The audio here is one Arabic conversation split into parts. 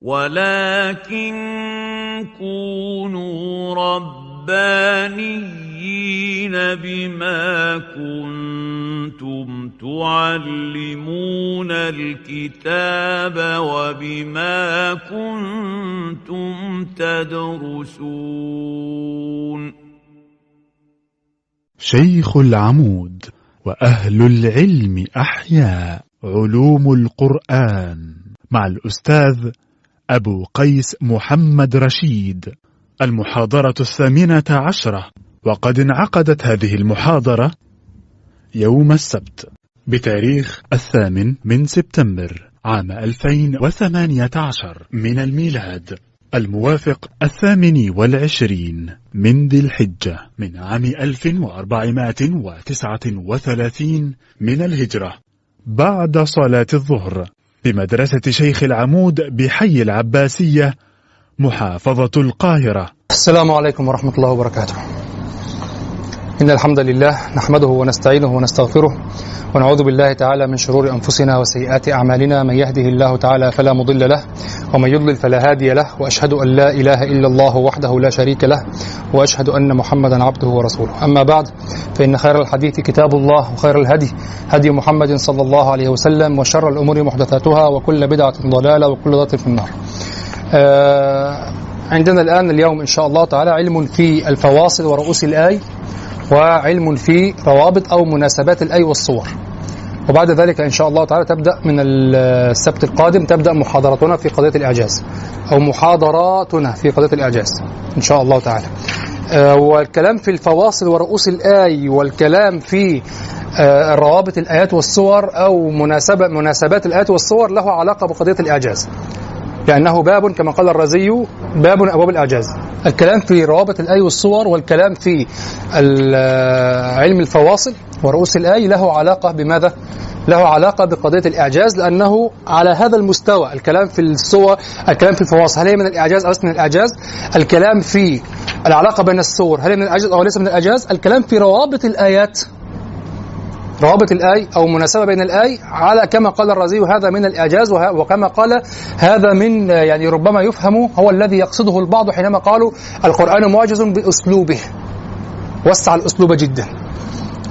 ولكن كونوا ربانيين بما كنتم تعلمون الكتاب وبما كنتم تدرسون. شيخ العمود وأهل العلم أحياء علوم القرآن مع الأستاذ أبو قيس محمد رشيد المحاضرة الثامنة عشرة. وقد انعقدت هذه المحاضرة يوم السبت بتاريخ الثامن من سبتمبر عام 2018 من الميلاد الموافق الثامن والعشرين من ذي الحجة من عام 1439 من الهجرة بعد صلاة الظهر. بمدرسة شيخ العمود بحي العباسية محافظة القاهرة. السلام عليكم ورحمة الله وبركاته. إن الحمد لله نحمده ونستعينه ونستغفره ونعوذ بالله تعالى من شرور أنفسنا وسيئات أعمالنا من يهده الله تعالى فلا مضل له ومن يضلل فلا هادي له وأشهد أن لا إله إلا الله وحده لا شريك له وأشهد أن محمدا عبده ورسوله. أما بعد فإن خير الحديث كتاب الله وخير الهدي هدي محمد صلى الله عليه وسلم وشر الأمور محدثاتها وكل بدعة ضلالة وكل ضلالة في النار. آه عندنا الآن اليوم إن شاء الله تعالى علم في الفواصل ورؤوس الآي. وعلم في روابط أو مناسبات الآي والصور. وبعد ذلك إن شاء الله تعالى تبدأ من السبت القادم تبدأ محاضرتنا في قضية الإعجاز. أو محاضراتنا في قضية الإعجاز. إن شاء الله تعالى. آه والكلام في الفواصل ورؤوس الآي والكلام في آه روابط الآيات والصور أو مناسبة مناسبات الآيات والصور له علاقة بقضية الإعجاز. لأنه باب كما قال الرازي باب أبواب الإعجاز الكلام في روابط الآي والصور والكلام في علم الفواصل ورؤوس الآي له علاقة بماذا؟ له علاقة بقضية الإعجاز لأنه على هذا المستوى الكلام في الصور الكلام في الفواصل هل هي من الإعجاز أو ليس من الإعجاز؟ الكلام في العلاقة بين الصور هل هي من الإعجاز أو ليس من الإعجاز؟ الكلام في روابط الآيات روابط الآي أو مناسبة بين الآي على كما قال الرازي هذا من الإعجاز وكما قال هذا من يعني ربما يفهم هو الذي يقصده البعض حينما قالوا القرآن معجز بأسلوبه. وسع الأسلوب جدا.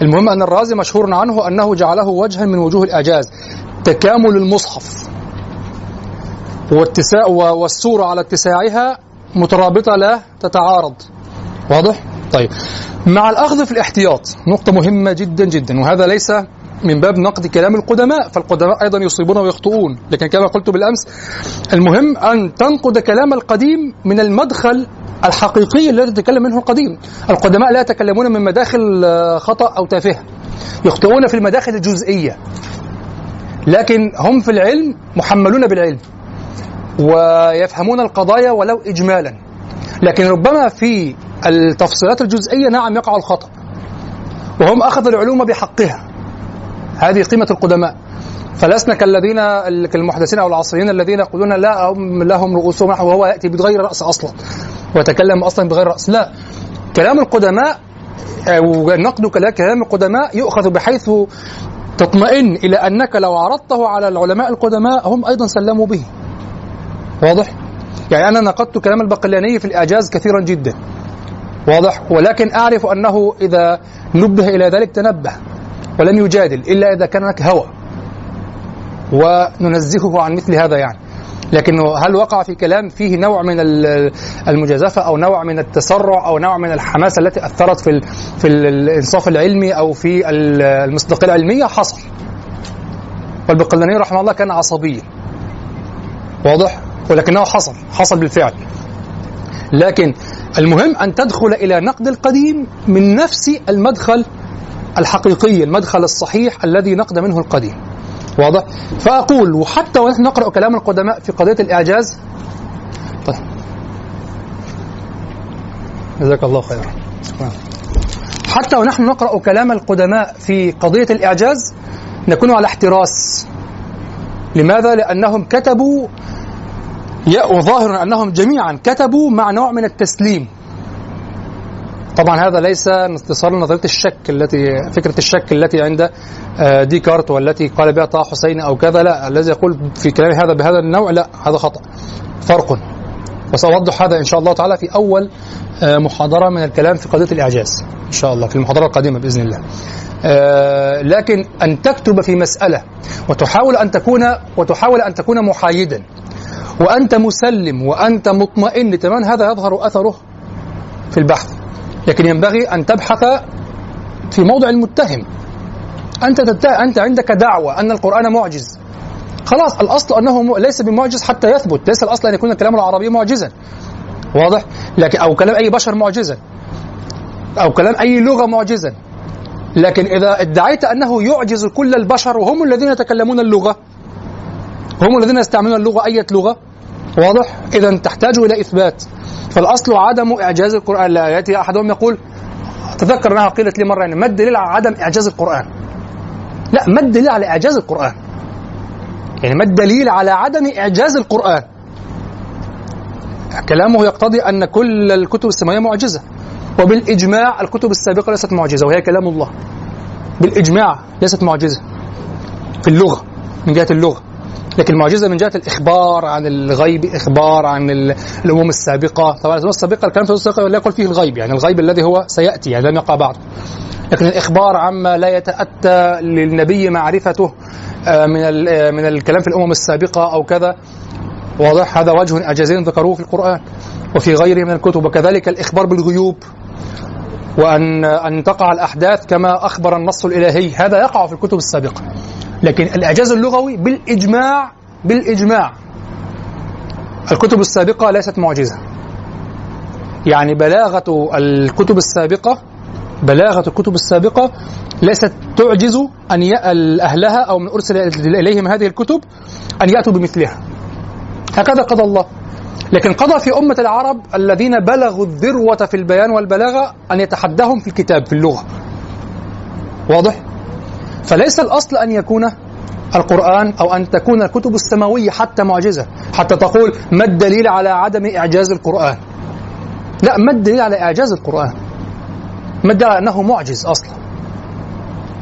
المهم أن الرازي مشهور عنه أنه جعله وجها من وجوه الإعجاز. تكامل المصحف. واتساع والسورة على اتساعها مترابطة لا تتعارض. واضح؟ طيب. مع الأخذ في الاحتياط نقطة مهمة جدا جدا وهذا ليس من باب نقد كلام القدماء فالقدماء أيضا يصيبون ويخطئون لكن كما قلت بالأمس المهم أن تنقد كلام القديم من المدخل الحقيقي الذي تتكلم منه القديم. القدماء لا يتكلمون من مداخل خطأ أو تافهة يخطئون في المداخل الجزئية لكن هم في العلم محملون بالعلم ويفهمون القضايا ولو إجمالا. لكن ربما في التفصيلات الجزئية نعم يقع الخطأ. وهم أخذوا العلوم بحقها. هذه قيمة القدماء. فلسنا كالذين كالمحدثين أو العصريين الذين يقولون لا هم لهم رؤوسهم وهو يأتي بغير رأس أصلا. ويتكلم أصلا بغير رأس. لا. كلام القدماء ونقد كلام القدماء يؤخذ بحيث تطمئن إلى أنك لو عرضته على العلماء القدماء هم أيضا سلموا به. واضح؟ يعني أنا نقدت كلام البقلاني في الإعجاز كثيرا جدا. واضح؟ ولكن أعرف أنه إذا نبه إلى ذلك تنبه ولم يجادل إلا إذا كان هناك هوى. وننزهه عن مثل هذا يعني. لكن هل وقع في كلام فيه نوع من المجازفة أو نوع من التسرع أو نوع من الحماسة التي أثرت في في الإنصاف العلمي أو في المصداقية العلمية؟ حصل. والبقلاني رحمه الله كان عصبيا. واضح؟ ولكنه حصل حصل بالفعل. لكن المهم أن تدخل إلى نقد القديم من نفس المدخل الحقيقي المدخل الصحيح الذي نقد منه القديم. واضح؟ فأقول وحتى ونحن نقرأ كلام القدماء في قضية الإعجاز. طيب. جزاك الله خيرا. حتى ونحن نقرأ كلام القدماء في قضية الإعجاز نكون على احتراس. لماذا؟ لأنهم كتبوا وظاهر أنهم جميعا كتبوا مع نوع من التسليم. طبعا هذا ليس انتصار لنظريه الشك التي فكرة الشك التي عند ديكارت والتي قال بها طه حسين أو كذا لا الذي يقول في كلام هذا بهذا النوع لا هذا خطأ. فرق. وسأوضح هذا إن شاء الله تعالى في أول آه، محاضرة من الكلام في قضية الإعجاز إن شاء الله في المحاضرة القادمة بإذن الله. آه، لكن أن تكتب في مسألة وتحاول أن تكون وتحاول أن تكون محايدا وأنت مسلم وأنت مطمئن تماما هذا يظهر أثره في البحث. لكن ينبغي أن تبحث في موضع المتهم. أنت أنت عندك دعوة أن القرآن معجز. خلاص الأصل أنه ليس بمعجز حتى يثبت. ليس الأصل أن يكون الكلام العربي معجزا. واضح؟ لكن أو كلام أي بشر معجزا. أو كلام أي لغة معجزا. لكن إذا ادعيت أنه يعجز كل البشر وهم الذين يتكلمون اللغة هم الذين يستعملون اللغة أية لغة؟ واضح؟ إذا تحتاج إلى إثبات. فالأصل عدم إعجاز القرآن. لا يأتي أحدهم يقول تذكر أنها قيلت لي مرة يعني ما الدليل على عدم إعجاز القرآن؟ لا ما الدليل على إعجاز القرآن؟ يعني ما الدليل على عدم إعجاز القرآن؟ كلامه يقتضي أن كل الكتب السماوية معجزة وبالإجماع الكتب السابقة ليست معجزة وهي كلام الله. بالإجماع ليست معجزة. في اللغة من جهة اللغة. لكن المعجزة من جهة الإخبار عن الغيب إخبار عن الأمم السابقة. طبعا الأمم السابقة الكلام في السابقة لا يقول فيه الغيب يعني الغيب الذي هو سيأتي يعني لم يقع بعد. لكن الإخبار عما لا يتأتى للنبي معرفته آه، من آه، من الكلام في الأمم السابقة أو كذا. واضح هذا وجه اعجازي ذكروه في القرآن وفي غيره من الكتب. وكذلك الإخبار بالغيوب وان أن تقع الأحداث كما أخبر النص الإلهي. هذا يقع في الكتب السابقة. لكن الإعجاز اللغوي بالإجماع بالإجماع. الكتب السابقة ليست معجزة. يعني بلاغة الكتب السابقة بلاغة الكتب السابقة ليست تعجز أن أهلها أو من أرسل إليهم هذه الكتب أن يأتوا بمثلها. هكذا قضى الله. لكن قضى في أمة العرب الذين بلغوا الذروة في البيان والبلاغة أن يتحداهم في الكتاب في اللغة. واضح؟ فليس الأصل أن يكون القرآن أو أن تكون الكتب السماوية حتى معجزة حتى تقول ما الدليل على عدم إعجاز القرآن؟ لا ما الدليل على إعجاز القرآن؟ ما الدليل على أنه معجز أصلا؟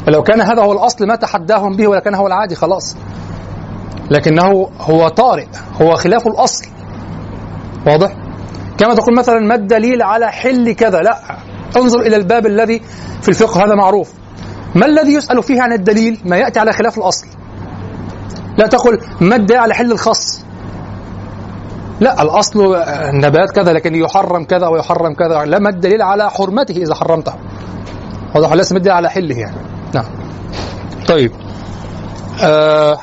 لو كان هذا هو الأصل ما تحداهم به ولكن هو العادي خلاص. لكنه هو طارئ هو خلاف الأصل. واضح؟ كما تقول مثلا ما الدليل على حل كذا؟ لا انظر إلى الباب الذي في الفقه هذا معروف. ما الذي يسأل فيه عن الدليل؟ ما يأتي على خلاف الأصل. لا تقل ما الدليل على حل الخص. لا الأصل النبات كذا لكن يحرم كذا ويحرم كذا. لا ما الدليل على حرمته إذا حرمته. واضح ليس الدليل على حله يعني؟ نعم. طيب. آه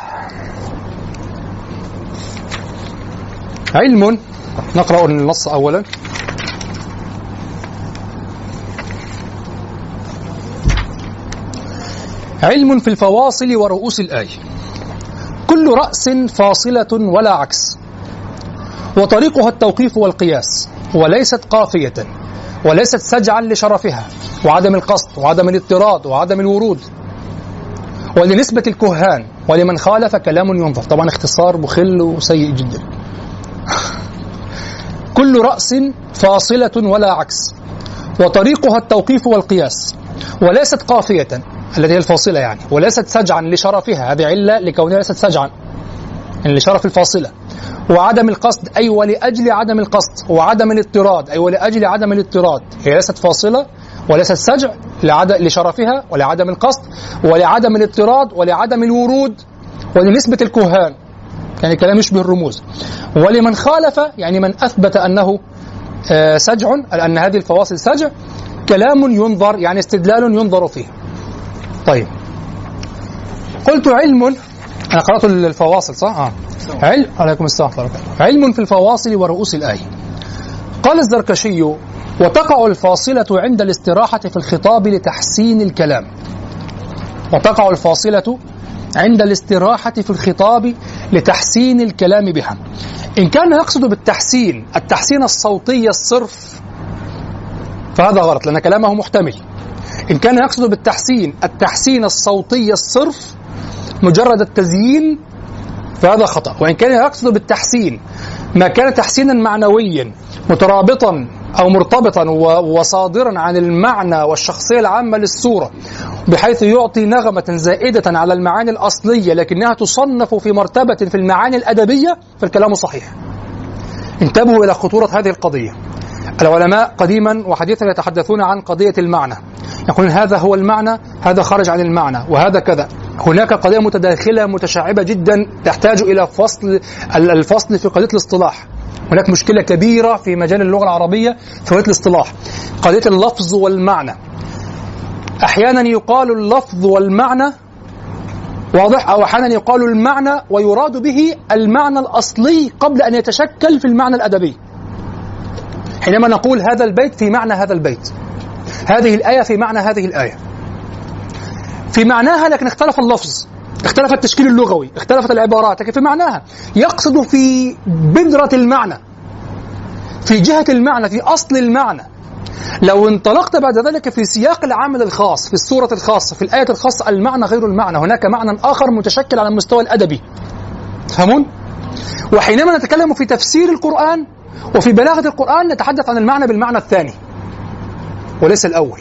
علم. نقرأ النص أولا. علم في الفواصل ورؤوس الآية كل رأس فاصلة ولا عكس. وطريقها التوقيف والقياس وليست قافية وليست سجعا لشرفها وعدم القصد وعدم الاضطراد وعدم الورود. ولنسبة الكهان ولمن خالف كلام ينظر. طبعا اختصار مخل وسيء جدا. كل رأس فاصلة ولا عكس. وطريقها التوقيف والقياس وليست قافية التي هي الفاصلة يعني وليست سجعا لشرفها هذه علة لكونها ليست سجعا يعني لشرف الفاصلة. وعدم القصد أي ولأجل عدم القصد وعدم الاضطراد أي ولأجل عدم الاضطراد هي ليست فاصلة وليست سجع لشرفها ولعدم القصد ولعدم الاضطراد ولعدم الورود ولنسبة الكهان يعني كلام يشبه الرموز. ولمن خالف يعني من أثبت أنه آه، سجع أن هذه الفواصل سجع كلام ينظر يعني استدلال ينظر فيه. طيب. قلت علم أنا قرأت الفواصل صح؟ آه. علم عليكم السلام. علم في الفواصل ورؤوس الآية. قال الزركشي وتقع الفاصلة عند الاستراحة في الخطاب لتحسين الكلام. وتقع الفاصلة عند الاستراحة في الخطاب لتحسين الكلام بها. إن كان يقصد بالتحسين التحسين الصوتي الصرف فهذا غلط لأن كلامه محتمل. إن كان يقصد بالتحسين التحسين الصوتي الصرف مجرد التزيين فهذا خطأ. وإن كان يقصد بالتحسين ما كان تحسينا معنويا مترابطا أو مرتبطا وصادرا عن المعنى والشخصية العامة للصورة بحيث يعطي نغمة زائدة على المعاني الأصلية لكنها تصنف في مرتبة في المعاني الأدبية فالكلام صحيح. انتبهوا إلى خطورة هذه القضية. العلماء قديما وحديثا يتحدثون عن قضية المعنى. يقولون هذا هو المعنى هذا خرج عن المعنى وهذا كذا. هناك قضية متداخلة متشعبة جدا تحتاج إلى فصل الفصل في قضية الاصطلاح. هناك مشكلة كبيرة في مجال اللغة العربية في قضية الاصطلاح. قضية اللفظ والمعنى. أحيانا يقال اللفظ والمعنى واضح أو أحيانا يقال المعنى ويراد به المعنى الأصلي قبل أن يتشكل في المعنى الأدبي. حينما نقول هذا البيت في معنى هذا البيت. هذه الآية في معنى هذه الآية. في معناها لكن اختلف اللفظ. اختلف التشكيل اللغوي اختلفت العبارات لكن في معناها. يقصد في بذرة المعنى في جهة المعنى في أصل المعنى. لو انطلقت بعد ذلك في سياق العمل الخاص في السورة الخاصة في الآية الخاصة المعنى غير المعنى. هناك معنى آخر متشكل على المستوى الأدبي. تفهمون؟ وحينما نتكلم في تفسير القرآن وفي بلاغة القرآن نتحدث عن المعنى بالمعنى الثاني وليس الأول.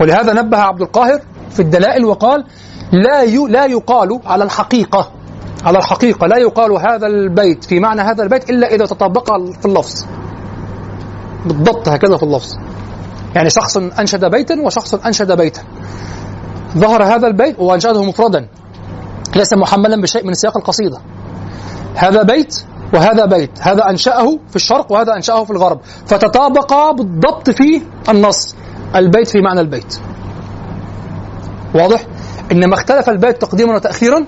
ولهذا نبه عبد القاهر في الدلائل وقال لا لا يقال على الحقيقة على الحقيقة لا يقال هذا البيت في معنى هذا البيت إلا إذا تطابق في اللفظ. بالضبط هكذا في اللفظ. يعني شخص أنشد بيتا وشخص أنشد بيتا. ظهر هذا البيت وأنشده مفردا ليس محملا بشيء من سياق القصيدة. هذا بيت وهذا بيت هذا أنشأه في الشرق وهذا أنشأه في الغرب. فتطابقا بالضبط في النص. البيت في معنى البيت. واضح؟ إنما اختلف البيت تقديما وتأخيرا.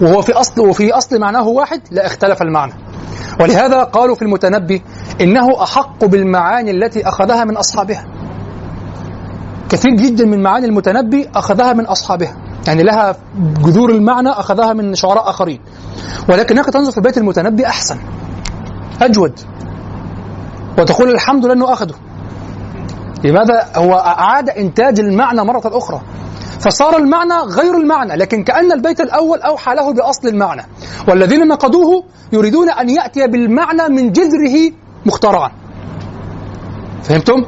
وهو في أصل وفي أصل معناه واحد لا اختلف المعنى. ولهذا قالوا في المتنبي إنه أحق بالمعاني التي أخذها من أصحابها. كثير جدا من معاني المتنبي أخذها من أصحابها. يعني لها جذور المعنى أخذها من شعراء آخرين. ولكنك تنظر في بيت المتنبي أحسن. أجود. وتقول الحمد لله أنه أخذه. لماذا؟ هو أعاد إنتاج المعنى مرة أخرى. فصار المعنى غير المعنى لكن كأن البيت الأول أوحى له بأصل المعنى. والذين نقضوه يريدون أن يأتي بالمعنى من جذره مخترعا. فهمتم؟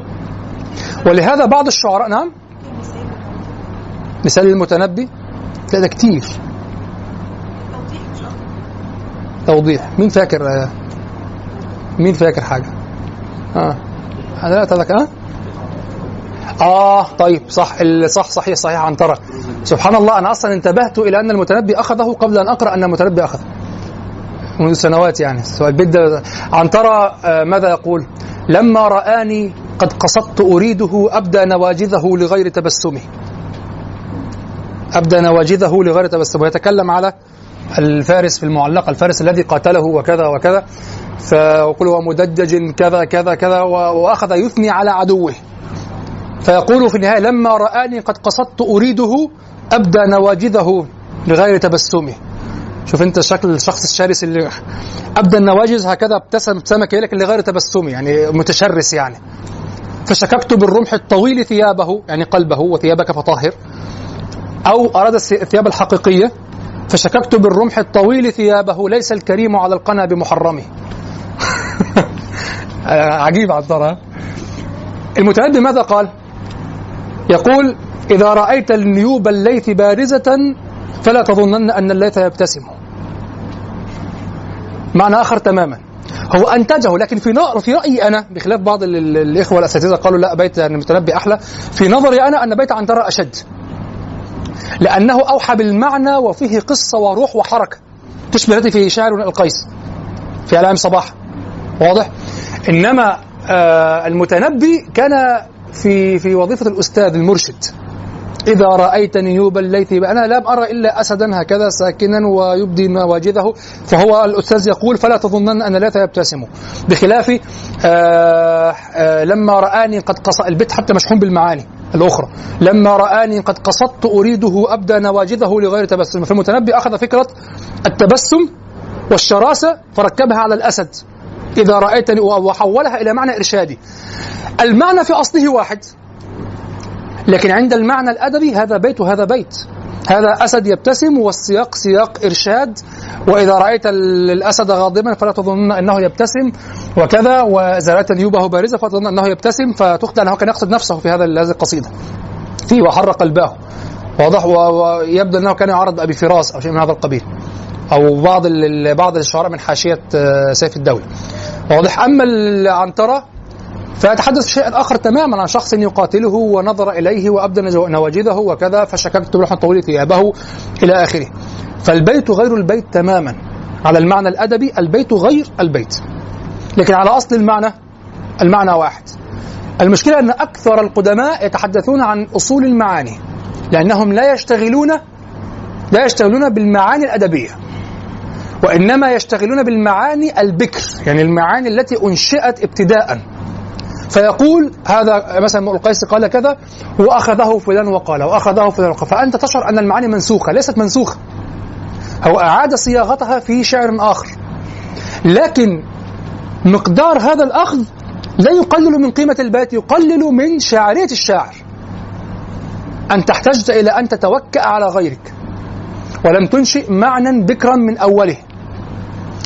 ولهذا بعض الشعراء نعم مثال المتنبي؟ لا ده كتير. توضيح مين فاكر مين فاكر حاجة؟ آه. أنا لا تذكر آه. آه طيب صح صح صحيح صحيح عنترة سبحان الله أنا أصلا انتبهت إلى أن المتنبي أخذه قبل أن أقرأ أن المتنبي اخذه منذ سنوات يعني. سؤال بدا عنترة آه ماذا يقول؟ لما رآني قد قصدت أريده أبدى نواجذه لغير تبسمه. أبدى نواجذه لغير تبسمه يتكلم على الفارس في المعلقة الفارس الذي قاتله وكذا وكذا. فيقول هو مدجج كذا كذا كذا وأخذ يثني على عدوه. فيقول في النهاية لما رآني قد قصدت أريده أبدى نواجذه لغير تبسمه. شوف أنت شكل الشخص الشرس اللي ابدا النواجذ هكذا ابتسم ابتسامه لكن لغير تبسمه يعني متشرس يعني. فشككت بالرمح الطويل ثيابه يعني قلبه وثيابك فطهر أو أراد الثياب الحقيقية فشككت بالرمح الطويل ثيابه ليس الكريم على القنا بمحرمه. عجيب عبد المتنبي ماذا قال؟ يقول إذا رأيت النيوب الليث بارزة فلا تظنن أن الليث يبتسم. معنى آخر تماما. هو أنتجه لكن في في رأيي أنا بخلاف بعض الإخوة الأساتذة قالوا لا بيت المتنبي أحلى. في نظري أنا أن بيت عنترة أشد. لأنه أوحى بالمعنى وفيه قصة وروح وحركة. تشبه التي في شاعر القيس في ألام صباح. واضح؟ إنما آه المتنبي كان في في وظيفة الأستاذ المرشد. إذا رأيت نيوب الليث أنا لم أرى إلا أسدا هكذا ساكنا ويبدي نواجذه فهو الأستاذ يقول فلا تظنن أن الليث يبتسم. بخلاف آه، آه، لما رآني قد قص البيت حتى مشحون بالمعاني. الأخرى. لما رآني قد قصدت أريده أبدى نواجذه لغير تبسم. فالمتنبي أخذ فكرة التبسم والشراسة فركبها على الأسد. إذا رأيتني وحولها إلى معنى إرشادي. المعنى في أصله واحد. لكن عند المعنى الأدبي هذا بيت وهذا بيت. هذا أسد يبتسم والسياق سياق إرشاد وإذا رأيت الأسد غاضبا فلا تظن أنه يبتسم وكذا رأيت نيوبه بارزة فلا تظن أنه يبتسم فتخدع أنه كان يقصد نفسه في هذا هذه القصيدة. فيه وحرق قلبه. واضح ويبدو أنه كان يعرض أبي فراس أو شيء من هذا القبيل أو بعض بعض الشعراء من حاشية آه، سيف الدولة واضح أما العنتره فيتحدث شيئا آخر تماما عن شخص يقاتله ونظر إليه وأبدى نواجذه وكذا فشككت بلحم طويل ثيابه إلى آخره. فالبيت غير البيت تماما. على المعنى الأدبي البيت غير البيت. لكن على أصل المعنى المعنى واحد. المشكلة أن أكثر القدماء يتحدثون عن أصول المعاني لأنهم لا يشتغلون لا يشتغلون بالمعاني الأدبية وإنما يشتغلون بالمعاني البكر يعني المعاني التي أنشئت ابتداء. فيقول هذا مثلا القيس قال كذا وأخذه فلان وقال وأخذه فلان وقال. فأنت تشعر أن المعاني منسوخة ليست منسوخة. هو أعاد صياغتها في شعر آخر. لكن مقدار هذا الأخذ لا يقلل من قيمة البيت يقلل من شاعريه الشاعر. انت احتجت إلى أن تتوكأ على غيرك. ولم تنشئ معنى بكرا من أوله.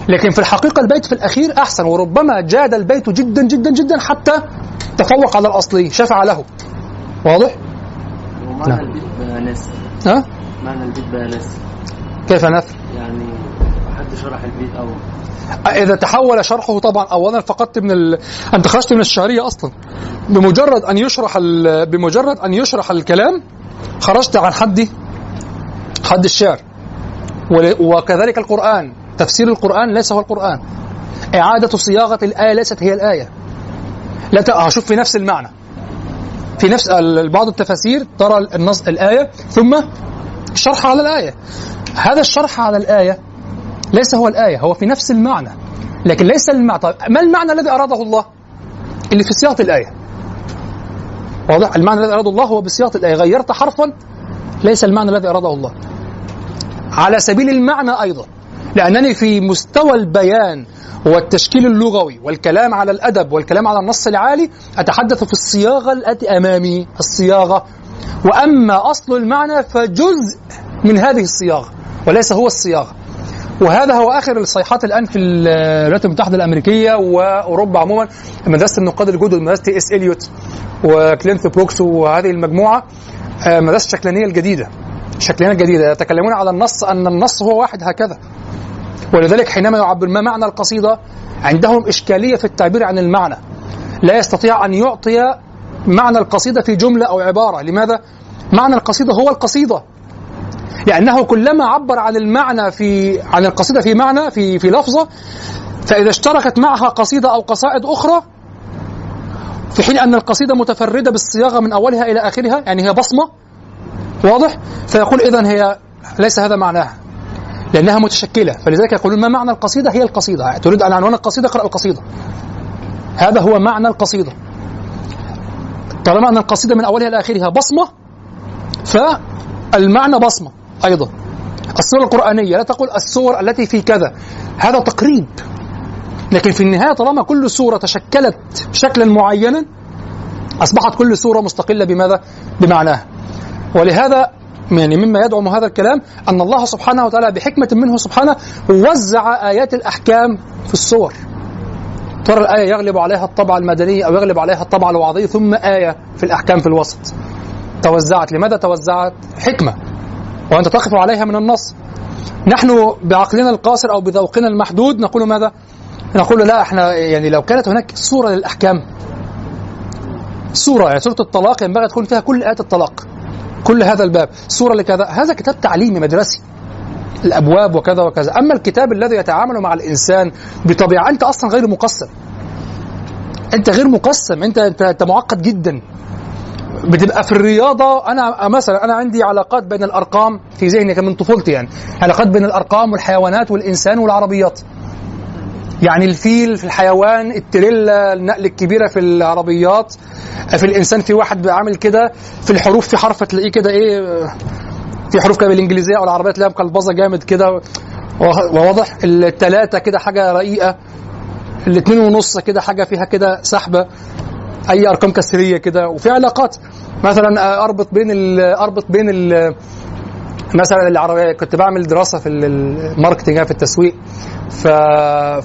لكن في الحقيقة البيت في الأخير أحسن وربما جاد البيت جدا جدا جدا حتى تفوق على الاصلي شفع له. واضح؟ ومعنى نعم. البيت بقى ناس. ها؟ معنى البيت بقى ناس. كيف نثر يعني حد شرح البيت أو إذا تحول شرحه طبعا أولا فقدت من ال... أنت خرجت من الشعرية أصلا. بمجرد أن يشرح ال... بمجرد أن يشرح الكلام خرجت عن حد حد الشعر. وكذلك القرآن. تفسير القرآن ليس هو القرآن. إعادة صياغة الآية ليست هي الآية. لا ت... هشوف في نفس المعنى. في نفس بعض التفاسير ترى النص الآية ثم الشرح على الآية. هذا الشرح على الآية ليس هو الآية هو في نفس المعنى. لكن ليس المعنى. طيب ما المعنى الذي أراده الله؟ اللي في صياغة الآية. واضح؟ المعنى الذي أراده الله هو بصياغة الآية. غيرت حرفا ليس المعنى الذي أراده الله. على سبيل المعنى أيضا. لأنني في مستوى البيان والتشكيل اللغوي والكلام على الأدب والكلام على النص العالي أتحدث في الصياغة التي أمامي الصياغة. وأما أصل المعنى فجزء من هذه الصياغة وليس هو الصياغة. وهذا هو آخر الصيحات الآن في الولايات المتحدة الأمريكية وأوروبا عموما مدرسة النقاد الجدد مدرسه تي إس إليوت وكلينث بروكس وهذه المجموعة آه، مدرسة الشكلانيه الجديدة. الشكلانيه الجديده يتكلمون على النص أن النص هو واحد هكذا. ولذلك حينما يعبر ما معنى القصيدة عندهم إشكالية في التعبير عن المعنى. لا يستطيع أن يعطي معنى القصيدة في جملة أو عبارة. لماذا؟ معنى القصيدة هو القصيدة. لأنه كلما عبر عن المعنى في عن القصيدة في معنى في في لفظة فإذا اشتركت معها قصيدة أو قصائد أخرى في حين أن القصيدة متفردة بالصياغة من أولها إلى آخرها يعني هي بصمة واضح؟ فيقول إذا هي ليس هذا معناها. لأنها متشكلة. فلذلك يقولون ما معنى القصيدة؟ هي القصيدة. تريد أن عنوان القصيدة؟ اقرأ القصيدة. هذا هو معنى القصيدة. طالما أن القصيدة من أولها إلى آخرها بصمة فالمعنى بصمة أيضا. الصورة القرآنية لا تقول الصور التي في كذا. هذا تقريب. لكن في النهاية طالما كل سورة تشكلت شكلا معينا أصبحت كل سورة مستقلة بماذا؟ بمعناها. ولهذا يعني مما يدعم هذا الكلام أن الله سبحانه وتعالى بحكمة منه سبحانه وزع آيات الأحكام في الصور. ترى الآية يغلب عليها الطبع المدني أو يغلب عليها الطبع الوعظي ثم آية في الأحكام في الوسط. توزعت. لماذا توزعت؟ حكمة. وأنت تقف عليها من النص. نحن بعقلنا القاصر أو بذوقنا المحدود نقول ماذا؟ نقول لا إحنا يعني لو كانت هناك صورة للأحكام. صورة يعني سورة الطلاق ينبغي تكون فيها كل آيات الطلاق. كل هذا الباب. صورة لكذا هذا كتاب تعليمي مدرسي. الأبواب وكذا وكذا. أما الكتاب الذي يتعامل مع الإنسان بطبيعة أنت أصلا غير مقسم أنت غير مقسم أنت أنت, أنت معقد جدا. بتبقى في الرياضة أنا مثلا أنا عندي علاقات بين الأرقام في ذهني من طفولتي يعني. علاقات بين الأرقام والحيوانات والإنسان والعربيات. يعني الفيل في الحيوان التريلا النقل الكبيرة في العربيات في الإنسان في واحد عامل كده في الحروف في حرف تلاقيه كده إيه في حروف كده بالإنجليزية أو العربية تلاقيها مقلبظة جامد كده وواضح التلاتة كده حاجة رقيقة الاتنين ونص كده حاجة فيها كده سحبة أي أرقام كسرية كده وفي علاقات. مثلا أربط بين ال أربط بين مثلا العربية كنت بعمل دراسة في الماركتنج في التسويق. ف...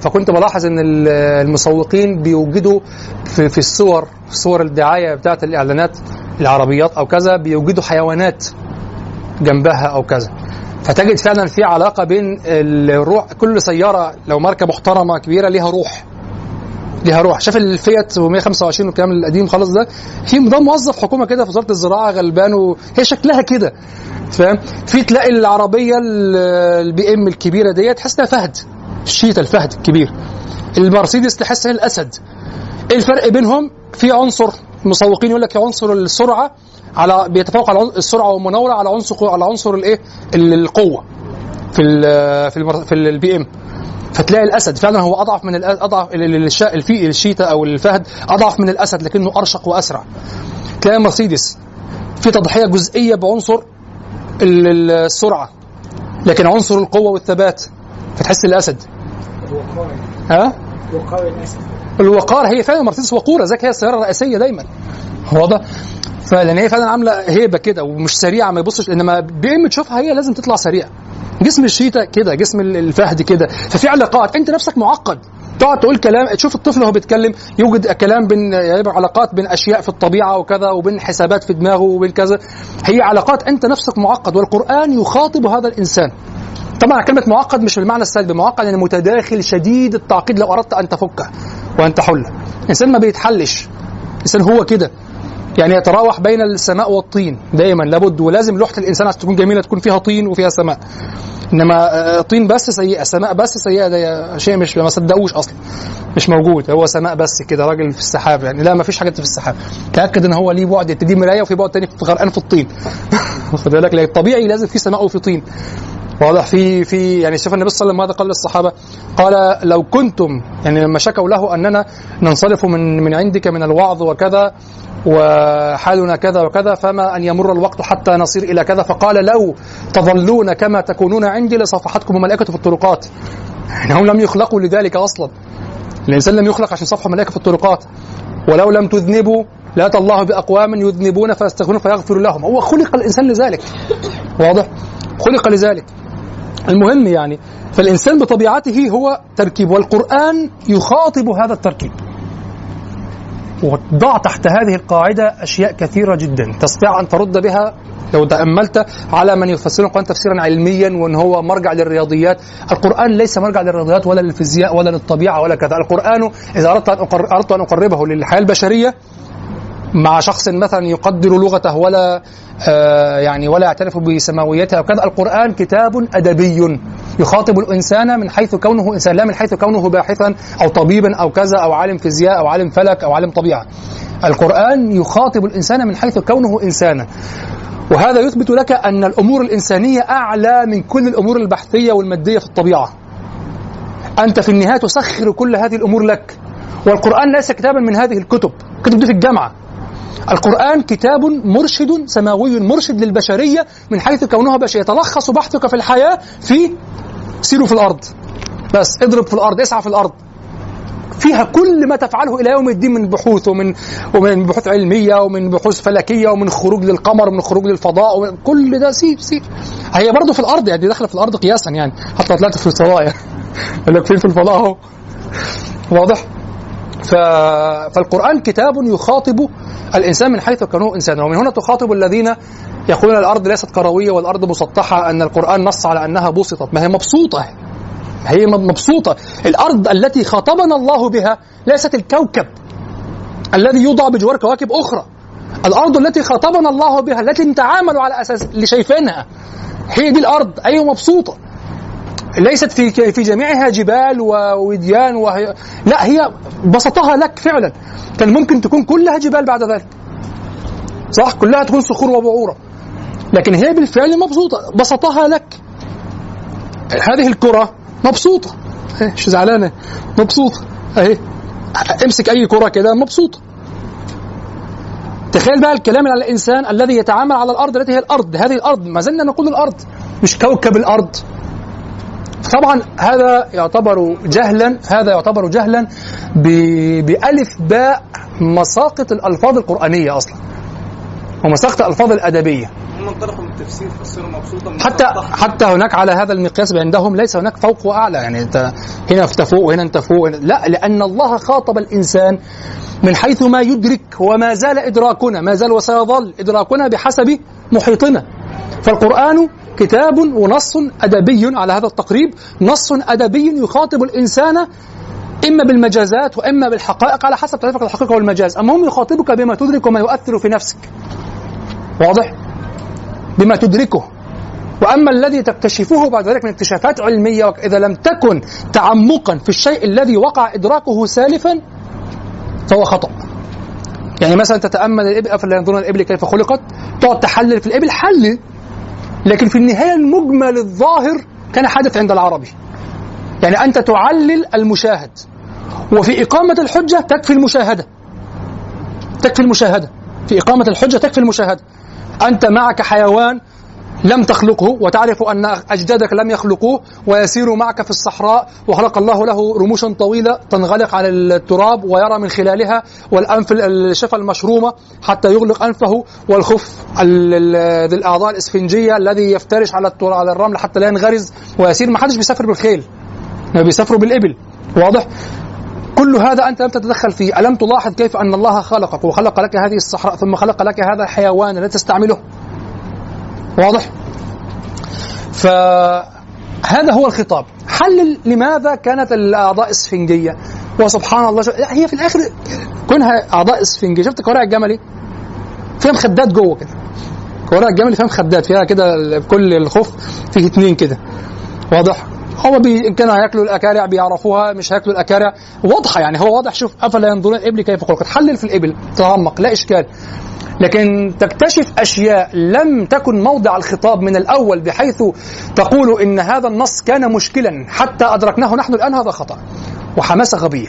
فكنت بلاحظ إن المسوقين بيوجدوا في, في الصور في صور الدعاية بتاعة الإعلانات العربيات أو كذا بيوجدوا حيوانات جنبها أو كذا. فتجد فعلا في علاقة بين الروح. كل سيارة لو ماركة محترمة كبيرة ليها روح ليها روح. شايف الفيات 125 والكلام القديم خالص ده؟ في نظام موظف حكومة كده في وزارة الزراعة غلبان وهي شكلها كده. فاهم؟ في تلاقي العربية ال- ال BM الكبيرة ديت تحس إنها فهد. ال cheetah الفهد الكبير. المرسيدس تحس هي الأسد. إيه الفرق بينهم في عنصر. المسوقين يقول لك عنصر السرعة على بيتفوق على السرعة والمناوره على عنصر على عنصر الإيه؟ ال- القوة في ال في المر... في ال BM فتلاقي الأسد فعلا هو أضعف من أضعف الفي ال cheetah أو الفهد أضعف من الأسد لكنه أرشق وأسرع. تلاقي مرسيدس في تضحية جزئية بعنصر السرعة. لكن عنصر القوة والثبات فتحس الاسد ها؟ الوقار هي فعلا مرسيدس وقورة ذاك هي السيارة الرئيسية دايما. واضح؟ فلان هي فعلا عاملة هيبة كده ومش سريعة ما يبصش إنما BM تشوفها هي لازم تطلع سريعه جسم الشيتا كده جسم ال- الفهد كده. ففي علاقات أنت نفسك معقد. تقعد تقول كلام تشوف الطفل وهو بيتكلم يوجد كلام بين يبقى علاقات بين أشياء في الطبيعة وكذا وبين حسابات في دماغه وبين كذا هي علاقات أنت نفسك معقد والقرآن يخاطب هذا الإنسان طبعا كلمة معقد مش بالمعنى السلبي، معقد يعني متداخل شديد التعقيد لو أردت أن تفكه وأن تحله. الإنسان ما بيتحلش. الإنسان هو كده. يعني يتراوح بين السماء والطين دائما لابد ولازم لوحة الإنسان عشان تكون جميلة تكون فيها طين وفيها سماء. إنما آه، طين بس سيئة، سماء بس سيئة ده شيء مش ما صدقوش أصلا. مش موجود هو سماء بس كده راجل في السحاب يعني لا ما فيش حاجة في السحاب. تأكد إن هو ليه بعد دي مراية وفي بعد تاني غرقان في الطين. واخد بالك لكن طبيعي لازم في سماء وفي طين. واضح في في يعني شوف النبي صلى الله عليه وسلم ماذا قال للصحابه؟ قال لو كنتم يعني لما شكوا له أننا ننصرف من من عندك من الوعظ وكذا وحالنا كذا وكذا فما أن يمر الوقت حتى نصير إلى كذا فقال لو تظلون كما تكونون عندي لصفحتكم الملائكة في الطرقات. انهم لم يخلقوا لذلك أصلا. الإنسان لم يخلق عشان صفحة ملائكه في الطرقات. ولو لم تذنبوا لاتى الله بأقوام يذنبون فيستغفرون فيغفر لهم، هو خلق الإنسان لذلك. واضح؟ خلق لذلك. المهم يعني فالإنسان بطبيعته هو تركيب والقرآن يخاطب هذا التركيب. وضع تحت هذه القاعدة أشياء كثيرة جدا تستطيع أن ترد بها لو تأملت على من يفسر القرآن تفسيرا علميا وأن هو مرجع للرياضيات. القرآن ليس مرجع للرياضيات ولا للفيزياء ولا للطبيعة ولا كذا. القرآن إذا أردت أن أقربه للحياة البشرية مع شخص مثلا يقدر لغته ولا آه يعني ولا يعترف بسماويته أو كذا القرآن كتاب أدبي يخاطب الإنسان من حيث كونه إنسان لا من حيث كونه باحثا أو طبيبا أو كذا أو عالم فيزياء أو عالم فلك أو عالم طبيعة. القرآن يخاطب الإنسان من حيث كونه انسانا وهذا يثبت لك أن الأمور الإنسانية أعلى من كل الأمور البحثية والمادية في الطبيعة. أنت في النهاية تسخر كل هذه الأمور لك. والقرآن ليس كتابا من هذه الكتب. كتب دي في الجامعة. القرآن كتاب مرشد سماوي مرشد للبشرية من حيث كونها بشرية يتلخص بحثك في الحياة في سيروا في الأرض. بس اضرب في الأرض اسعى في الأرض. فيها كل ما تفعله إلى يوم الدين من بحوث ومن ومن بحوث علمية ومن بحوث فلكية ومن خروج للقمر ومن خروج للفضاء ومن كل ده. سيب سيب. هي برضه في الأرض يعني دي داخلة في الأرض قياسا يعني. حتى طلعت في الفضاء. يعني لك فين في الفضاء أهو؟ واضح؟ فالقرآن كتاب يخاطب الإنسان من حيث كونه إنسانا ومن هنا تخاطب الذين يقولون الأرض ليست كروية والأرض مسطحة أن القرآن نص على أنها بسطت. ما هي مبسوطة. هي مبسوطة. الأرض التي خاطبنا الله بها ليست الكوكب الذي يوضع بجوار كواكب أخرى. الأرض التي خاطبنا الله بها التي نتعامل على أساس اللي شايفينها هي دي الأرض. أيوة مبسوطة. ليست في في جميعها جبال ووديان وهي لا هي بسطها لك فعلا. كان ممكن تكون كلها جبال بعد ذلك. صح؟ كلها تكون صخور وبعورة. لكن هي بالفعل مبسوطة. بسطها لك. هذه الكرة مبسوطة. إيه، مش زعلانة؟ مبسوطة. اهي امسك أي كرة كده مبسوطة. تخيل بقى الكلام على الإنسان الذي يتعامل على الأرض التي هي الأرض. هذه الأرض ما زلنا نقول الأرض مش كوكب الأرض. طبعا هذا يعتبر جهلا هذا يعتبر جهلا بألف باء مساقط الألفاظ القرآنية أصلا ومساقط الألفاظ الأدبية من التفسير فسروا من حتى. حتى هناك على هذا المقياس عندهم ليس هناك فوق وأعلى يعني أنت هنا انت فوق وهنا انت فوق لا لأن الله خاطب الإنسان من حيث ما يدرك وما زال إدراكنا ما زال وسيظل إدراكنا بحسب محيطنا فالقرآن كتاب ونص أدبي على هذا التقريب. نص أدبي يخاطب الإنسان إما بالمجازات وإما بالحقائق على حسب تعريفك الحقيقة والمجاز. أما هم يخاطبك بما تدرك وما يؤثر في نفسك. واضح؟ بما تدركه. وأما الذي تكتشفه بعد ذلك من اكتشافات علمية اذا لم تكن تعمقا في الشيء الذي وقع إدراكه سالفا فهو خطأ. يعني مثلا تتأمل الإبل أفلا ينظرون الإبل كيف خلقت؟ تقعد تحلل في الإبل حلل. لكن في النهاية المجمل الظاهر كان حادث عند العربي. يعني أنت تعلل المشاهد وفي إقامة الحجة تكفي المشاهدة. تكفي المشاهدة. في إقامة الحجة تكفي المشاهدة. أنت معك حيوان لم تخلقه وتعرف أن أجدادك لم يخلقوه ويسير معك في الصحراء وخلق الله له رموشا طويلة تنغلق على التراب ويرى من خلالها والأنف الشفة المشرومة حتى يغلق أنفه والخف ذي الأعضاء الإسفنجية الذي يفترش على على الرمل حتى لا ينغرز ويسير. ما حدش بيسافر بالخيل ما بيسافروا بالإبل. واضح؟ كل هذا أنت لم تتدخل فيه. ألم تلاحظ كيف أن الله خلقك وخلق لك هذه الصحراء ثم خلق لك هذا الحيوان لا تستعمله؟ واضح؟ فهذا هو الخطاب. حلل لماذا كانت الأعضاء اسفنجية وسبحان الله هي في الآخر كونها أعضاء اسفنجية شفت كوارع الجملي؟ فيها مخدات جوه كده. كوارع الجملي فيها مخدات فيها كده كل الخف فيه اثنين كده. واضح؟ هو بي ان كانوا هياكلوا الأكارع بيعرفوها مش هياكلوا الأكارع. واضحة يعني هو واضح. شوف أفلا ينظرون الإبل كيف خلقت حلل في الإبل تعمق لا إشكال. لكن تكتشف أشياء لم تكن موضع الخطاب من الأول بحيث تقول إن هذا النص كان مشكلا حتى أدركناه نحن الآن هذا خطأ. وحماسه غبيه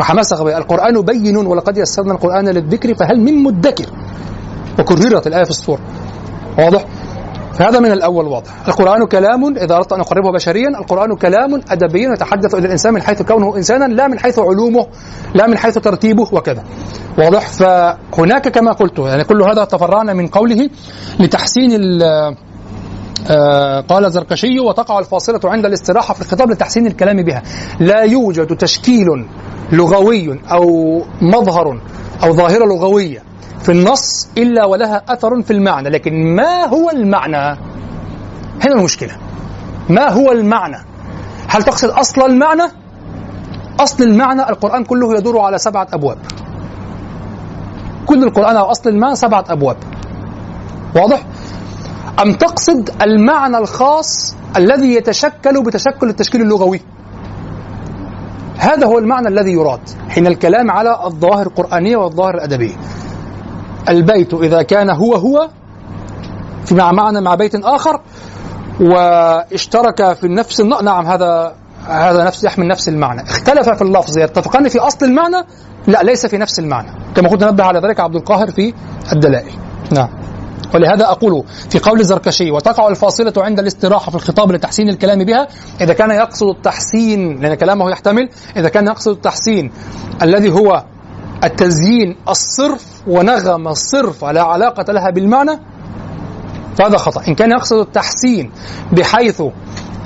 وحماسه غبيه القرآن بين ولقد يسرنا القرآن للذكر فهل من مدكر؟ وكررت الآية في السوره واضح؟ فهذا من الأول واضح. القرآن كلام إذا أردت أن أقربه بشريا القرآن كلام ادبي يتحدث إلى الإنسان من حيث كونه انسانا لا من حيث علومه لا من حيث ترتيبه وكذا. واضح؟ فهناك كما قلت يعني كل هذا تفرعنا من قوله لتحسين آه قال زركشي وتقع الفاصلة عند الاستراحة في الخطاب لتحسين الكلام بها. لا يوجد تشكيل لغوي أو مظهر أو ظاهرة لغوية في النص إلا ولها أثر في المعنى لكن ما هو المعنى؟ هنا المشكلة. ما هو المعنى؟ هل تقصد أصل المعنى؟ أصل المعنى القرآن كله يدور على سبعة أبواب. كل القرآن على أصل المعنى سبعة أبواب. واضح؟ أم تقصد المعنى الخاص الذي يتشكل بتشكل التشكيل اللغوي؟ هذا هو المعنى الذي يراد. حين الكلام على الظواهر القرآنية والظواهر الأدبية. البيت إذا كان هو هو في مع معنى مع بيت آخر واشترك في نفس نعم هذا هذا نفس يحمل نفس المعنى. اختلف في اللفظ يتفقان في أصل المعنى؟ لا ليس في نفس المعنى. كما كنت نبه على ذلك عبد القاهر في الدلائل. نعم. ولهذا أقول في قول الزركشي وتقع الفاصلة عند الاستراحة في الخطاب لتحسين الكلام بها إذا كان يقصد التحسين لأن كلامه يحتمل إذا كان يقصد التحسين الذي هو التزيين الصرف ونغم الصرف لا علاقة لها بالمعنى فهذا خطأ. إن كان يقصد التحسين بحيث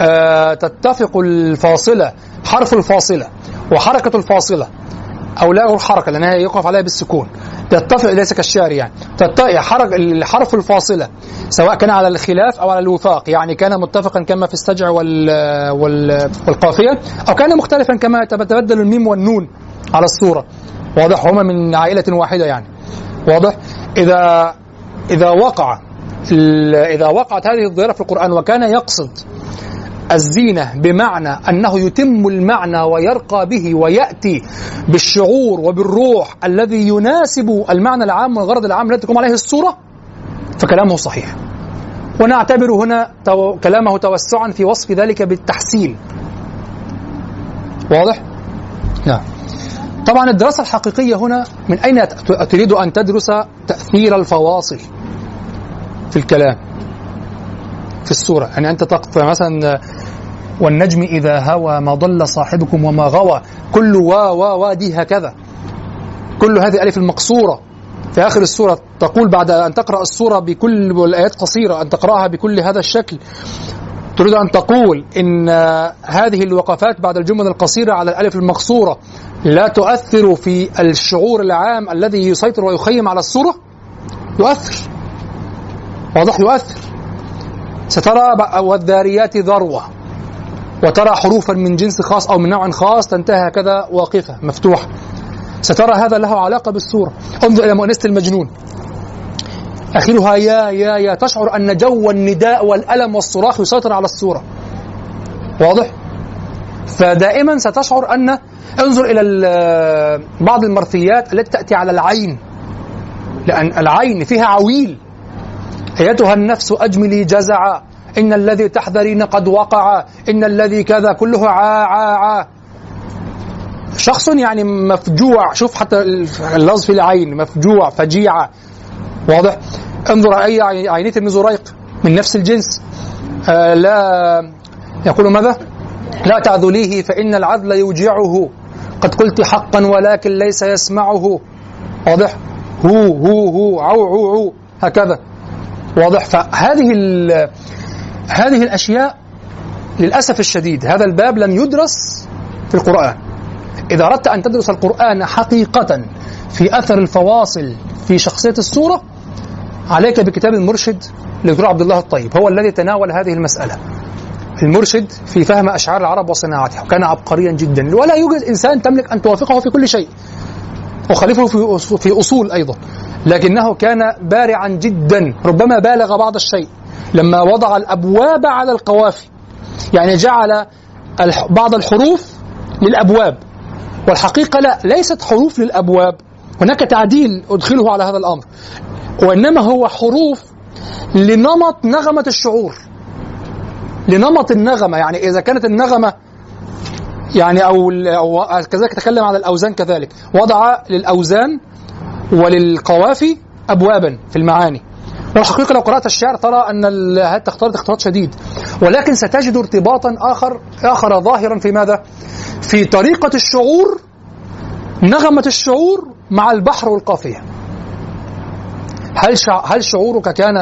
آه تتفق الفاصلة حرف الفاصلة وحركة الفاصلة أو لا الحركة لأنها يقف عليها بالسكون. تتفق ليس كالشعر يعني. تتفق حرك الحرف الفاصلة سواء كان على الخلاف أو على الوفاق يعني كان متفقا كما في السجع وال وال والقافية أو كان مختلفا كما تبدل الميم والنون على الصورة. واضح هما من عائلة واحدة يعني. واضح؟ إذا إذا وقع إذا وقعت هذه الظاهرة في القرآن وكان يقصد الزينة بمعنى أنه يتم المعنى ويرقى به ويأتي بالشعور وبالروح الذي يناسب المعنى العام والغرض العام الذي تقوم عليه الصورة فكلامه صحيح. ونعتبر هنا تو... كلامه توسعا في وصف ذلك بالتحسين واضح؟ نعم. طبعا الدراسة الحقيقية هنا من أين تريد أن تدرس تأثير الفواصل في الكلام في السورة يعني أنت تقف مثلا والنجم إذا هوى ما ضل صاحبكم وما غوى كل وا وا وا دي هكذا. كل هذه ألف المقصورة. في آخر السورة تقول بعد أن تقرأ السورة بكل الآيات قصيرة أن تقرأها بكل هذا الشكل. تريد أن تقول إن هذه الوقفات بعد الجمل القصيرة على الألف المقصورة لا تؤثر في الشعور العام الذي يسيطر ويخيم على الصورة؟ يؤثر. واضح يؤثر. سترى والذاريات ذروة وترى حروفا من جنس خاص أو من نوع خاص تنتهي هكذا واقفة مفتوحة. سترى هذا له علاقة بالصورة. انظر إلى مؤنسة المجنون. آخرها يا يا يا تشعر أن جو النداء والألم والصراخ يسيطر على الصورة. واضح؟ فدائما ستشعر أن انظر إلى بعض المرثيات التي تأتي على العين. لأن العين فيها عويل. أيتها النفس أجملي جزعا. إن الذي تحذرين قد وقع. إن الذي كذا كله عا عا شخص يعني مفجوع. شوف حتى اللفظ في العين. مفجوع فجيعة. واضح؟ انظر أي عي- عينية ابن زريق من نفس الجنس. آه لا يقول ماذا؟ لا تعذليه فإن العذل يوجعه. قد قلت حقا ولكن ليس يسمعه. واضح؟ هو هو هو عو عو عو هكذا. واضح؟ فهذه هذه الأشياء للأسف الشديد هذا الباب لم يدرس في القرآن. إذا أردت أن تدرس القرآن حقيقة في أثر الفواصل في شخصية السورة عليك بكتاب المرشد لدكتور عبد الله الطيب. هو الذي تناول هذه المسألة. المرشد في فهم أشعار العرب وصناعتها وكان عبقريا جدا. ولا يوجد إنسان تملك أن توافقه في كل شيء. وخليفه في في أصول أيضا. لكنه كان بارعا جدا ربما بالغ بعض الشيء. لما وضع الأبواب على القوافي يعني جعل بعض الحروف للأبواب. والحقيقة لا ليست حروف للأبواب. هناك تعديل أدخله على هذا الأمر. وإنما هو حروف لنمط نغمة الشعور. لنمط النغمة يعني إذا كانت النغمة يعني أو, أو كذلك تكلم عن الأوزان كذلك. وضع للأوزان وللقوافي أبوابا في المعاني. والحقيقة لو قرأت الشعر ترى أن اختلاط اختلاط شديد. ولكن ستجد ارتباطا آخر آخر ظاهرا في ماذا؟ في طريقة الشعور نغمة الشعور مع البحر والقافية. هل. هل شعورك كان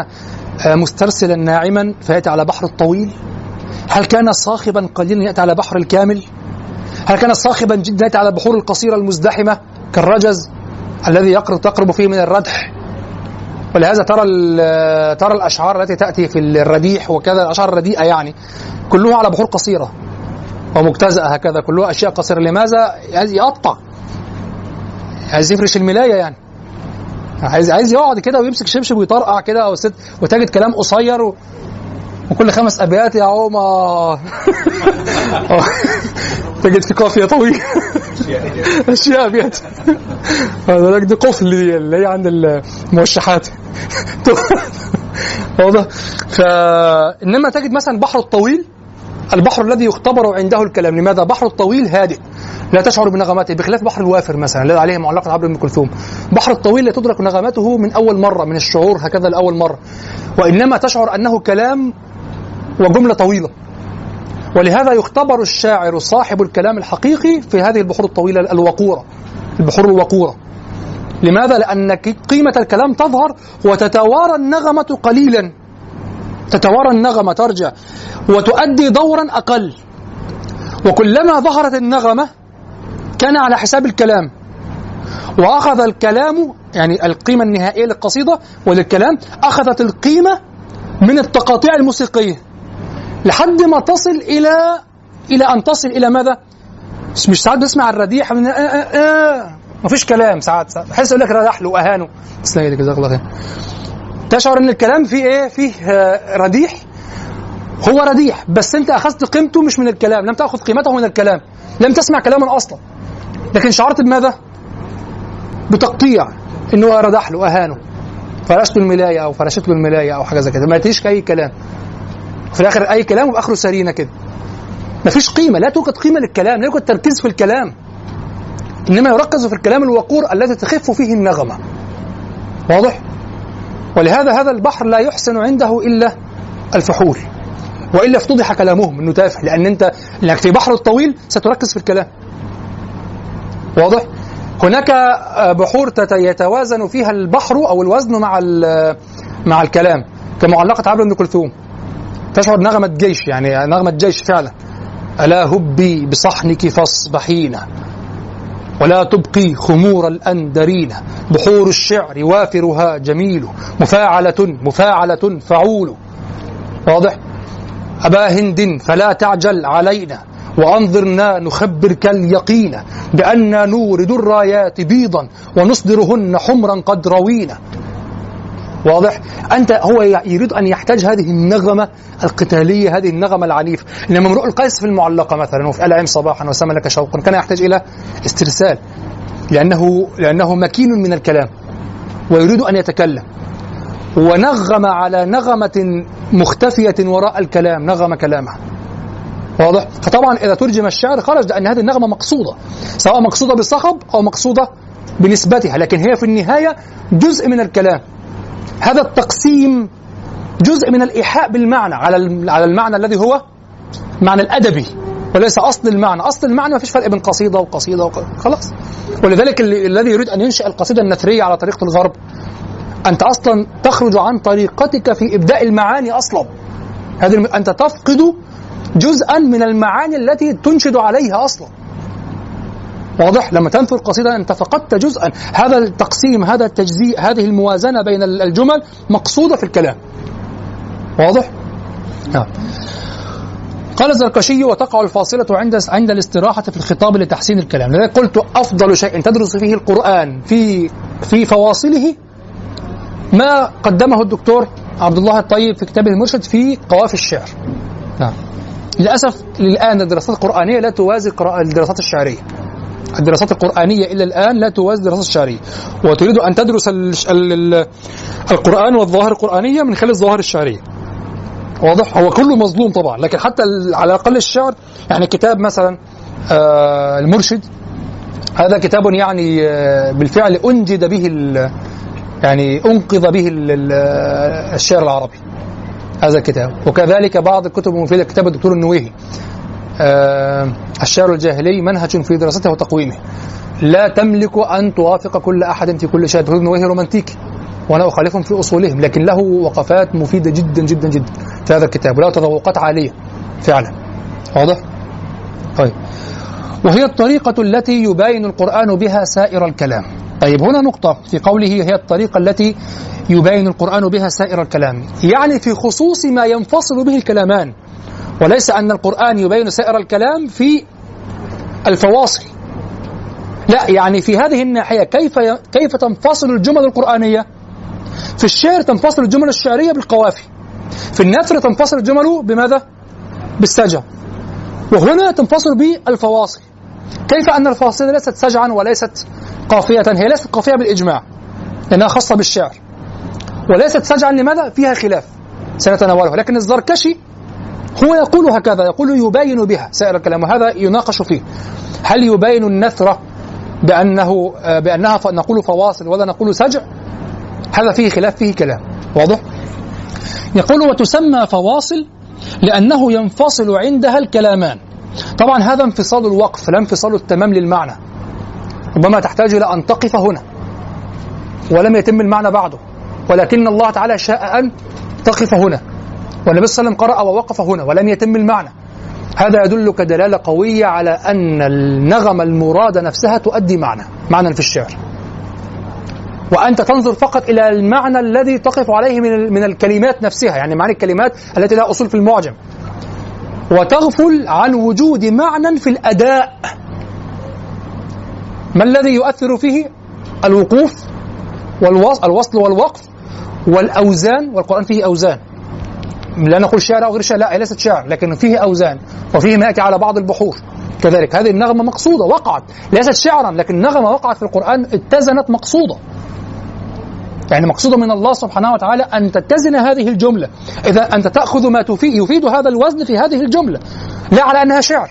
آه، مسترسلا ناعما فيأتي على بحر الطويل؟ هل كان صاخبا قليلا يأتي على بحر الكامل؟ هل كان صاخبا جدا يأتي على البحور القصيرة المزدحمة كالرجز الذي يقرب تقرب فيه من الردح ولهذا ترى ترى الأشعار التي تأتي في الرديح وكذا الأشعار الرديئة يعني كلها على بحور قصيرة ومجتزأة هكذا كلها أشياء قصيرة لماذا؟ يقطع عايز يفرش الملاية يعني عايز عايز يقعد كده ويمسك شبشب ويطرقع كده وتجد كلام قصير و... وكل خمس أبيات يا عمر. تجد في قافية طويله أشياء أبيات. هذا دي قفل دي اللي هي عند الموشحات واضح. فإنما تجد مثلا البحر الطويل البحر الذي يختبر عنده الكلام. لماذا؟ بحر الطويل هادئ. لا تشعر بنغماته. بخلاف بحر الوافر مثلا الذي عليه معلقة عبد ام كلثوم. بحر الطويل لا تدرك نغماته من أول مرة من الشعور هكذا لأول مرة. وإنما تشعر أنه كلام وجملة طويلة. ولهذا يختبر الشاعر صاحب الكلام الحقيقي في هذه البحور الطويلة الوقورة. البحور الوقورة. لماذا؟ لأن قيمة الكلام تظهر وتتوارى النغمة قليلا. تتوارى النغمة ترجع وتؤدي دورا أقل. وكلما ظهرت النغمة كان على حساب الكلام. وأخذ الكلام يعني القيمة النهائية للقصيدة وللكلام أخذت القيمة من التقاطيع الموسيقية. لحد ما تصل إلى إلى أن تصل إلى ماذا؟ مش ساعات بسمع الرديح من آه آه آه. مفيش كلام ساعات ساعات. بحس يقول لك ردح له أهانه. تسلم إيدك جزاك الله. خير تشعر إن الكلام فيه إيه؟ فيه آه رديح. هو رديح بس أنت أخذت قيمته مش من الكلام لم تأخذ قيمته من الكلام لم تسمع كلاما أصلا لكن شعرت بماذا؟ بتقطيع إنه ردح له أهانه. فرشت الملاية أو فرشت له الملاية أو حاجة زي كده. ما تيجي أي كلام. في الآخر أي كلام واخره سرينة كده. مفيش قيمة لا توجد قيمة للكلام لا يوجد تركيز في الكلام. إنما يركز في الكلام الوقور الذي تخف فيه النغمة. واضح؟ ولهذا هذا البحر لا يحسن عنده إلا الفحول وإلا افتضح كلامهم إنه تافه لأن أنت لأنك في بحر الطويل ستركز في الكلام. واضح؟ هناك بحور يتوازن فيها البحر أو الوزن مع مع الكلام كمعلقه عبد بن كلثوم. تشعر نغمة جيش يعني نغمة جيش فعلا. ألا هبي بصحنك فاصبحين ولا تبقي خمور الأندرين. بحور الشعر وافرها جميل. مفاعلة مفاعلة فعول. واضح؟ أبا هند فلا تعجل علينا. وأنظرنا نخبرك اليقين بأننا نورد الرايات بيضا ونصدرهن حمرا قد روينا. واضح؟ أنت هو يريد أن يحتاج هذه النغمة القتالية هذه النغمة العنيفة. إنما امرؤ القيس في المعلقة مثلا وفي ألعم صباحا وسمى لك شوقا كان يحتاج إلى استرسال لأنه لأنه مكين من الكلام ويريد أن يتكلم. ونغم على نغمة مختفية وراء الكلام نغم كلامه واضح؟ فطبعا إذا ترجم الشعر خرج لأن هذه النغمة مقصودة سواء مقصودة بالصخب أو مقصودة بنسبتها لكن هي في النهاية جزء من الكلام. هذا التقسيم جزء من الإيحاء بالمعنى على على المعنى الذي هو معنى الأدبي وليس أصل المعنى. أصل المعنى ما فيش فرق بين قصيدة وقصيدة وق... خلاص. ولذلك ال- الذي يريد أن ينشئ القصيدة النثرية على طريقة الغرب أنت أصلا تخرج عن طريقتك في إبداء المعاني أصلا. هذه. أنت تفقد جزءا من المعاني التي تنشد عليها أصلا. واضح لما تنثر قصيدة أنت فقدت جزءا هذا التقسيم هذا التجزيء هذه الموازنة بين ال- الجمل مقصودة في الكلام واضح؟ نعم قال الزركشي وتقع الفاصلة عند عند الاستراحة في الخطاب لتحسين الكلام، لذلك قلت أفضل شيء تدرس فيه القرآن في في فواصله ما قدمه الدكتور عبد الله الطيب في كتابه المرشد في قوافي الشعر. نعم. للأسف الآن الدراسات القرآنية لا توازي الدراسات الشعرية. الدراسات القرآنية إلى الآن لا توازي الدراسات الشعرية. وتريد أن تدرس ال ال ال القرآن والظواهر القرآنية من خلال الظواهر الشعرية. واضح؟ هو كله مظلوم طبعا لكن حتى على الأقل الشعر يعني كتاب مثلا آه المرشد هذا كتاب يعني آه بالفعل أنجد به يعني أنقذ به ال- ال- الشعر العربي. هذا الكتاب. وكذلك بعض الكتب المفيدة كتاب الدكتور النويهي. الشعر الجاهلي منهج في دراسته وتقويمه. لا تملك أن توافق كل أحد في كل شيء. الدكتور النويهي رومانتيكي وأنا أخالفهم في أصولهم لكن له وقفات مفيدة جدا جدا جدا في هذا الكتاب وله تذوقات عالية فعلا. واضح؟ طيب. وهي الطريقة التي يباين القرآن بها سائر الكلام. طيب هنا نقطة في قوله هي الطريقة التي يباين القرآن بها سائر الكلام. يعني في خصوص ما ينفصل به الكلامان. وليس أن القرآن يبين سائر الكلام في الفواصل. لا يعني في هذه الناحية كيف كيف تنفصل الجمل القرآنية؟ في الشعر تنفصل الجمل الشعرية بالقوافي. في النثر تنفصل الجمل بماذا؟ بالسجع. وهنا تنفصل بالفواصل. كيف أن الفاصلة ليست سجعا وليست قافية؟ هي ليست قافية بالإجماع لأنها خاصة بالشعر. وليست سجعا لماذا؟ فيها خلاف. سنتناوله. لكن الزركشي هو يقول هكذا يقول يباين بها سائر الكلام وهذا يناقش فيه. هل يباين النثر بأنه بأنها نقول فواصل ولا نقول سجع؟ هذا فيه خلاف فيه كلام. واضح؟ يقول وتسمى فواصل لأنه ينفصل عندها الكلامان. طبعا هذا انفصال الوقف لا انفصال التمام للمعنى. ربما تحتاج إلى أن تقف هنا. ولم يتم المعنى بعده. ولكن الله تعالى شاء أن تقف هنا. والنبي صلى الله عليه وسلم قرأ ووقف هنا ولم يتم المعنى. هذا يدلك دلالة قوية على أن النغمة المرادة نفسها تؤدي معنى معنى في الشعر. وأنت تنظر فقط إلى المعنى الذي تقف عليه من من الكلمات نفسها يعني معاني الكلمات التي لها أصول في المعجم. وتغفل عن وجود معنى في الأداء. ما الذي يؤثر فيه؟ الوقوف والوصل الوصل والوقف والأوزان والقرآن فيه أوزان. لا نقول شعر أو غير شعر لا هي ليست شعر لكن فيه أوزان وفيه ما يأتي على بعض البحور كذلك هذه النغمة مقصودة وقعت ليست شعرا لكن نغمة وقعت في القرآن اتزنت مقصودة. يعني مقصودة من الله سبحانه وتعالى أن تتزن هذه الجملة. إذا أنت تأخذ ما تفيد يفيد هذا الوزن في هذه الجملة. لا على أنها شعر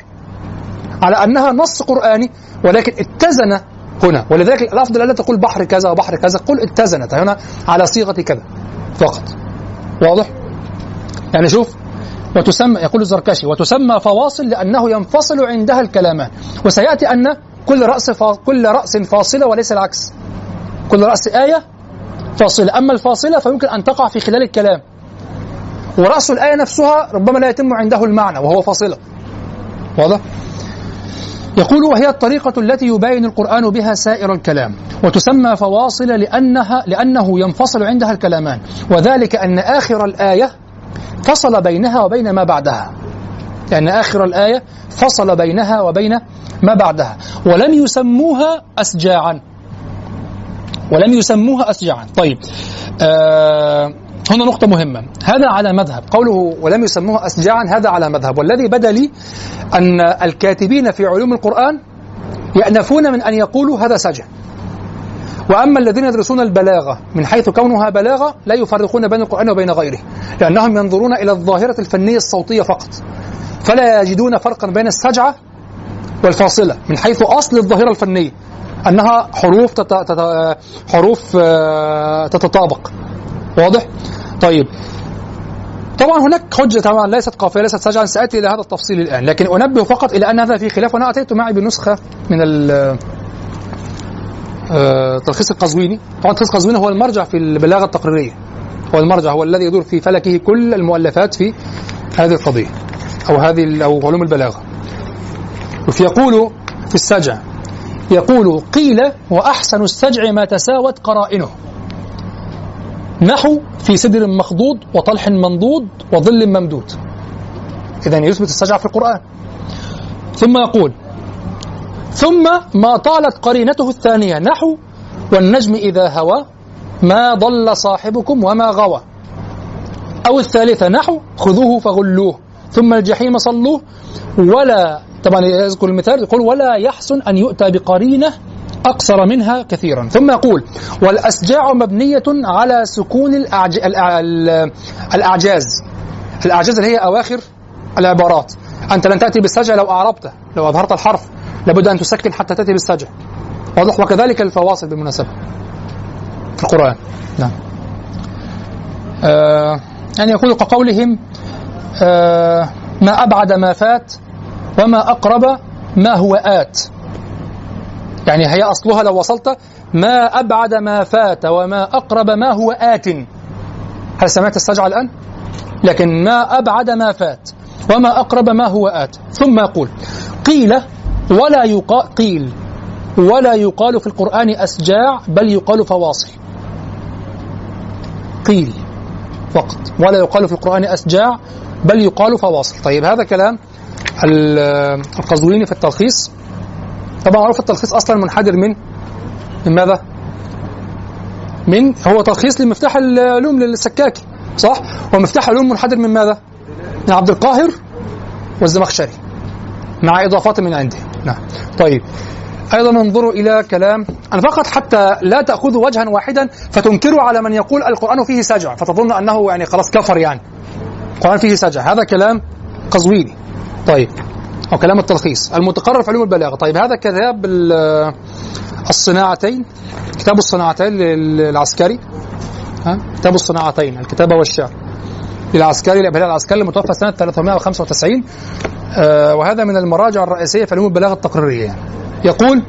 على أنها نص قرآني ولكن اتزن هنا. ولذلك الأفضل ألا تقول بحر كذا وبحر كذا قل اتزنت هنا على صيغة كذا فقط. واضح؟ يعني شوف وتسمى يقول الزركشي وتسمى فواصل لأنه ينفصل عندها الكلامان وسيأتي أن كل رأس فا... كل رأس فاصلة وليس العكس. كل رأس آية فاصلة. أما الفاصلة فيمكن أن تقع في خلال الكلام. ورأس الآية نفسها ربما لا يتم عنده المعنى وهو فاصلة. واضح؟ يقول وهي الطريقة التي يباين القرآن بها سائر الكلام. وتسمى فواصل لأنها لأنه ينفصل عندها الكلامان. وذلك أن آخر الآية فصل بينها وبين ما بعدها. لأن آخر الآية فصل بينها وبين ما بعدها. ولم يسموها أسجاعا. ولم يسموها أسجاعا. طيب آه هنا نقطة مهمة. هذا على مذهب. قوله ولم يسموها أسجاعا هذا على مذهب. والذي بدا لي أن الكاتبين في علوم القرآن يأنفون من أن يقولوا هذا سجع. وأما الذين يدرسون البلاغة من حيث كونها بلاغة لا يفرقون بين القرآن وبين غيره لأنهم ينظرون إلى الظاهرة الفنية الصوتية فقط. فلا يجدون فرقا بين السجعة والفاصلة من حيث أصل الظاهرة الفنية أنها حروف تت... تت... حروف آه، تتطابق. واضح؟ طيب. طبعا هناك حجة طبعا ليست قافية ليست سجعا سأتي إلى هذا التفصيل الآن لكن أنبه فقط إلى أن هذا في خلاف وأنا أتيت معي بنسخة من تلخيص القزويني. طبعا تلخيص القزويني هو المرجع في البلاغة التقريرية. هو المرجع هو الذي يدور في فلكه كل المؤلفات في هذه القضية أو هذه أو علوم البلاغة. يقول في السجع يقول قيل وأحسن السجع ما تساوت قرائنه. نحو في سدر مخضود وطلح منضود وظل ممدود. إذا يثبت السجع في القرآن. ثم يقول ثم ما طالت قرينته الثانية نحو والنجم إذا هوى ما ضل صاحبكم وما غوى. أو الثالثة نحو خذوه فغلوه ثم الجحيم صلوه. ولا طبعا يذكر المثال يقول ولا يحسن أن يؤتى بقرينة أقصر منها كثيرا. ثم يقول والأسجاع مبنية على سكون الأعج... الأع... الأعجاز. الأعجاز اللي هي أواخر العبارات. أنت لن تأتي بالسجع لو أعربته لو أظهرت الحرف. لابد أن تسكن حتى تأتي بالسجع. وأضح وكذلك الفواصل بالمناسبة. في القرآن. نعم. آه يعني يقول كقولهم آه ما أبعد ما فات وما أقرب ما هو آت. يعني هي أصلها لو وصلت ما أبعد ما فات وما أقرب ما هو آت. هل سمعت السجع الآن؟ لكن ما أبعد ما فات وما أقرب ما هو آت. ثم يقول قيل ولا يقال قيل ولا يقال في القرآن أسجاع بل يقال فواصل قيل فقط ولا يقال في القرآن أسجاع بل يقال فواصل طيب هذا كلام القزويني في التلخيص طبعا معروف التلخيص أصلا منحدر من من ماذا؟ من هو تلخيص لمفتاح العلوم للسكاكي صح؟ ومفتاح العلوم منحدر من ماذا؟ من عبد القاهر والزمخشري مع إضافات من عنده نعم. طيب. أيضا انظروا إلى كلام. أنا فقط حتى لا تأخذوا وجها واحدا فتنكروا على من يقول القرآن فيه سجع فتظن أنه يعني خلاص كفر يعني. القرآن فيه سجع. هذا كلام قزويني. طيب. أو كلام التلخيص. المتقرر في علوم البلاغة. طيب هذا كتاب الصناعتين. كتاب الصناعتين للعسكري. ها؟ كتاب الصناعتين الكتابة والشعر. للعسكري الإبهالي العسكري المتوفى سنة 395 آه وهذا من المراجع الرئيسية في علوم البلاغة التقريرية يعني. يقول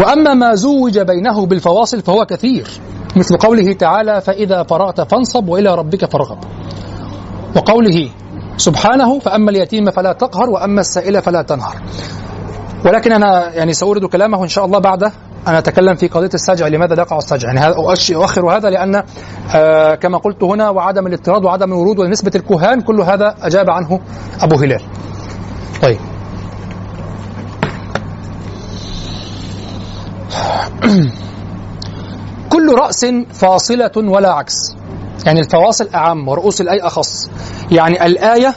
وأما ما زوج بينه بالفواصل فهو كثير مثل قوله تعالى فإذا فرغت فانصب وإلى ربك فارغب وقوله سبحانه فأما اليتيم فلا تقهر وأما السائل فلا تنهر ولكن أنا يعني سأورد كلامه إن شاء الله بعد أنا أتكلم في قضية السجع لماذا يقع السجع؟ يعني أؤخر هذا لأن آه كما قلت هنا وعدم الاضطراد وعدم الورود ونسبة الكهان كل هذا أجاب عنه أبو هلال. طيب. كل رأس فاصلة ولا عكس. يعني الفواصل أعم ورؤوس الآية أخص. يعني الآية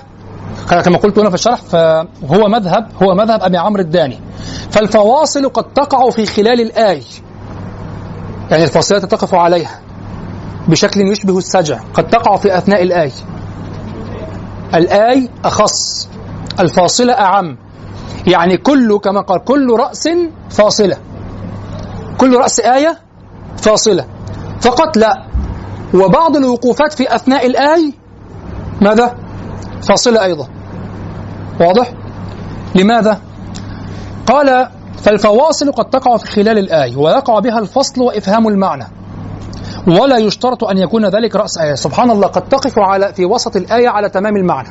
كما قلت هنا في الشرح فهو مذهب هو مذهب أبي عمرو الداني. فالفواصل قد تقع في خلال الآية يعني الفاصلات تقف عليها بشكل يشبه السجع. قد تقع في أثناء الآية الآي أخص الفاصلة أعم. يعني كل كما قال كل رأس فاصلة. كل رأس آية فاصلة. فقط لا. وبعض الوقوفات في أثناء الآي ماذا؟ فاصلة أيضا. واضح؟ لماذا؟ قال فالفواصل قد تقع في خلال الآي ويقع بها الفصل وإفهام المعنى ولا يشترط أن يكون ذلك رأس آية سبحان الله قد تقف على في وسط الآية على تمام المعنى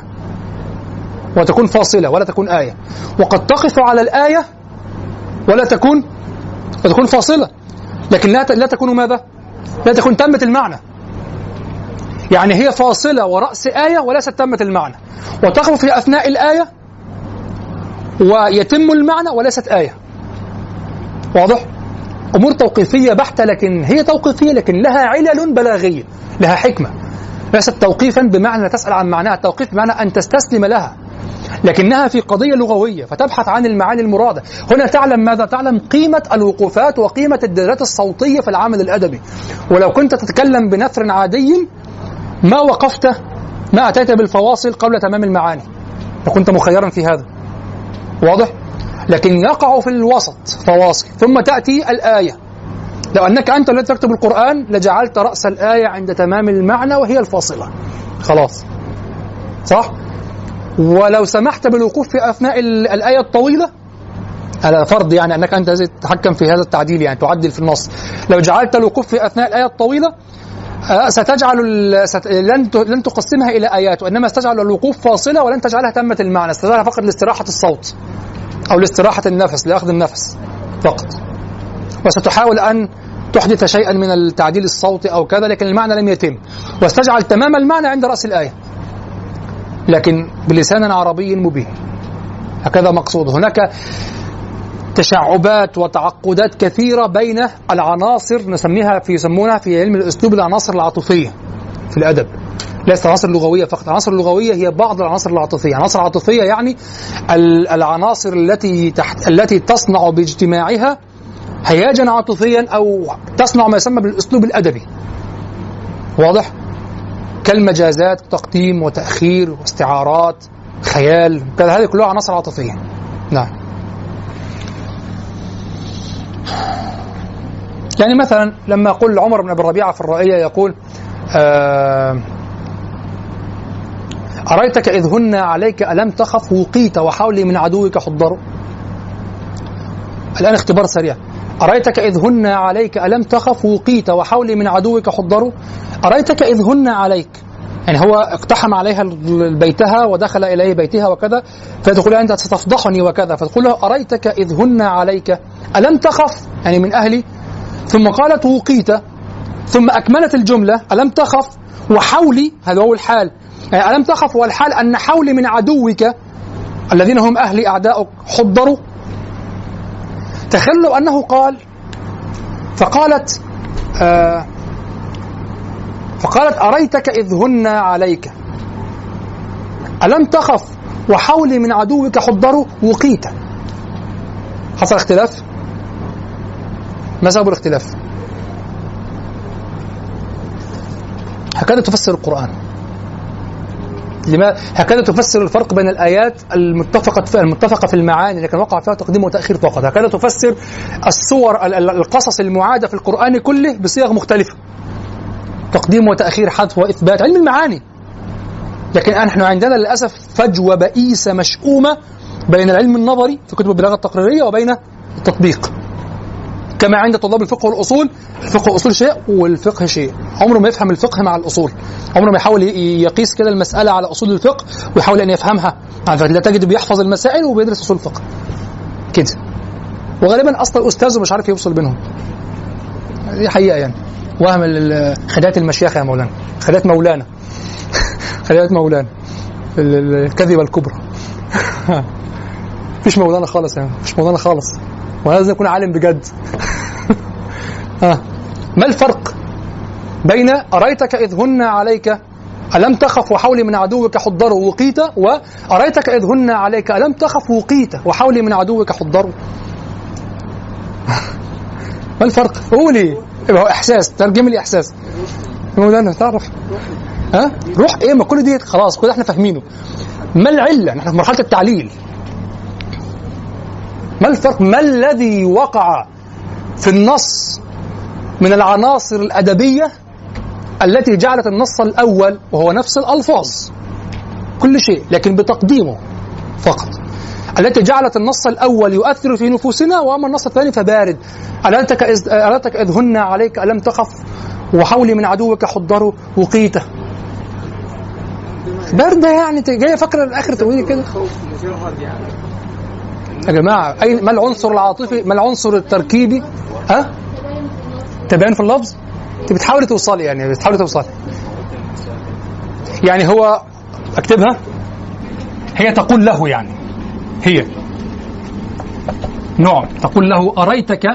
وتكون فاصلة ولا تكون آية وقد تقف على الآية ولا تكون وتكون فاصلة لكن لا لا تكون ماذا؟ لا تكون تمت المعنى يعني هي فاصلة ورأس آية وليست تمت المعنى. وتقف في أثناء الآية ويتم المعنى وليست آية. واضح؟ أمور توقيفية بحتة لكن هي توقيفية لكن لها علل بلاغية لها حكمة. ليست توقيفا بمعنى تسأل عن معناها. التوقيف بمعنى أن تستسلم لها لكنها في قضية لغوية فتبحث عن المعاني المرادة. هنا تعلم ماذا؟ تعلم قيمة الوقوفات وقيمة الدلالات الصوتية في العمل الأدبي. ولو كنت تتكلم بنثر عادي ما وقفت ما أتيت بالفواصل قبل تمام المعاني. لكنت مخيرا في هذا. واضح؟ لكن يقع في الوسط فواصل. ثم تأتي الآية. لو أنك أنت الذي تكتب القرآن لجعلت رأس الآية عند تمام المعنى وهي الفاصلة. خلاص. صح؟ ولو سمحت بالوقوف في أثناء ال- الآية الطويلة على فرض يعني أنك أنت تتحكم في هذا التعديل يعني تعدل في النص. لو جعلت الوقوف في أثناء الآية الطويلة ستجعل ال- ست... لن. لن تقسمها إلى آيات وإنما ستجعل الوقوف فاصلة ولن تجعلها تامه المعنى ستجعلها فقط لاستراحة الصوت أو لاستراحة النفس لأخذ النفس فقط. وستحاول أن تحدث شيئا من التعديل الصوتي أو كذا لكن المعنى لم يتم. واستجعل تمام المعنى عند رأس الآية. لكن بلسان عربي مبين. هكذا مقصود هناك تشعبات وتعقدات كثيرة بين العناصر نسميها في يسمونها في علم الأسلوب العناصر العاطفية في الأدب. ليست عناصر لغوية فقط العناصر اللغوية هي بعض العناصر العاطفية. العناصر العاطفية يعني ال- العناصر التي تحت التي تصنع باجتماعها هياجا عاطفيا أو تصنع ما يسمى بالأسلوب الأدبي. واضح؟ كالمجازات تقديم وتأخير واستعارات خيال هذه كلها عناصر عاطفية. نعم. يعني مثلا لما يقول عمر بن أبي الربيعه في الرائيه يقول آه أريتك إذ هن عليك ألم تخف وقيت وحولي من عدوك حضر الآن اختبار سريع. أريتك إذ هن عليك ألم تخف وقيت وحولي من عدوك حضر أريتك إذ هن عليك يعني هو اقتحم عليها بيتها ودخل إليه بيتها وكذا فتقول أنت ستفضحني وكذا فتقول له أريتك إذ هن عليك ألم تخف؟ يعني من أهلي. ثم قالت وقيت ثم أكملت الجملة ألم تخف؟ وحولي هذا هو الحال يعني ألم تخف؟ والحال أن حولي من عدوك الذين هم أهلي أعداؤك حضروا. تخيل أنه قال فقالت آه فقالت أريتك إذ هن عليك. ألم تخف وحولي من عدوك حضروا وقيت. حصل اختلاف؟ ما سبب الاختلاف؟ هكذا تفسر القرآن. لما هكذا تفسر الفرق بين الآيات المتفقة في المتفقة في المعاني لكن وقع فيها تقديم وتأخير فقط. هكذا تفسر الصور ال- ال- القصص المعادة في القرآن كله بصيغ مختلفة. تقديم وتأخير حذف وإثبات علم المعاني. لكن نحن عندنا للأسف فجوة بئيسة مشؤومة بين العلم النظري في كتب البلاغة التقريرية وبين التطبيق. كما عند طلاب الفقه والأصول الفقه والأصول شيء والفقه شيء. عمره ما يفهم الفقه مع الأصول. عمره ما يحاول يقيس كده المسألة على أصول الفقه ويحاول أن يفهمها. لا تجد بيحفظ المسائل وبيدرس أصول الفقه. كده. وغالبا أصلا الأستاذ مش عارف يوصل بينهم. دي حقيقة يعني. وهم خدات المشيخه يا مولانا. خدات مولانا. خدات مولانا. ال- ال- الكذبه الكبرى. مفيش مولانا خالص يعني مفيش مولانا خالص. ولازم يكون عالم بجد. آه. ما الفرق بين أريتك إذ هن عليك ألم تخف وحولي من عدوك حضر وقيت؟ وأريتك إذ هن عليك ألم تخف وقيت وحولي من عدوك حضر؟ ما الفرق؟ قولي. يبقى هو إحساس ترجم لي إحساس مولانا تعرف ها؟ روح إيه ما كل دي خلاص كل ده إحنا فاهمينه ما العلة؟ نحن في مرحلة التعليل ما الفرق؟ ما الذي وقع في النص من العناصر الأدبية التي جعلت النص الأول وهو نفس الألفاظ كل شيء لكن بتقديمه فقط التي جعلت النص الأول يؤثر في نفوسنا وأما النص الثاني فبارد. ألتك إذ, ألتك إذ هن عليك؟ ألم تخف؟ وحولي من عدوك حضر وقيته بارده يعني انت جاية فاكره الآخر تقولي كده. يا جماعة اي ما العنصر العاطفي؟ ما العنصر التركيبي؟ ها؟ تبين في اللفظ؟ أنت بتحاولي توصلي يعني بتحاولي توصلي. يعني هو أكتبها؟ هي تقول له يعني. هي. نوع تقول له أريتك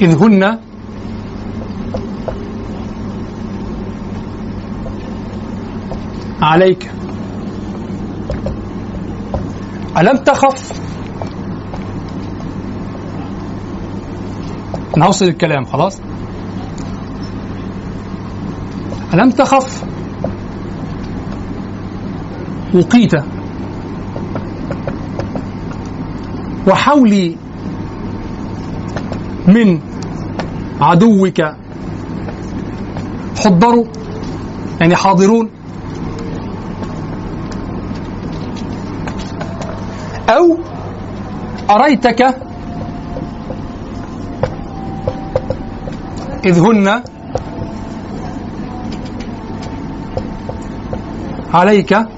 إذ هن عليك. ألم تخف؟ أنا هوصل الكلام خلاص؟ ألم تخف؟ وقيت وحولي من عدوك حضروا يعني حاضرون أو أريتك إذ هن عليك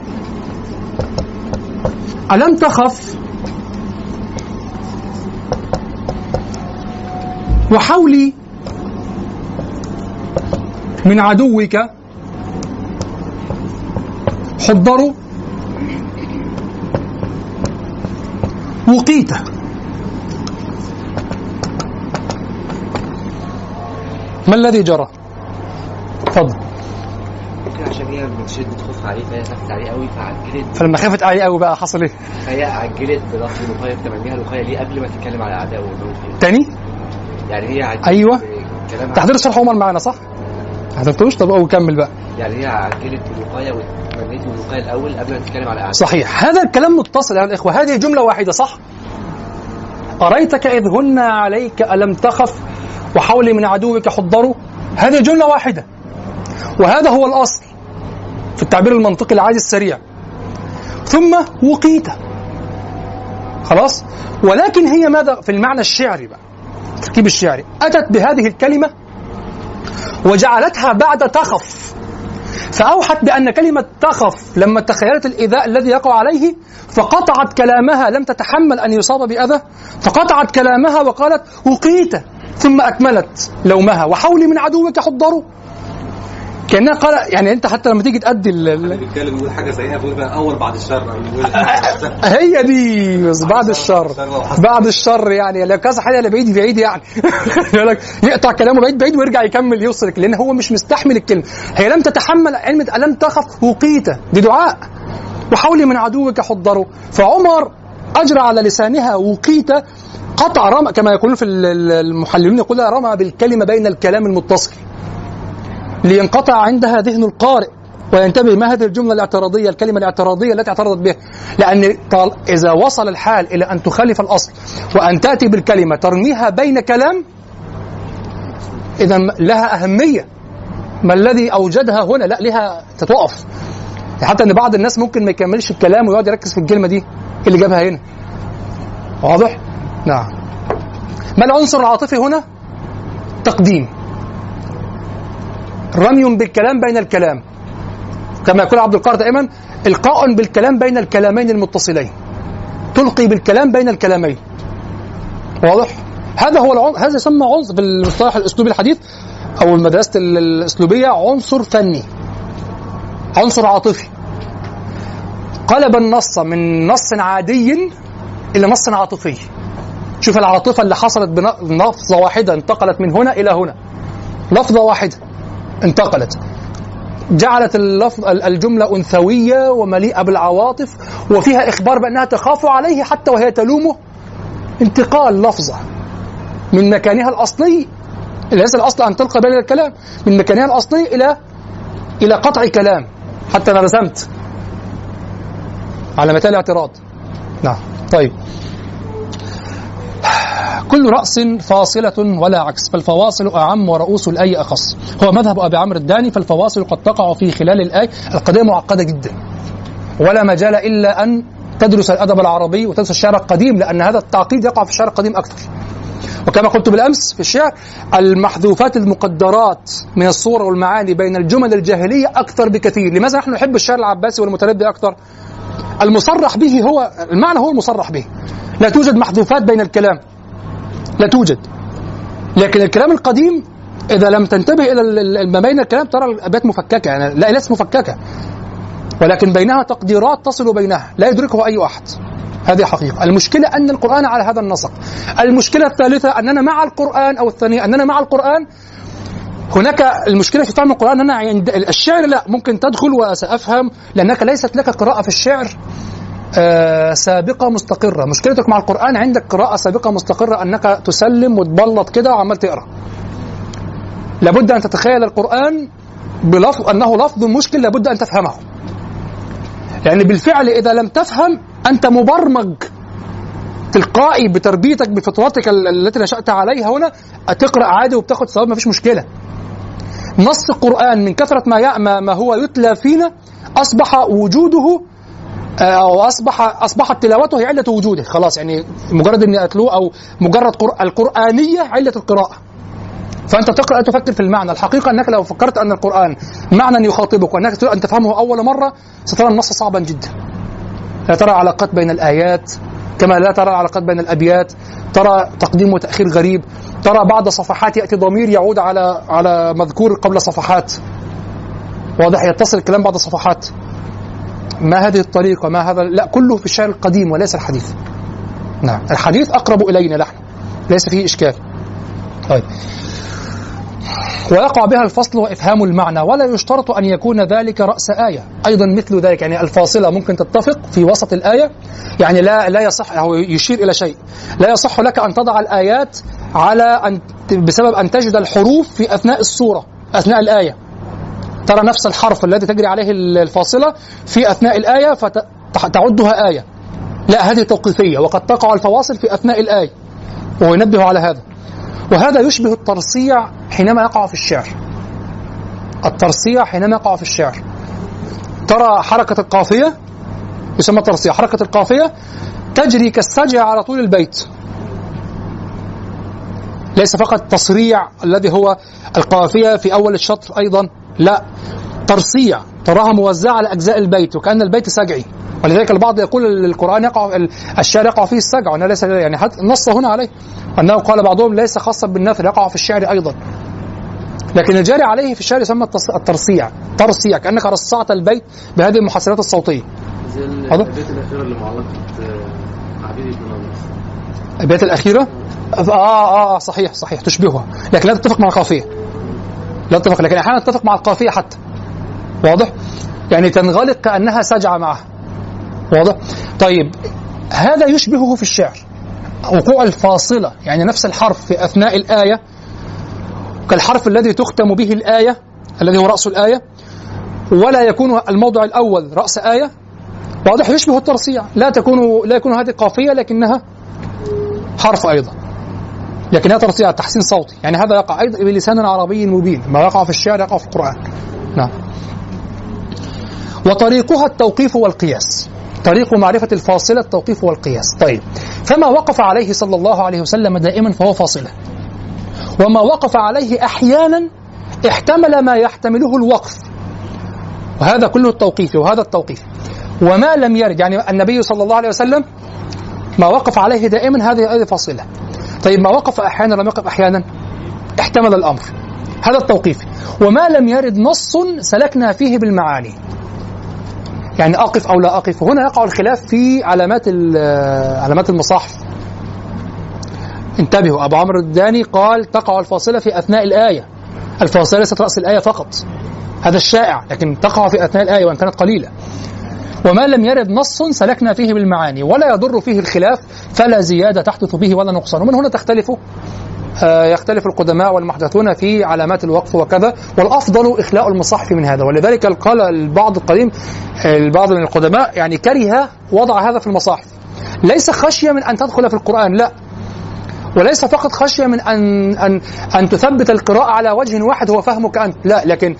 ألم تخف؟ وحولي من عدوك. حضروا. وقيت. ما الذي جرى؟ تفضل. ممكن عليه فهي خافت عليه قوي فعجلت فلما خافت عليه قوي بقى حصل إيه؟ فهي عجلت بلفظ الوقايه تمنيها الوقايه ليه قبل ما تتكلم على اعدائه تاني؟ يعني هي عجلت. كلامها تحضير شرح عمر معانا صح؟ ما حضرتوش؟ طب أو كمل بقى. يعني هي عجلت بالوقايه وتمنيت الوقايه الأول قبل ما تتكلم على اعدائه صحيح. هذا الكلام متصل يا الإخوة هذه جملة واحدة صح؟ أريتك إذ هن عليك ألم تخف وحولي من عدوك حضروا؟ هذه جملة واحدة. وهذا هو الأصل. التعبير المنطقي العادي السريع. ثم وقيت. خلاص؟ ولكن هي ماذا؟ في المعنى الشعري بقى التركيب الشعري. أتت بهذه الكلمة وجعلتها بعد تخف. فأوحت بأن كلمة تخف لما تخيلت الإيذاء الذي يقع عليه فقطعت كلامها لم تتحمل أن يصاب بأذى فقطعت كلامها وقالت وقيت. ثم أكملت لومها. وحولي من عدوك حضروا. كأنها قال يعني أنت حتى لما تيجي تأدي ال- بيتكلم يقول حاجة زيها بيقول بقى أول بعد الشر. هي دي بس بعد الشر. بعد الشر يعني. لو كذا حاجة لبعيد بعيد يعني. يقول لك يقطع كلامه بعيد بعيد ويرجع يكمل يوصلك لأن هو مش مستحمل الكلمة. هي لم تتحمل علم الم تخف وقيت دي دعاء. وحولي من عدوك حضروا فعمر أجرى على لسانها وقيت قطع رمى كما يقولون في ال- ال- المحللون يقول رمى بالكلمة بين الكلام المتصل. لينقطع عندها ذهن القارئ وينتبه ما هذه الجملة الاعتراضية الكلمة الاعتراضية التي اعترضت بها طال إذا وصل الحال إلى أن تخالف الأصل وأن تأتي بالكلمة ترميها بين كلام إذا لها أهمية. ما الذي أوجدها هنا؟ لا لها تتوقف. حتى إن بعض الناس ممكن ما يكملش الكلام ويقعد يركز في الكلمة دي إيه اللي جابها هنا؟ واضح؟ نعم. ما العنصر العاطفي هنا؟ تقديم. رمي بالكلام بين الكلام. كما يقول عبد القادر دائما إلقاء بالكلام بين الكلامين المتصلين. تلقي بالكلام بين الكلامين. واضح؟ هذا هو العن... هذا يسمى عنصر في المصطلح الأسلوبي الحديث أو المدرسة ال- الأسلوبية عنصر فني. عنصر عاطفي. قلب النص من نص عادي إلى نص عاطفي. شوف العاطفة اللي حصلت بلفظه واحدة انتقلت من هنا إلى هنا. لفظه واحدة. انتقلت. جعلت اللفظ الجملة أنثوية ومليئة بالعواطف وفيها إخبار بأنها تخاف عليه حتى وهي تلومه. انتقال لفظة من مكانها الأصلي ليس الأصل أن تلقى بين الكلام من مكانها الأصلي إلى إلى قطع كلام حتى أنا رسمت. على مثال الاعتراض؟ نعم. طيب. كل رأس فاصلة ولا عكس فالفواصل أعم ورؤوس الآي أخص. هو مذهب أبي عمرو الداني فالفواصل قد تقع في خلال الآي القضية معقدة جدا. ولا مجال إلا أن تدرس الأدب العربي وتدرس الشعر القديم لأن هذا التعقيد يقع في الشعر القديم أكثر. وكما قلت بالأمس في الشعر المحذوفات المقدرات من الصور والمعاني بين الجمل الجاهلية أكثر بكثير، لماذا نحن نحب الشعر العباسي والمتنبي أكثر؟ المصرح به هو المعنى هو المصرح به. لا توجد محذوفات بين الكلام. لا توجد. لكن الكلام القديم إذا لم تنتبه ال- ما بين الكلام ترى الابيات مفككة يعني لا ليست مفككة. ولكن بينها تقديرات تصل بينها لا يدركه أي أحد. هذه حقيقة المشكلة أن القرآن على هذا النسق المشكلة الثالثة أننا مع القرآن أو الثانية أننا مع القرآن هناك المشكلة في فهم القرآن أننا عند الشعر لا ممكن تدخل وسأفهم لأنك ليست لك قراءة في الشعر آه، سابقة مستقرة. مشكلتك مع القرآن عندك قراءة سابقة مستقرة أنك تسلم وتبلط كده وعمال تقرأ. لابد أن تتخيل القرآن بلفظ أنه لفظ مشكل لابد أن تفهمه. لأن بالفعل إذا لم تفهم أنت مبرمج تلقائي بتربيتك بفطرتك ال- التي نشأت عليها هنا تقرأ عادي وبتاخد ثواب ما فيش مشكلة. نص القرآن من كثرة ما ما هو يتلى فينا أصبح وجوده آه، أو أصبح أصبحت تلاوته هي علة وجوده. خلاص يعني مجرد إني أتلوه أو مجرد قر- القرآنية علة القراءة. فأنت تقرأ تفكر في المعنى. الحقيقة أنك لو فكرت أن القرآن معنى يخاطبك وأنك تريد أن تفهمه أول مرة سترى النص صعبا جدا. لا ترى علاقات بين الآيات كما لا ترى علاقات بين الأبيات ترى تقديم وتأخير غريب ترى بعد صفحات يأتي ضمير يعود على على مذكور قبل صفحات. واضح؟ يتصل الكلام بعد صفحات ما هذه الطريقة؟ ما هذا؟ لا كله في الشعر القديم وليس الحديث. نعم الحديث أقرب إلينا نحن ليس فيه إشكال. طيب. ويقع بها الفصل وإفهام المعنى ولا يشترط أن يكون ذلك رأس آية. أيضا مثل ذلك يعني الفاصلة ممكن تتفق في وسط الآية. يعني لا لا يصح هو يشير إلى شيء. لا يصح لك أن تضع الآيات على أن بسبب أن تجد الحروف في أثناء السورة أثناء الآية. ترى نفس الحرف الذي تجري عليه الفاصلة في أثناء الآية فتعدها آية. لا هذه توقيفية وقد تقع الفواصل في أثناء الآية. وهو ينبه على هذا. وهذا يشبه الترصيع حينما يقع في الشعر. الترصيع حينما يقع في الشعر. ترى حركة القافية يسمى ترصيع حركة القافية تجري كالسجع على طول البيت. ليس فقط تصريع الذي هو القافية في أول الشطر أيضا لا ترصيع تراها موزعة على أجزاء البيت وكأن البيت سجعي. ولذلك البعض يقول القرآن يقع الشعر يقع فيه السجع وأنه ليس يعني نص هنا عليه أنه قال بعضهم ليس خاصا بالنثر يقع في الشعر أيضا. لكن الجاري عليه في الشعر يسمى الترصيع ترصيع كأنك رصعت البيت بهذه المحصلات الصوتية. زي واضح؟ البيت الأخيرة اللي معلقة عبيد بن البيت الأخيرة؟ آه, آه, آه صحيح صحيح تشبهها. لكن لا تتفق مع القافية. لا تتفق لكن أحيانا تتفق مع القافية حتى. واضح؟ يعني تنغلق كأنها سجعة معها واضح؟ طيب هذا يشبهه في الشعر. وقوع الفاصلة يعني نفس الحرف في أثناء الآية كالحرف الذي تختم به الآية الذي هو رأس الآية ولا يكون الموضع الأول رأس آية. واضح؟ يشبه الترصيع. لا تكون لا يكون هذه قافية لكنها حرف أيضا. لكنها ترصيع تحسين صوتي. يعني هذا يقع أيضا بلسان عربي مبين. ما يقع في الشعر يقع في القرآن. نعم. وطريقها التوقيف والقياس. طريق معرفة الفاصلة التوقيف والقياس. طيب فما وقف عليه صلى الله عليه وسلم دائما فهو فاصلة. وما وقف عليه أحيانا احتمل ما يحتمله الوقف. وهذا كله التوقيف وهذا التوقيف. وما لم يرد يعني النبي صلى الله عليه وسلم ما وقف عليه دائما هذه هذه فاصلة. طيب ما وقف أحيانا لم يقف أحيانا؟ احتمل الأمر. هذا التوقيف. وما لم يرد نص سلكنا فيه بالمعاني. يعني أقف أو لا أقف. هنا يقع الخلاف في علامات علامات المصاحف. انتبهوا أبو عمرو الداني قال تقع الفاصلة في أثناء الآية. الفاصلة ليست رأس الآية فقط. هذا الشائع لكن تقع في أثناء الآية وإن كانت قليلة. وما لم يرد نص سلكنا فيه بالمعاني ولا يضر فيه الخلاف فلا زيادة تحدث به ولا نقصان. ومن هنا تختلف يختلف القدماء والمحدثون في علامات الوقف وكذا والأفضل إخلاء المصاحف من هذا. ولذلك قال البعض القديم البعض من القدماء يعني كره وضع هذا في المصاحف ليس خشية من أن تدخل في القرآن لا. وليس فقط خشية من أن أن أن تثبت القراءة على وجه واحد هو فهمك أنت لا. لكن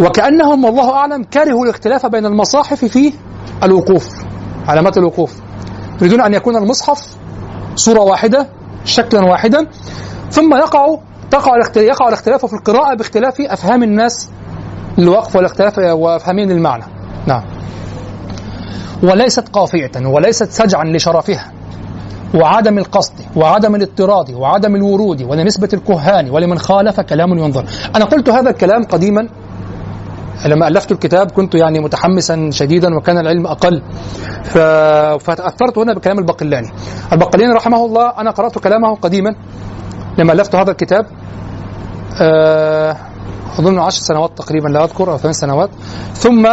وكأنهم والله أعلم كرهوا الاختلاف بين المصاحف في الوقوف علامات الوقوف. يريدون أن يكون المصحف صورة واحدة شكلا واحدا. ثم يقع تقع يقع الاختلاف في القراءة باختلاف أفهام الناس للوقف والاختلاف وأفهامهم المعنى نعم. وليست قافية وليست سجعا لشرفها. وعدم القصد وعدم الاضطراد وعدم الورود ولنسبة الكهان ولمن خالف كلام ينظر. أنا قلت هذا الكلام قديما لما ألفت الكتاب كنت يعني متحمسا شديدا وكان العلم أقل. ف... فتأثرت هنا بكلام البقلاني البقلاني رحمه الله أنا قرأت كلامه قديما لما ألفت هذا الكتاب آه، أظن عشر سنوات تقريبا لا أذكر أو ثمان سنوات. ثم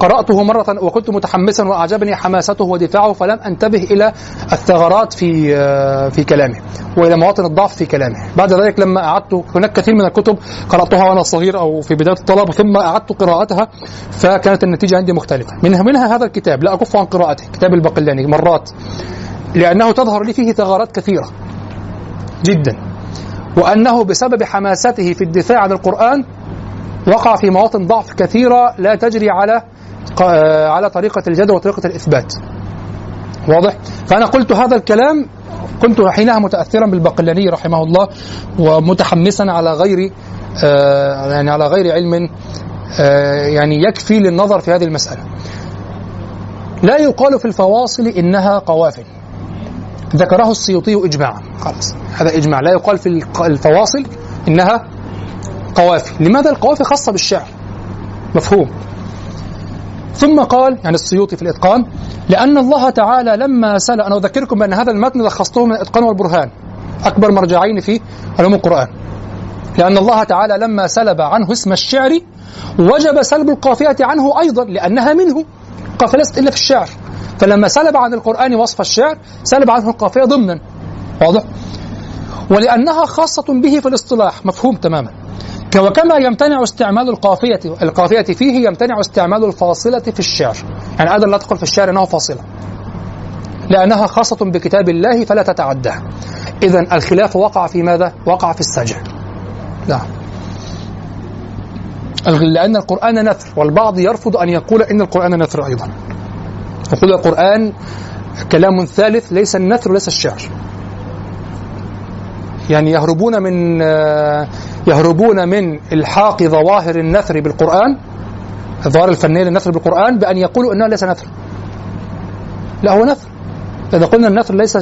قرأته مرة وكنت متحمسا وأعجبني حماسته ودفاعه فلم أنتبه إلى الثغرات في آه، في كلامه وإلى مواطن الضعف في كلامه. بعد ذلك لما أعدت هناك كثير من الكتب قرأتها وأنا صغير أو في بداية الطلب ثم أعدت قراءتها فكانت النتيجة عندي مختلفة. منها منها هذا الكتاب لا أكف عن قراءته كتاب البقلاني مرات لأنه تظهر لي فيه ثغرات كثيرة جدا وأنه بسبب حماسته في الدفاع عن القرآن وقع في مواطن ضعف كثيرة لا تجري على على طريقة الجدل وطريقة الإثبات. واضح؟ فأنا قلت هذا الكلام كنت حينها متأثرا بالبقلاني رحمه الله ومتحمسا على غير آه، يعني على غير علم آه، يعني يكفي للنظر في هذه المسألة. لا يقال في الفواصل إنها قوافل. ذكره السيوطي إجماعا. خلاص هذا إجماع. لا يقال في الفواصل إنها قوافي لماذا القوافي خاصة بالشعر؟ مفهوم. ثم قال يعني السيوطي في الإتقان لأن الله تعالى لما سأل أنا أذكركم بأن هذا المتن لخصته من الإتقان والبرهان أكبر مرجعين في علوم القرآن. لأن الله تعالى لما سلب عنه اسم الشعر وجب سلب القافية عنه أيضا لأنها منه القافية ليست إلا في الشعر. فلما سلب عن القرآن وصف الشعر سلب عنه القافية ضمنا واضح؟ ولأنها خاصة به في الاصطلاح مفهوم تماما. وكما يمتنع استعمال القافية القافية فيه يمتنع استعمال الفاصلة في الشعر. يعني أيضا لا تقل في الشعر أنه فاصلة. لأنها خاصة بكتاب الله فلا تتعداه إذا الخلاف وقع في ماذا؟ وقع في السجع. نعم. لأن القرآن نثر والبعض يرفض أن يقول إن القرآن نثر أيضا. يقول القرآن كلام ثالث ليس النثر وليس الشعر. يعني يهربون من آه، يهربون من إلحاق ظواهر النثر بالقرآن الظواهر الفنية للنثر بالقرآن بأن يقولوا إنه ليس نثر. لا هو نثر. إذا قلنا النثر ليس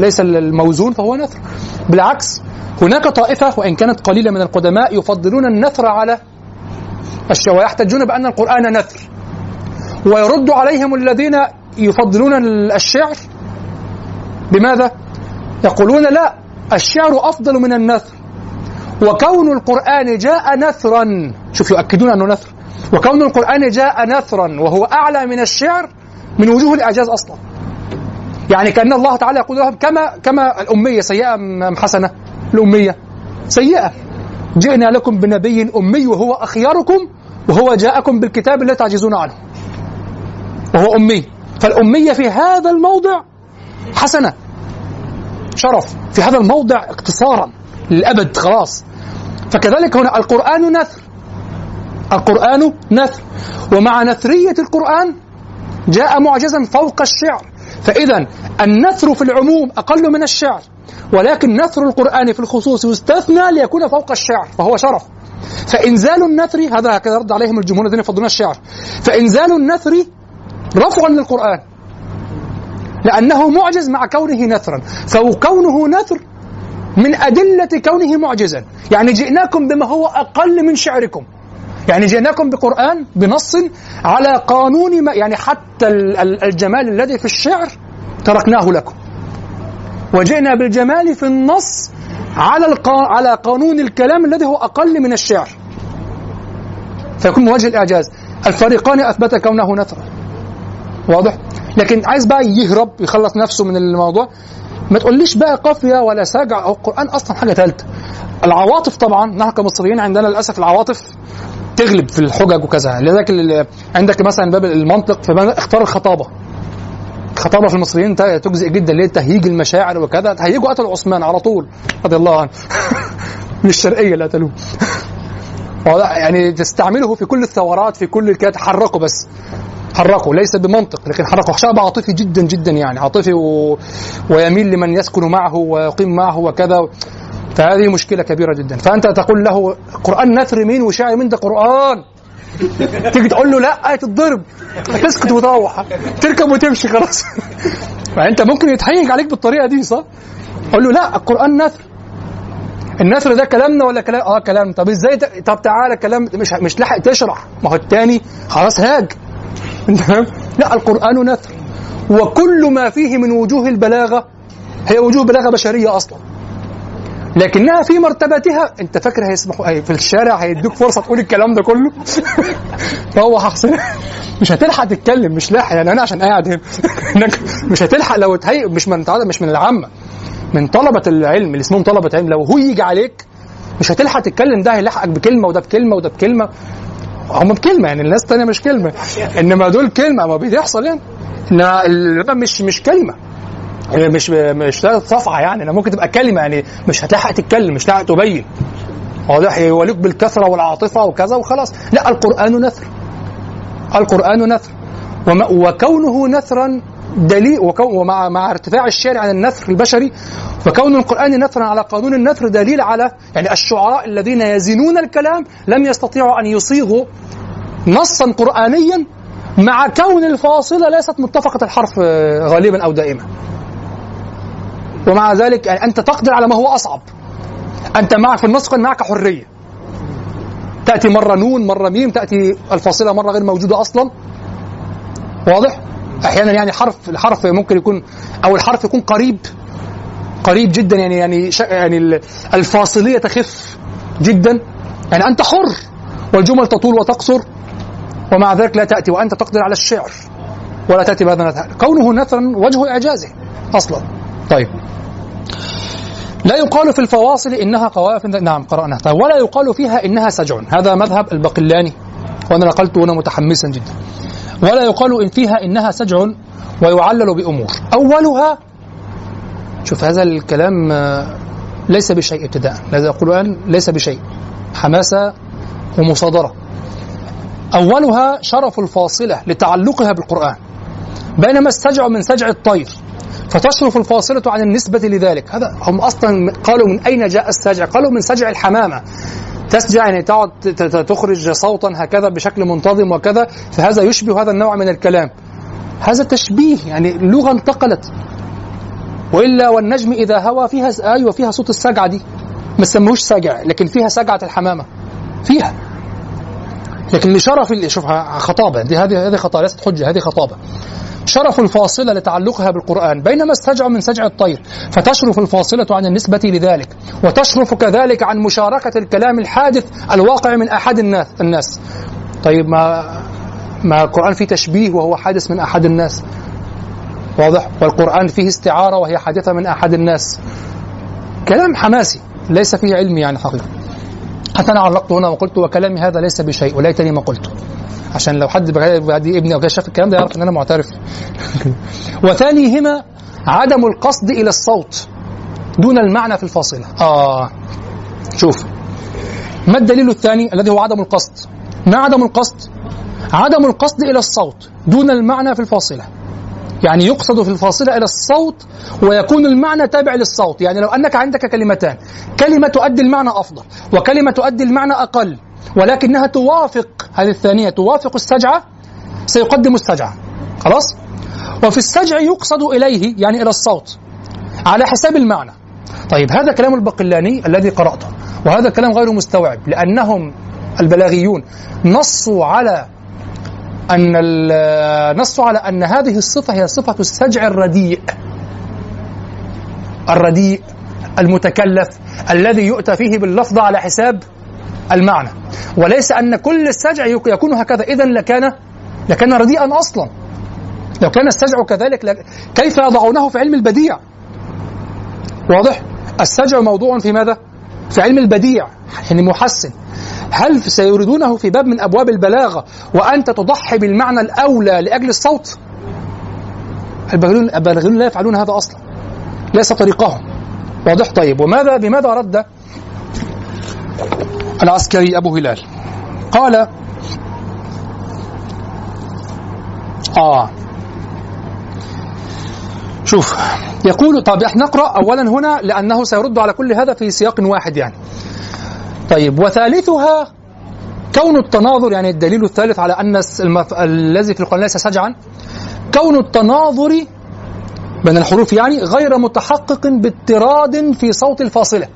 ليس الموزون فهو نثر. بالعكس هناك طائفة وإن كانت قليلة من القدماء يفضلون النثر على الشعر ويحتجون بأن القرآن نثر. ويرد عليهم الذين يفضلون الشعر. بماذا؟ يقولون لا الشعر أفضل من النثر. وكون القرآن جاء نثرا. شوف يؤكدون أنه نثر. وكون القرآن جاء نثرا وهو أعلى من الشعر من وجوه الإعجاز أصلا. يعني كأن الله تعالى يقول لهم كما كما الأمية سيئة أم حسنة؟ الأمية سيئة. جئنا لكم بنبي أمي وهو أخياركم وهو جاءكم بالكتاب الذي تعجزون عنه. وهو أمي. فالأمية في هذا الموضع حسنة. شرف في هذا الموضع اقتصارا للأبد خلاص. فكذلك هنا القرآن نثر. القرآن نثر. ومع نثرية القرآن جاء معجزا فوق الشعر. فإذا النثر في العموم أقل من الشعر ولكن نثر القرآن في الخصوص يستثنى ليكون فوق الشعر فهو شرف. فإنزال النثر هذا هكذا رد عليهم الجمهور الذين يفضلون الشعر. فإنزال النثر رفع للقرآن. لأنه معجز مع كونه نثرا. فكونه نثر من أدلة كونه معجزا. يعني جئناكم بما هو أقل من شعركم. يعني جئناكم بقرآن بنص على قانون ما يعني حتى ال- ال- الجمال الذي في الشعر تركناه لكم. وجئنا بالجمال في النص على. على قانون الكلام الذي هو أقل من الشعر. فيكون وجه الإعجاز. الفريقان أثبت كونه نثرا. واضح؟ لكن عايز بقى يهرب يخلص نفسه من الموضوع. ما تقوليش بقى قافية ولا سجع أو القرآن أصلا حاجة ثالثه العواطف طبعا نحن كمصريين عندنا للأسف العواطف تغلب في الحجج وكذا. لذلك عندك مثلا باب المنطق اختار الخطابة. الخطابة في المصريين تجزئ جدا ليه تهييج المشاعر وكذا. تهيجوا قتلوا عثمان على طول رضي الله عنه. من الشرقيه اللي قتلوه؟ يعني تستعمله في كل الثورات في كل كده تحركوا بس. حركه ليس بمنطق لكن حركه شاب عاطفي جدا جدا يعني. عاطفي و... ويميل لمن يسكن معه ويقيم معه وكذا. فهذه مشكلة كبيرة جدا. فأنت تقول له قرآن نثر مين وشاعر مين؟ ده قرآن. تيجي تقول له لا تتضرب تسكت وتروح. تركب وتمشي خلاص. فأنت ممكن يتهيج عليك بالطريقة دي صح؟ قول له لا القرآن نثر. النثر ده كلامنا ولا كلام؟ آه كلام. طب إزاي. طب تعالى كلام مش مش لاحق تشرح. ما هو التاني خلاص هاج؟ لا القرآن نثر. وكل ما فيه من وجوه البلاغة هي وجوه بلاغة بشرية أصلا. لكنها في مرتبتها أنت فاكر هيسمحوا هي في الشارع هيدوك فرصة تقول الكلام ده كله؟ فهو حسن مش هتلحق تتكلم مش لاحق. يعني أنا عشان قاعد هنا. مش هتلحق لو تهيئ مش من مش من العامة. من طلبة العلم اللي اسمهم طلبة علم لو هيج عليك مش هتلحق تتكلم ده هيلحقك بكلمة وده بكلمة وده بكلمة. هم بكلمة يعني الناس الثانية مش كلمة. إنما دول كلمة ما بيحصل يعني. إنما ال- مش مش كلمة. مش مش صفحة يعني أنا ممكن تبقى كلمة يعني مش هتلحق تتكلم مش هتلحق تبين. واضح يوليك بالكثرة والعاطفة وكذا وخلاص. لا القرآن نثر. القرآن نثر. وما وكونه نثرا دليل ومع مع ارتفاع الشارع عن النثر البشري فكون القرآن نثرا على قانون النثر دليل على يعني الشعراء الذين يزنون الكلام لم يستطيعوا أن يصيغوا نصا قرانيا مع كون الفاصلة ليست متفقة الحرف آه، غالبا أو دائما. ومع ذلك يعني أنت تقدر على ما هو أصعب. أنت معك في النص معك حرية. تأتي مرة نون مرة ميم تأتي الفاصلة مرة غير موجودة أصلا. واضح؟ أحيانا يعني حرف الحرف ممكن يكون أو الحرف يكون قريب قريب جدا يعني يعني يعني ال- الفاصلية تخف جدا. يعني أنت حر والجمل تطول وتقصر ومع ذلك لا تأتي وأنت تقدر على الشعر ولا تأتي بهذا كونه نثرا وجه إعجازه أصلا. طيب. لا يقال في الفواصل إنها قوافل نعم قرأناها. طيب ولا يقال فيها إنها سجع. هذا مذهب البقلاني وأنا نقلته هنا متحمسا جدا. ولا يقال إن فيها إنها سجع ويعلل بأمور. أولها شوف هذا الكلام آه، ليس بشيء ابتداء. هذا القران ليس بشيء. حماسة ومصادرة. أولها شرف الفاصلة لتعلقها بالقرآن. بينما السجع من سجع الطير فتشرف الفاصلة عن النسبة لذلك. هذا هم أصلا قالوا من أين جاء السجع؟ قالوا من سجع الحمامة. تسجع يعني تقعد تخرج صوتا هكذا بشكل منتظم وكذا فهذا يشبه هذا النوع من الكلام. هذا تشبيه يعني اللغة انتقلت. وإلا والنجم إذا هوى فيها أيوة فيها صوت السجعة دي. ما تسموش سجع لكن فيها سجعة الحمامة. فيها. لكن لشرف ال- شوف خطابة. دي هذه هذه خطابة. ليست حجة هذه خطابة. شرف الفاصلة لتعلقها بالقرآن بينما السجع من سجع الطير فتشرف الفاصلة عن النسبة لذلك وتشرف كذلك عن مشاركة الكلام الحادث الواقع من أحد الناس الناس. طيب ما ما القرآن فيه تشبيه وهو حادث من أحد الناس؟ واضح؟ والقرآن فيه استعارة وهي حادثة من أحد الناس. كلام حماسي ليس فيه علم يعني حقيقة. حتى أنا علقت هنا وقلت وكلامي هذا ليس بشيء وليتني ما قلته عشان لو حد بعد ابني أو كده شاف الكلام ده يعرف إن أنا معترف. وثانيهما عدم القصد إلى الصوت دون المعنى في الفاصلة. آه. شوف. ما الدليل الثاني الذي هو عدم القصد؟ ما عدم القصد؟ عدم القصد إلى الصوت دون المعنى في الفاصلة. يعني يقصد في الفاصلة إلى الصوت ويكون المعنى تابع للصوت. يعني لو أنك عندك كلمتان كلمة تؤدي المعنى أفضل وكلمة تؤدي المعنى أقل. ولكنها توافق هذه الثانية توافق السجعة سيقدم السجعة. خلاص؟ وفي السجع يقصد إليه يعني إلى الصوت على حساب المعنى. طيب هذا كلام البقلاني الذي قرأته وهذا كلام غير مستوعب لأنهم البلاغيون نصوا على ال- نصوا على أن هذه الصفة هي صفة السجع الرديء. الرديء المتكلف الذي يؤتى فيه باللفظ على حساب المعنى. وليس أن كل السجع يك- يكون هكذا. اذا لكان لكان رديئا أصلا. لو كان السجع كذلك لك كيف يضعونه في علم البديع؟ واضح؟ السجع موضوع في ماذا؟ في علم البديع يعني محسن. هل سيريدونه في باب من أبواب البلاغة وأنت تضحي بالمعنى الأولى لأجل الصوت؟ البلاغيون لا يفعلون هذا أصلا. ليس طريقهم. واضح؟ طيب. وماذا بماذا رد العسكري أبو هلال. قال آه. شوف يقول طب إحنا نقرأ أولا هنا لأنه سيرد على كل هذا في سياق واحد يعني. طيب وثالثها كون التناظر يعني الدليل الثالث على أن المف... الذي في القرآن ليس سجعا كون التناظر بين الحروف يعني غير متحقق باضطراد في صوت الفاصلة.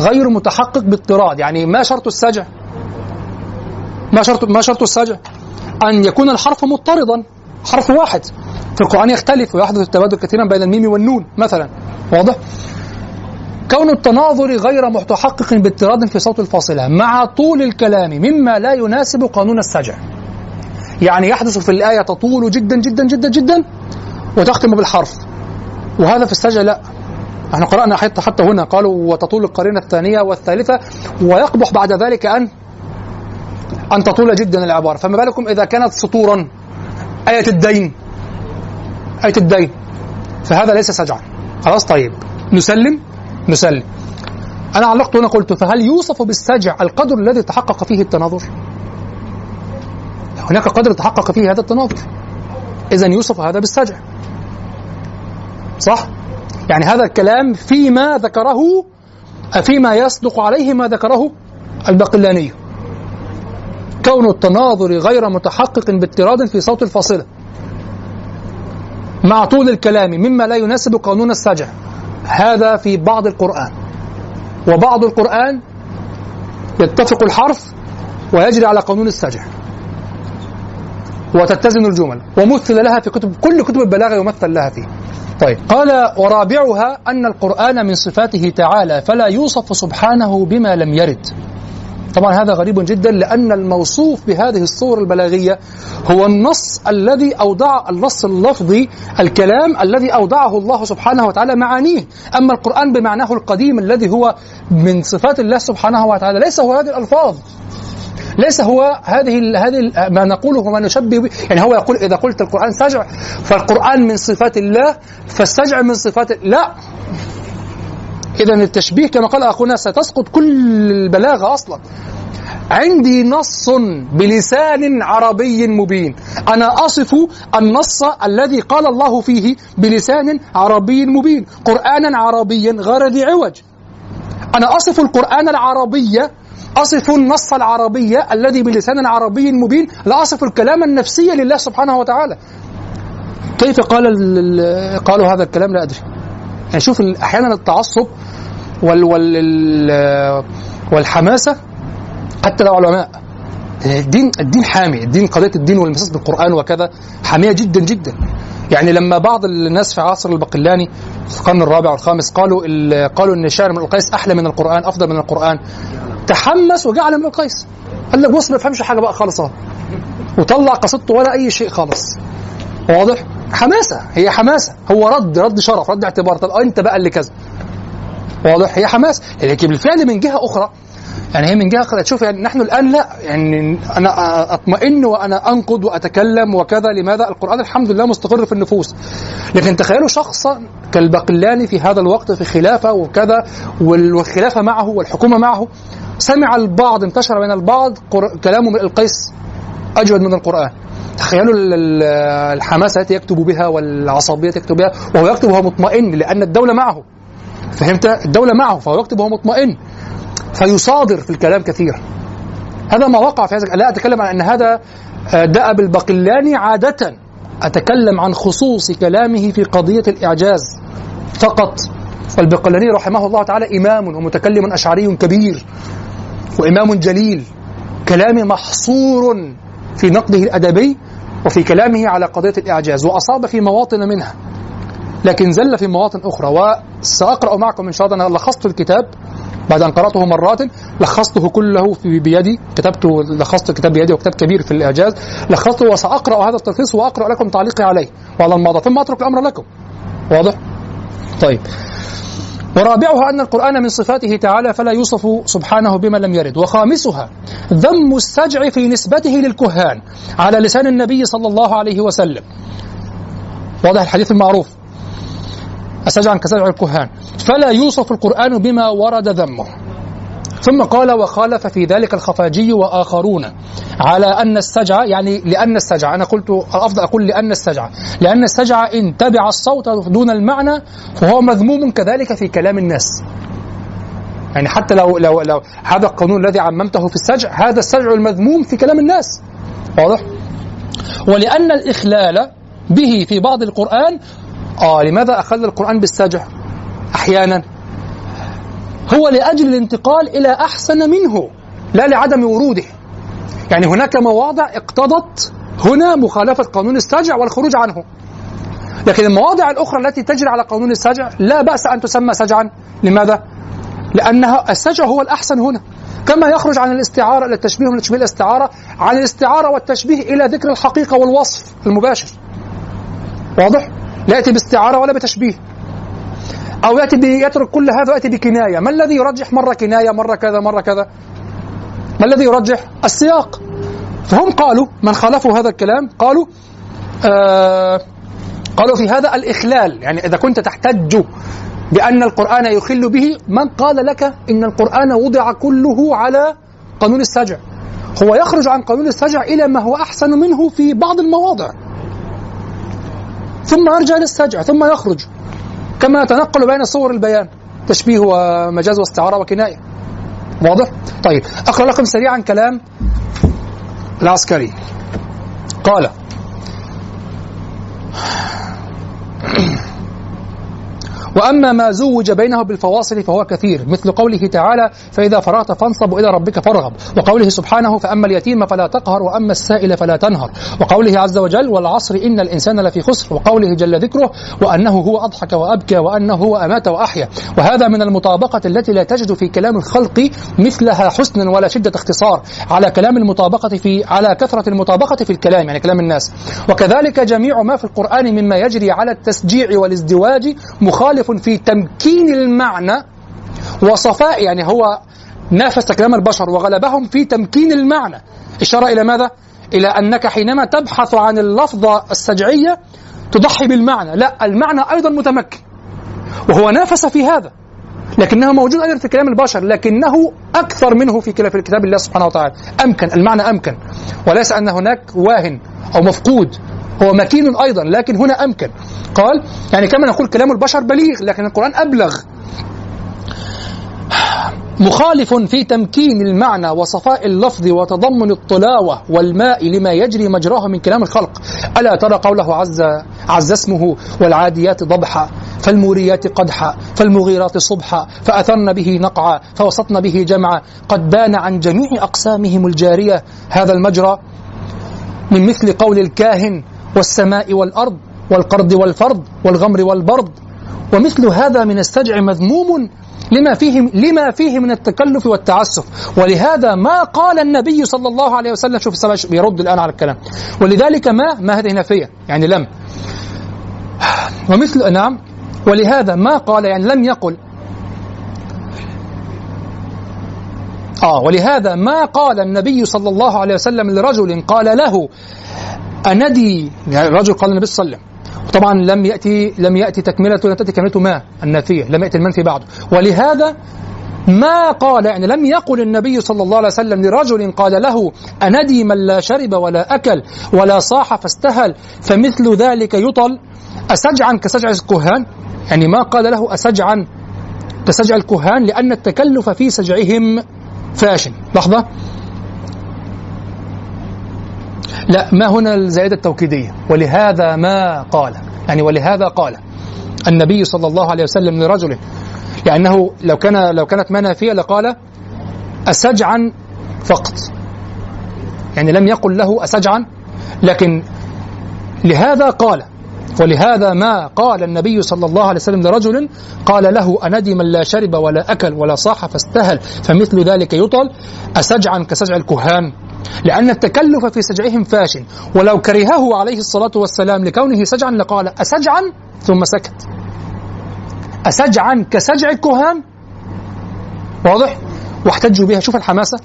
غير متحقق باضطراد. يعني ما شرط السجع. ما شرط ما شرط السجع. أن يكون الحرف مضطردا حرف واحد. في القرآن يختلف ويحدث التبادل كثيرا بين الميم والنون مثلا. واضح؟ كون التناظر غير متحقق باضطراد في صوت الفاصلة مع طول الكلام مما لا يناسب قانون السجع. يعني يحدث في الآية تطول جدا جدا جدا جدا وتختم بالحرف. وهذا في السجع لا. إحنا قرأنا حتى حتى هنا. قالوا وتطول القرينة الثانية والثالثة ويقبح بعد ذلك أن أن تطول جدا العبارة. فما بالكم إذا كانت سطورا؟ آية الدين. آية الدين. فهذا ليس سجعا. خلاص؟ طيب. نسلم؟ نسلم. أنا علقت هنا قلت فهل يوصف بالسجع القدر الذي تحقق فيه التناظر؟ هناك قدر تحقق فيه هذا التناظر. إذا يوصف هذا بالسجع. صح؟ يعني هذا الكلام فيما ذكره فيما يصدق عليه ما ذكره الباقلاني. كون التناظر غير متحقق باضطراد في صوت الفاصلة مع طول الكلام مما لا يناسب قانون السجع. هذا في بعض القرآن. وبعض القرآن يتفق الحرف ويجري على قانون السجع. وتتزن الجمل ومثل لها في كتب كل كتب البلاغة يمثل لها فيه. طيب. قال ورابعها أن القرآن من صفاته تعالى فلا يوصف سبحانه بما لم يرد. طبعا هذا غريب جدا لأن الموصوف بهذه الصور البلاغية هو النص الذي أودع النص اللفظي الكلام الذي أودعه الله سبحانه وتعالى معانيه. أما القرآن بمعناه القديم الذي هو من صفات الله سبحانه وتعالى ليس هو هذه الألفاظ. ليس هو هذه هذه ما نقوله وما نشبه به. يعني هو يقول إذا قلت القرآن سجع فالقرآن من صفات الله فالسجع من صفات لا. اذا التشبيه كما قال أخونا ستسقط كل البلاغة أصلا. عندي نص بلسان عربي مبين. أنا أصف النص الذي قال الله فيه بلسان عربي مبين. قرانا عربيا غير ذي عوج. أنا أصف القرآن العربي أصف النص العربي الذي بلسان عربي مبين لا أصف الكلام النفسي لله سبحانه وتعالى. كيف قال ال- ال- قالوا هذا الكلام؟ لا أدري. يعني شوف أحيانا التعصب وال وال ال- والحماسة حتى لو علماء. الدين الدين حامي الدين قضية الدين والمساس بالقرآن وكذا حامية جدا جدا. يعني لما بعض الناس في عصر البقلاني في القرن الرابع والخامس قالوا ال- قالوا إن الشعر من القيس أحلى من القرآن أفضل من القرآن. تحمس وجعل من القيس قال لك بص ما فهمش حاجة بقى خالص أهو. وطلع قصيدته ولا أي شيء خالص. واضح؟ حماسة هي حماسة. هو رد رد شرف رد اعتبار. طب أنت بقى اللي كذا واضح؟ هي حماس لكن بالفعل من جهة أخرى يعني هي من جهة أخرى. تشوف يعني نحن الآن لا. يعني أنا أطمئن وأنا أنقد وأتكلم وكذا. لماذا؟ القرآن الحمد لله مستقر في النفوس. لكن تخيلوا شخصا كالبقلاني في هذا الوقت في خلافة وكذا وال- والخلافة معه والحكومة معه. سمع البعض انتشر بين البعض من القيس أجود من القرآن. تخيلوا ال- ال- الحماسة التي يكتب بها والعصبية التي يكتب بها وهو يكتب وهو مطمئن لأن الدولة معه. فهمت؟ الدولة معه فهو يكتب وهو مطمئن. فيصادر في الكلام كثيرا هذا ما وقع في هذا لا أتكلم عن أن هذا آه، دأب البقلاني عادة. أتكلم عن خصوص كلامه في قضية الإعجاز فقط. والبقلاني رحمه الله تعالى إمام ومتكلم أشعري كبير. وإمام جليل كلامه محصور في نقده الأدبي وفي كلامه على قضية الإعجاز وأصاب في مواطن منها لكن زل في مواطن أخرى وسأقرأ معكم إن شاء الله أنا لخصت الكتاب بعد أن قرأته مرات لخصته كله بيدي كتبته لخصت الكتاب بيدي وكتاب كبير في الإعجاز لخصته وسأقرأ هذا التلخيص وأقرأ لكم تعليقي عليه وعلى الماضي ثم أترك الأمر لكم. واضح؟ طيب. ورابعها أن القرآن من صفاته تعالى فلا يوصف سبحانه بما لم يرد. وخامسها ذم السجع في نسبته للكهان على لسان النبي صلى الله عليه وسلم. واضح الحديث المعروف. السجع كسجع الكهان. فلا يوصف القرآن بما ورد ذمه. ثم قال وخالف في ذلك الخفاجي وآخرون على أن السجع يعني لأن السجع أنا قلت الأفضل أقول لأن السجع. لأن السجع إن تبع الصوت دون المعنى فهو مذموم كذلك في كلام الناس. يعني حتى لو لو لو هذا القانون الذي عممته في السجع هذا السجع المذموم في كلام الناس. واضح؟ ولأن الإخلال به في بعض القرآن آه لماذا أخل القرآن بالسجع أحيانا؟ هو لأجل الانتقال إلى أحسن منه لا لعدم وروده. يعني هناك مواضع اقتضت هنا مخالفة قانون السجع والخروج عنه. لكن المواضع الأخرى التي تجري على قانون السجع لا بأس أن تسمى سجعا. لماذا؟ لأنها السجع هو الأحسن هنا. كما يخرج عن الاستعارة إلى التشبيه من تشبيه الاستعارة عن الاستعارة والتشبيه إلى ذكر الحقيقة والوصف المباشر. واضح؟ لا يأتي باستعارة ولا بتشبيه. أو يأتي يترك كل هذا ويأتي بكناية. ما الذي يرجح مرة كناية مرة كذا مرة كذا؟ ما الذي يرجح؟ السياق. فهم قالوا من خالفوا هذا الكلام قالوا آه قالوا في هذا الإخلال. يعني إذا كنت تحتج بأن القرآن يخل به من قال لك إن القرآن وضع كله على قانون السجع؟ هو يخرج عن قانون السجع إلى ما هو أحسن منه في بعض المواضع. ثم يرجع للسجع ثم يخرج. كما يتنقل بين صور البيان تشبيه ومجاز واستعارة وكناية واضح؟ طيب أقرأ لكم سريعا كلام العسكري قال وأما ما زوج بينه بالفواصل فهو كثير مثل قوله تعالى فإذا فرغت فانصب إلى ربك فارغب. وقوله سبحانه فأما اليتيم فلا تقهر وأما السائل فلا تنهر. وقوله عز وجل والعصر إن الإنسان لفي خسر. وقوله جل ذكره وأنه هو أضحك وأبكى وأنه هو أمات وأحيا. وهذا من المطابقة التي لا تجد في كلام الخلق مثلها حسنا ولا شدة اختصار على كلام المطابقة في على كثرة المطابقة في الكلام يعني كلام الناس. وكذلك جميع ما في القرآن مما يجري على التسجيع والازدواج مخالف في تمكين المعنى وصفاء يعني هو نافس كلام البشر وغلبهم في تمكين المعنى. إشارة إلى ماذا؟ إلى أنك حينما تبحث عن اللفظة السجعية تضحي بالمعنى. لا المعنى أيضا متمكن وهو نافس في هذا لكنه موجود أيضا في كلام البشر لكنه أكثر منه في في كتاب الله سبحانه وتعالى. أمكن المعنى أمكن وليس أن هناك واهن أو مفقود هو مكين أيضا لكن هنا أمكن. قال يعني كما نقول كلام البشر بليغ لكن القرآن أبلغ. مخالف في تمكين المعنى وصفاء اللفظ وتضمن الطلاوة والماء لما يجري مجراه من كلام الخلق. ألا ترى قوله عز, عز اسمه والعاديات ضبحا فالموريات قدحا فالمغيرات صبحا فأثرن به نقعا فوسطن به جمعا. قد بان عن جميع أقسامهم الجارية هذا المجرى من مثل قول الكاهن والسماء والأرض والقرض والفرض والغمر والبرد. ومثل هذا من السجع مذموم لما فيه لما فيه من التكلف والتعسف. ولهذا ما قال النبي صلى الله عليه وسلم شوف بيرد الآن على الكلام. ولذلك ما ما هذه نافيه يعني لم. ومثل نعم. ولهذا ما قال يعني لم يقل. آه ولهذا ما قال النبي صلى الله عليه وسلم لرجل قال له أندي يعني الرجل قال النبي صلى الله عليه وسلم طبعا لم يأتي لم يأتي تكملة لم تأتي كلمته ما؟ النافية لم يأتي المنفي بعده ولهذا ما قال يعني لم يقل النبي صلى الله عليه وسلم لرجل قال له أندي من لا شرب ولا أكل ولا صاح فاستهل فمثل ذلك يطل. أسجعا كسجع الكهان؟ يعني ما قال له أسجعا كسجع الكهان لأن التكلف في سجعهم فاشن لحظة. لا ما هنا الزائدة التوكيدية. ولهذا ما قال يعني ولهذا قال النبي صلى الله عليه وسلم لرجل لأنه لو كان لو كانت ما نافية لقال أسجعا فقط. يعني لم يقل له أسجعا لكن لهذا قال ولهذا ما قال النبي صلى الله عليه وسلم لرجل قال له أندي من لا شرب ولا أكل ولا صاح فاستهل فمثل ذلك يطل أسجعا كسجع الكهان. لأن التكلف في سجعهم فاشن ولو كرهه عليه الصلاة والسلام لكونه سجعا لقال أسجعا؟ ثم سكت. أسجعا كسجع الكهان؟ واضح؟ واحتجوا بها. شوف الحماسة.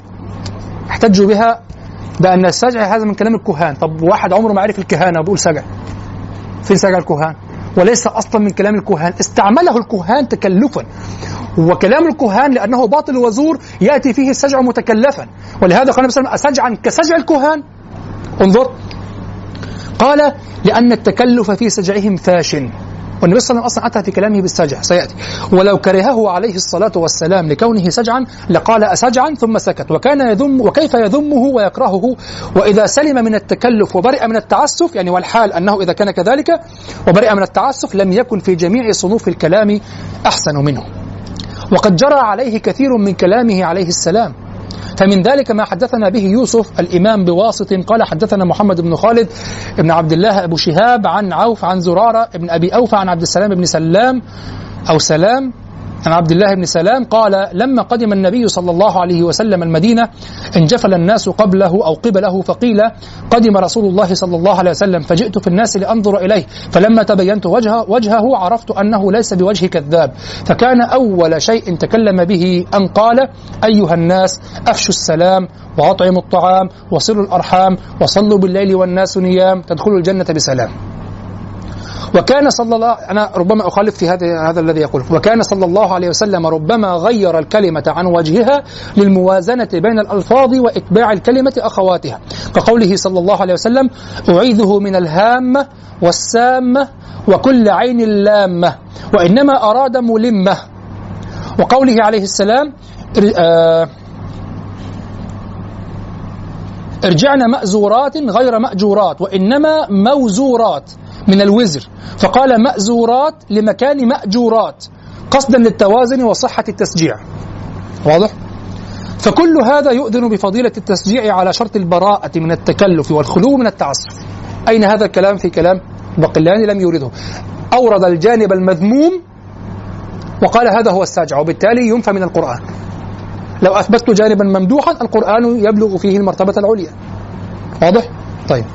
احتجوا بها بأن السجع هذا من كلام الكهان. طب واحد عمره ما عرف الكهانة وبيقول سجع. فين سجع الكهان؟ وليس أصلا من كلام الكهان. استعمله الكهان تكلفا. وكلام الكهان لأنه باطل وزور يأتي فيه السجع متكلفا. ولهذا قال النبي صلى الله عليه وسلم أسجعا كسجع الكهان. انظر. قال لأن التكلف في سجعهم فاشن والنبي صلى الله عليه وسلم أصلا أتى في كلامه بالسجع سيأتي. ولو كرهه عليه الصلاة والسلام لكونه سجعا لقال اسجعا ثم سكت. وكان يذم وكيف يذمه ويكرهه؟ وإذا سلم من التكلف وبرئ من التعسف يعني والحال أنه إذا كان كذلك وبرئ من التعسف لم يكن في جميع صنوف الكلام أحسن منه. وقد جرى عليه كثير من كلامه عليه السلام. فمن ذلك ما حدثنا به يوسف الإمام بواسط قال حدثنا محمد بن خالد بن عبد الله أبو شهاب عن عوف عن زرارة بن أبي أوفى عن عبد السلام بن سلام أو سلام عن عبد الله بن سلام قال لما قدم النبي صلى الله عليه وسلم المدينة انجفل الناس قبله أو قبله فقيل قدم رسول الله صلى الله عليه وسلم فجئت في الناس لأنظر إليه فلما تبينت وجهه, وجهه عرفت أنه ليس بوجه كذاب فكان أول شيء تكلم به أن قال أيها الناس أفشوا السلام وأطعموا الطعام وصلوا الأرحام وصلوا بالليل والناس نيام تدخلوا الجنة بسلام. وكان صلى الله أنا ربما أخالف في هذا هذا الذي يقول. وكان صلى الله عليه وسلم ربما غير الكلمة عن وجهها للموازنة بين الألفاظ وإتباع الكلمة أخواتها. كقوله صلى الله عليه وسلم أعيذه من الهامة والسامة وكل عين لامة وإنما أراد ملمة. وقوله عليه السلام آه ارجعن مأزورات غير مأجورات وإنما موزورات من الوزر. فقال مأزورات لمكان مأجورات قصدا للتوازن وصحة التسجيع. واضح؟ فكل هذا يؤذن بفضيلة التسجيع على شرط البراءة من التكلف والخلو من التعسف أين هذا الكلام؟ في كلام بقلاني لم يورده أورد الجانب المذموم وقال هذا هو الساجع وبالتالي ينفى من القرآن. لو أثبتت جانبا ممدوحا القرآن يبلغ فيه المرتبة العليا. واضح؟ طيب.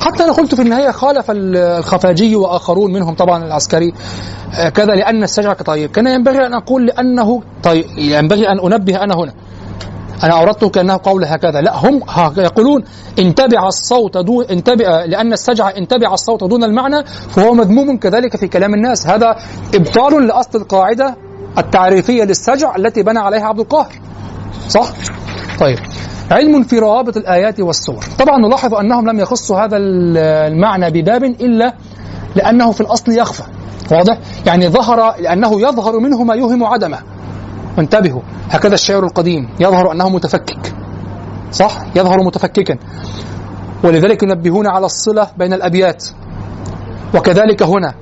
حتى أنا قلت في النهاية خالف الخفاجي وآخرون منهم طبعا العسكري آه، كذا لأن السجع طيب. كان ينبغي أن أقول لأنه طيب ينبغي أن أنبه أنا هنا. أنا اوردته كانه قول هكذا. لا هم يقولون إن تبع الصوت دون إن تبع لأن السجع إن تبع الصوت دون المعنى فهو مذموم كذلك في كلام الناس. هذا إبطال لأصل القاعدة التعريفية للسجع التي بنى عليها عبد القاهر. صح؟ طيب. علم في روابط الآيات والسور. طبعا نلاحظ أنهم لم يخصوا هذا المعنى بباب إلا لأنه في الأصل يخفى. واضح؟ يعني ظهر لأنه يظهر منه ما يوهم عدمه. انتبهوا. هكذا الشعر القديم يظهر أنه متفكك. صح؟ يظهر متفككا. ولذلك ينبهون على الصلة بين الأبيات. وكذلك هنا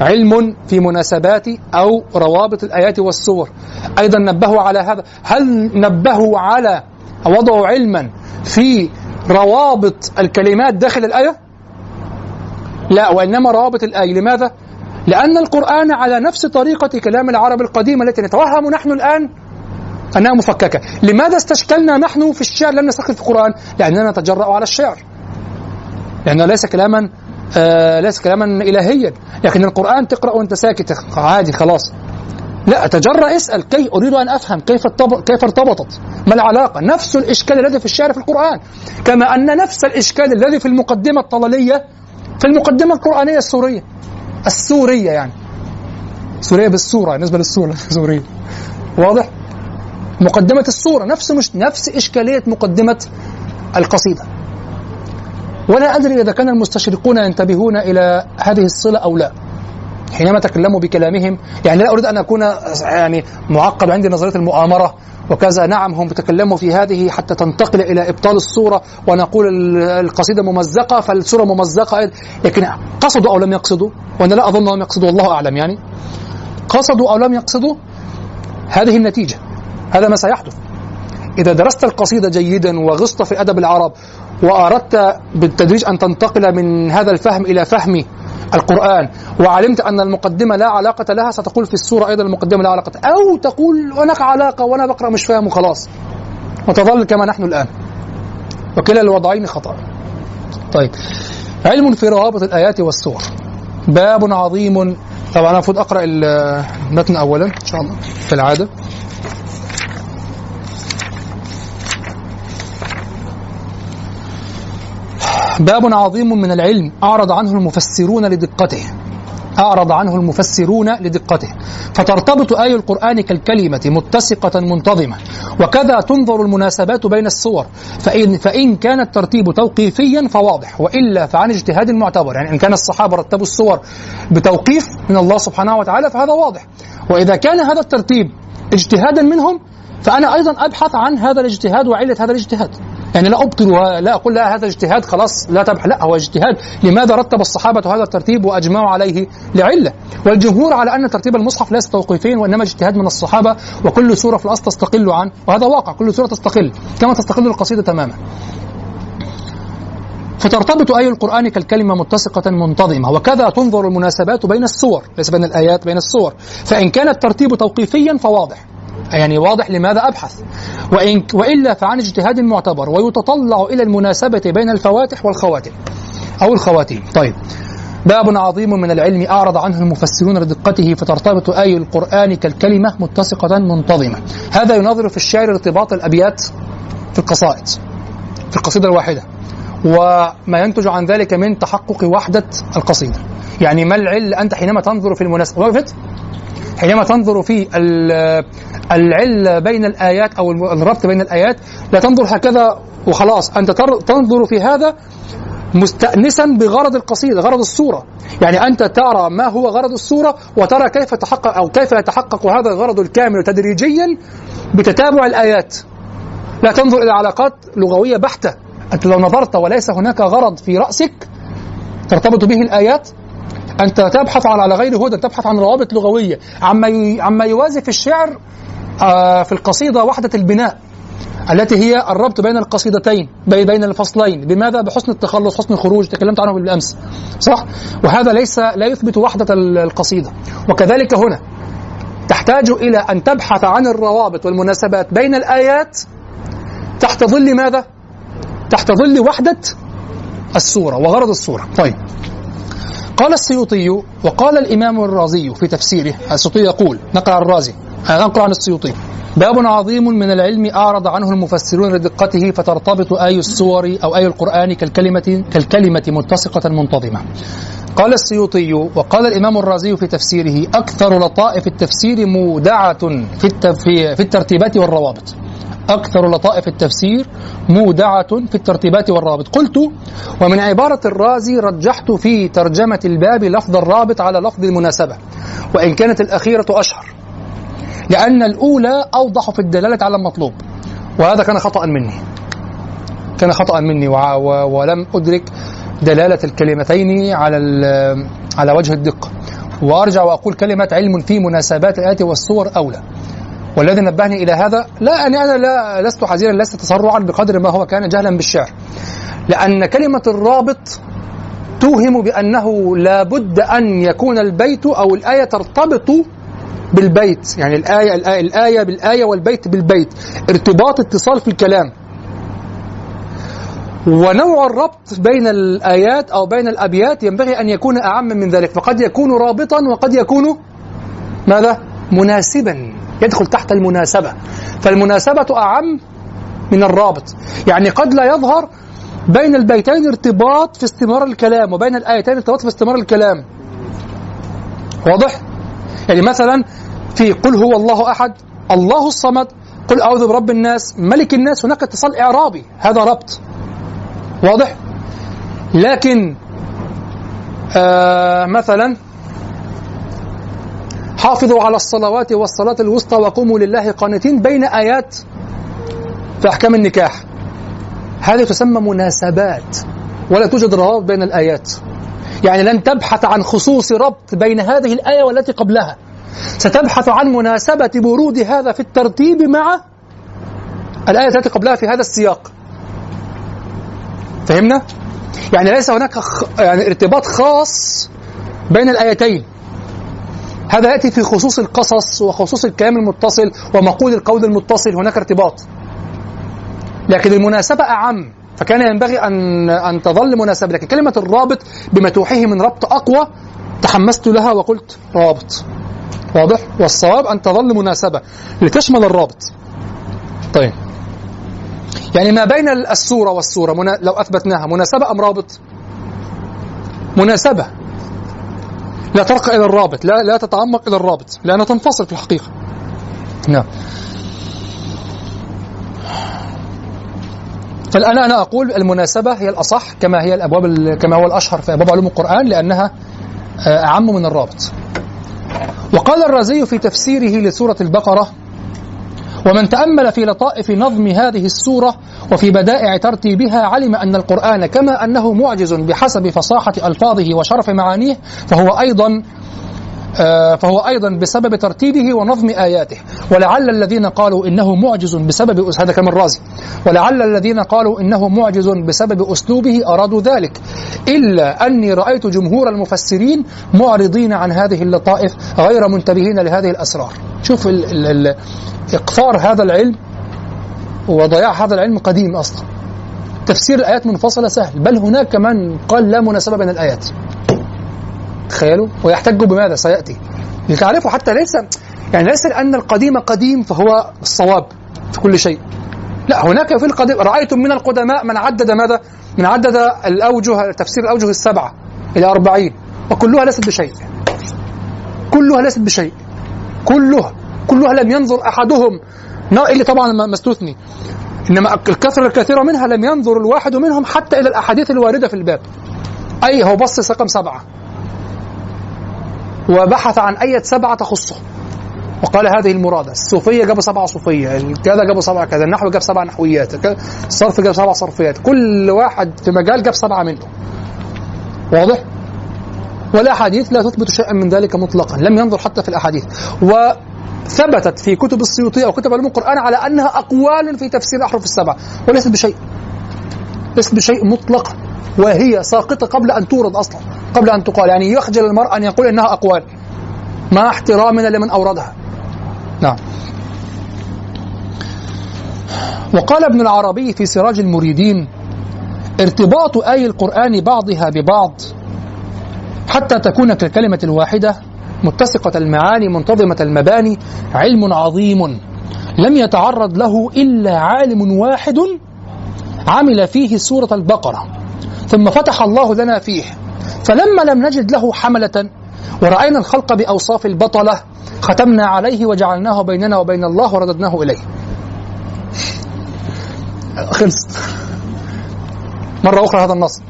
علم في مناسبات أو روابط الآيات والسور. أيضا نبهوا على هذا. هل نبهوا على وضعوا علما في روابط الكلمات داخل الآية؟ لا وإنما روابط الآية. لماذا؟ لأن القرآن على نفس طريقة كلام العرب القديمة التي نتوهم نحن الآن أنها مفككة. لماذا استشكلنا نحن في الشعر لم نستخدم في القرآن؟ لأننا نتجرأ على الشعر. لأنه ليس كلاما آه ليس كلاما إلهيا. لكن القرآن تقرأ وأنت ساكت. عادي خلاص. لا تجرأ اسأل. كيف؟ أريد أن أفهم. كيف كيف ارتبطت؟ ما العلاقة؟ نفس الإشكال الذي في الشعر في القرآن. كما أن نفس الإشكال الذي في المقدمة الطلالية في المقدمة القرآنية السورية. السورية يعني. سورية بالسورة بالنسبة للسورة سورية واضح؟ مقدمة السورة نفس مش نفس إشكالية مقدمة القصيدة. ولا أدري إذا كان المستشرقون ينتبهون إلى هذه الصلة أو لا. حينما تكلموا بكلامهم يعني لا أريد أن أكون يعني معقد عندي نظرية المؤامرة وكذا. نعم هم تكلموا في هذه حتى تنتقل إلى إبطال الصورة ونقول القصيدة ممزقة فالصورة ممزقة. لكن قصدوا أو لم يقصدوا؟ وأنا لا أظن أنهم يقصدوا والله أعلم يعني. قصدوا أو لم يقصدوا؟ هذه النتيجة. هذا ما سيحدث. إذا درست القصيدة جيدا وغصت في أدب العرب وأردت بالتدريج أن تنتقل من هذا الفهم إلى فهم القرآن. وعلمت أن المقدمة لا علاقة لها ستقول في السورة أيضا المقدمة لا علاقة. أو تقول هناك علاقة وأنا بقرأ مش فاهم وخلاص. وتظل كما نحن الآن. وكلا الوضعين خطأ. طيب. علم في روابط الآيات والسور. باب عظيم. طبعا أنا المفروض أقرأ المتن أولا إن شاء الله كالعادة باب عظيم من العلم. أعرض عنه المفسرون لدقته. أعرض عنه المفسرون لدقته. فترتبط آي القرآن كالكلمة متسقة منتظمة. وكذا تنظر المناسبات بين الصور. فإن, فإن كان الترتيب توقيفيا فواضح. وإلا فعن اجتهاد معتبر. يعني إن كان الصحابة رتبوا الصور بتوقيف من الله سبحانه وتعالى فهذا واضح. وإذا كان هذا الترتيب اجتهادا منهم فأنا أيضا أبحث عن هذا الاجتهاد وعلة هذا الاجتهاد. يعني لا أبطل لا أقول لا هذا اجتهاد خلاص لا تبحث لا هو اجتهاد. لماذا رتب الصحابة هذا الترتيب وأجمعوا عليه لعلة؟ والجمهور على أن ترتيب المصحف ليس توقيفيا وإنما اجتهاد من الصحابة وكل سورة في الأصل تستقل عن وهذا واقع كل سورة تستقل كما تستقل القصيدة تماما. فترتبط آي القرآن كالكلمة متسقة منتظمة وكذا تنظر المناسبات بين السور ليس بين الآيات بين السور. فإن كان الترتيب توقيفيا فواضح. يعني واضح لماذا أبحث. وإن وإلا فعن اجتهاد معتبر ويتطلع إلى المناسبة بين الفواتح والخواتم أو الخواتيم. طيب. باب عظيم من العلم أعرض عنه المفسرون لدقته فترتبط آي القرآن كالكلمة متسقة منتظمة. هذا ينظر في الشعر ارتباط الأبيات في القصائد في القصيدة الواحدة. وما ينتج عن ذلك من تحقق وحدة القصيدة. يعني ما العل أنت حينما تنظر في المناسبة وقفت حينما تنظر في العلة بين الآيات أو الربط بين الآيات لا تنظر هكذا وخلاص. أنت تنظر في هذا مستأنسا بغرض القصيدة غرض الصورة. يعني أنت ترى ما هو غرض الصورة وترى كيف تحقق أو كيف يتحقق هذا الغرض الكامل تدريجيا بتتابع الآيات. لا تنظر إلى علاقات لغوية بحتة. أنت لو نظرت وليس هناك غرض في رأسك ترتبط به الآيات أنت تبحث على غير هدى تبحث عن روابط لغوية. عما عما يوازي في الشعر آه، في القصيدة وحدة البناء التي هي الربط بين القصيدتين بين الفصلين. بماذا؟ بحسن التخلص حسن الخروج تكلمت عنه بالأمس. صح؟ وهذا ليس لا يثبت وحدة القصيدة. وكذلك هنا تحتاج إلى أن تبحث عن الروابط والمناسبات بين الآيات تحت ظل ماذا؟ تحت ظل وحدة السورة وغرض السورة. طيب. قال السيوطي وقال الإمام الرازي في تفسيره السيوطي يقول نقل الرازي. نقرأ عن السيوطي. باب عظيم من العلم أعرض عنه المفسرون لدقته فترتبط آي السور أو آي القرآن كالكلمة كالكلمة متسقة منتظمة. قال السيوطي وقال الإمام الرازي في تفسيره أكثر لطائف التفسير مودعة في, في الترتيبات والروابط. أكثر لطائف التفسير مودعة في الترتيبات والرابط قلت ومن عبارة الرازي رجحت في ترجمة الباب لفظ الرابط على لفظ المناسبة وإن كانت الأخيرة أشهر. لأن الأولى أوضح في الدلالة على المطلوب. وهذا كان خطأ مني. كان خطأ مني. ولم أدرك دلالة الكلمتين على على وجه الدقة. وأرجع وأقول كلمة علم في مناسبات الآيات والصور أولى. والذي نبهني إلى هذا لا أني أنا لا لست حزينا لست تسرعا بقدر ما هو كان جهلا بالشعر. لأن كلمة الرابط توهم بأنه لابد أن يكون البيت أو الآية ترتبط بالبيت. يعني الآية, الآية, الآية بالآية والبيت بالبيت. ارتباط اتصال في الكلام. ونوع الربط بين الآيات أو بين الأبيات ينبغي أن يكون أعم من ذلك. فقد يكون رابطا وقد يكون ماذا؟ مناسبا. يدخل تحت المناسبة. فالمناسبة أعم من الرابط. يعني قد لا يظهر بين البيتين ارتباط في استمرار الكلام وبين الآيتين ارتباط في استمرار الكلام. واضح؟ يعني مثلا في قل هو الله أحد الله الصمد قل أعوذ برب الناس ملك الناس هناك اتصال إعرابي هذا ربط. واضح؟ لكن آه مثلا حافظوا على الصلوات والصلاة الوسطى وقوموا لله قانتين بين آيات في أحكام النكاح. هذه تسمى مناسبات ولا توجد روابط بين الآيات. يعني لن تبحث عن خصوص ربط بين هذه الآية والتي قبلها. ستبحث عن مناسبة برود هذا في الترتيب مع الآية التي قبلها في هذا السياق. فهمنا؟ يعني ليس هناك. يعني ارتباط خاص بين الآيتين. هذا يأتي في خصوص القصص وخصوص الكلام المتصل ومقول القول المتصل هناك ارتباط. لكن المناسبة أعم. فكان ينبغي أن أن تظل مناسبة. لكن كلمة الرابط بما توحيه من ربط أقوى تحمست لها وقلت رابط. واضح؟ والصواب أن تظل مناسبة لتشمل الرابط. طيب. يعني ما بين السورة والسورة منا... لو أثبتناها مناسبة أم رابط؟ مناسبة. لا ترقى إلى الرابط لا لا تتعمق إلى الرابط لأنها تنفصل في الحقيقة. نعم. فالآن أنا أقول المناسبة هي الأصح كما هي الأبواب ال- كما هو الأشهر في أبواب علوم القرآن لأنها آه، أعم من الرابط. وقال الرازي في تفسيره لسورة البقرة ومن تأمل في لطائف نظم هذه السورة وفي بدائع ترتيبها علم أن القرآن كما أنه معجز بحسب فصاحة ألفاظه وشرف معانيه فهو أيضا فهو أيضا بسبب ترتيبه ونظم آياته. ولعل الذين قالوا إنه معجز بسبب هذا كلام الرازي. ولعل الذين قالوا إنه معجز بسبب أسلوبه أرادوا ذلك. إلا أني رأيت جمهور المفسرين معرضين عن هذه اللطائف غير منتبهين لهذه الأسرار. شوف ال ال ال إقفار هذا العلم وضياع هذا العلم قديم أصلا. تفسير الآيات منفصلة سهل. بل هناك من قال لا مناسبة بين الآيات. تخيلوا؟ ويحتج بماذا؟ سيأتي. لتعرفوا حتى ليس يعني ليس لأن القديم قديم فهو الصواب في كل شيء. لا هناك في القديم رأيتم من القدماء من عدد ماذا؟ من عدد الأوجه تفسير الأوجه السبعة إلى أربعين. وكلها ليست بشيء. كلها ليست بشيء. كلها كلها لم ينظر أحدهم. إلا طبعا ما ما استثني. إنما الكثرة الكثيرة منها لم ينظر الواحد منهم حتى إلى الأحاديث الواردة في الباب. أي هو بص رقم سبعة. وبحث عن أية سبعة تخصه. وقال هذه المرادة الصوفية جابوا سبعة صوفية كذا جابوا سبعة كذا النحو جاب سبعة نحويات الصرف جاب سبعة صرفيات كل واحد في مجال جاب سبعة منه واضح؟ والأحاديث لا تثبت شيئا من ذلك مطلقا لم ينظر حتى في الأحاديث. وثبتت في كتب السيوطية أو كتب علوم القرآن على أنها أقوال في تفسير الأحرف السبعة وليست بشيء. ليست بشيء مطلقا. وهي ساقطة قبل أن تورد أصلا قبل أن تقال. يعني يخجل المرء أن يقول إنها أقوال. مع احترامنا لمن أوردها. نعم. وقال ابن العربي في سراج المريدين ارتباط آي القرآن بعضها ببعض حتى تكون كالكلمة الواحدة متسقة المعاني منتظمة المباني علم عظيم لم يتعرض له إلا عالم واحد عمل فيه سورة البقرة. ثم فتح الله لنا فيه. فلما لم نجد له حملة ورأينا الخلق بأوصاف البطلة ختمنا عليه وجعلناه بيننا وبين الله ورددناه إليه. خلص مرة أخرى هذا النص.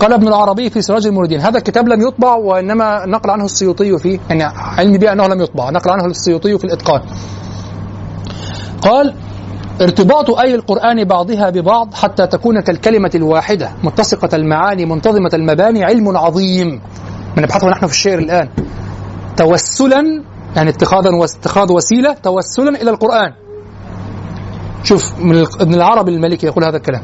قال ابن العربي في سراج المريدين هذا الكتاب لم يطبع وإنما نقل عنه السيوطي فيه يعني علمي به أنه لم يطبع نقل عنه السيوطي في الإتقان. قال ارتباط أي القرآن بعضها ببعض حتى تكون كالكلمة الواحدة. متسقة المعاني منتظمة المباني علم عظيم. من نبحثه نحن في الشعر الآن. توسلا يعني اتخاذا واتخاذ وسيلة توسلا إلى القرآن. شوف من ابن العربي المالكي يقول هذا الكلام.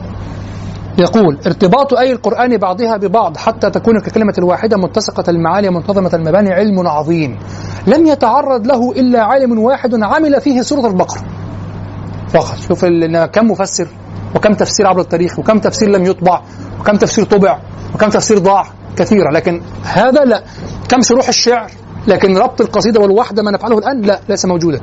يقول ارتباط أي القرآن بعضها ببعض حتى تكون ككلمة الواحدة متسقة المعاني منتظمة المباني علم عظيم. لم يتعرض له إلا عالم واحد عمل فيه سورة البقرة. فقط. شوف كم مفسر وكم تفسير عبر التاريخ وكم تفسير لم يطبع وكم تفسير طبع وكم تفسير ضاع كثيرة. لكن هذا لا. كم شروح الشعر لكن ربط القصيدة والوحدة ما نفعله الآن لا ليس موجودا.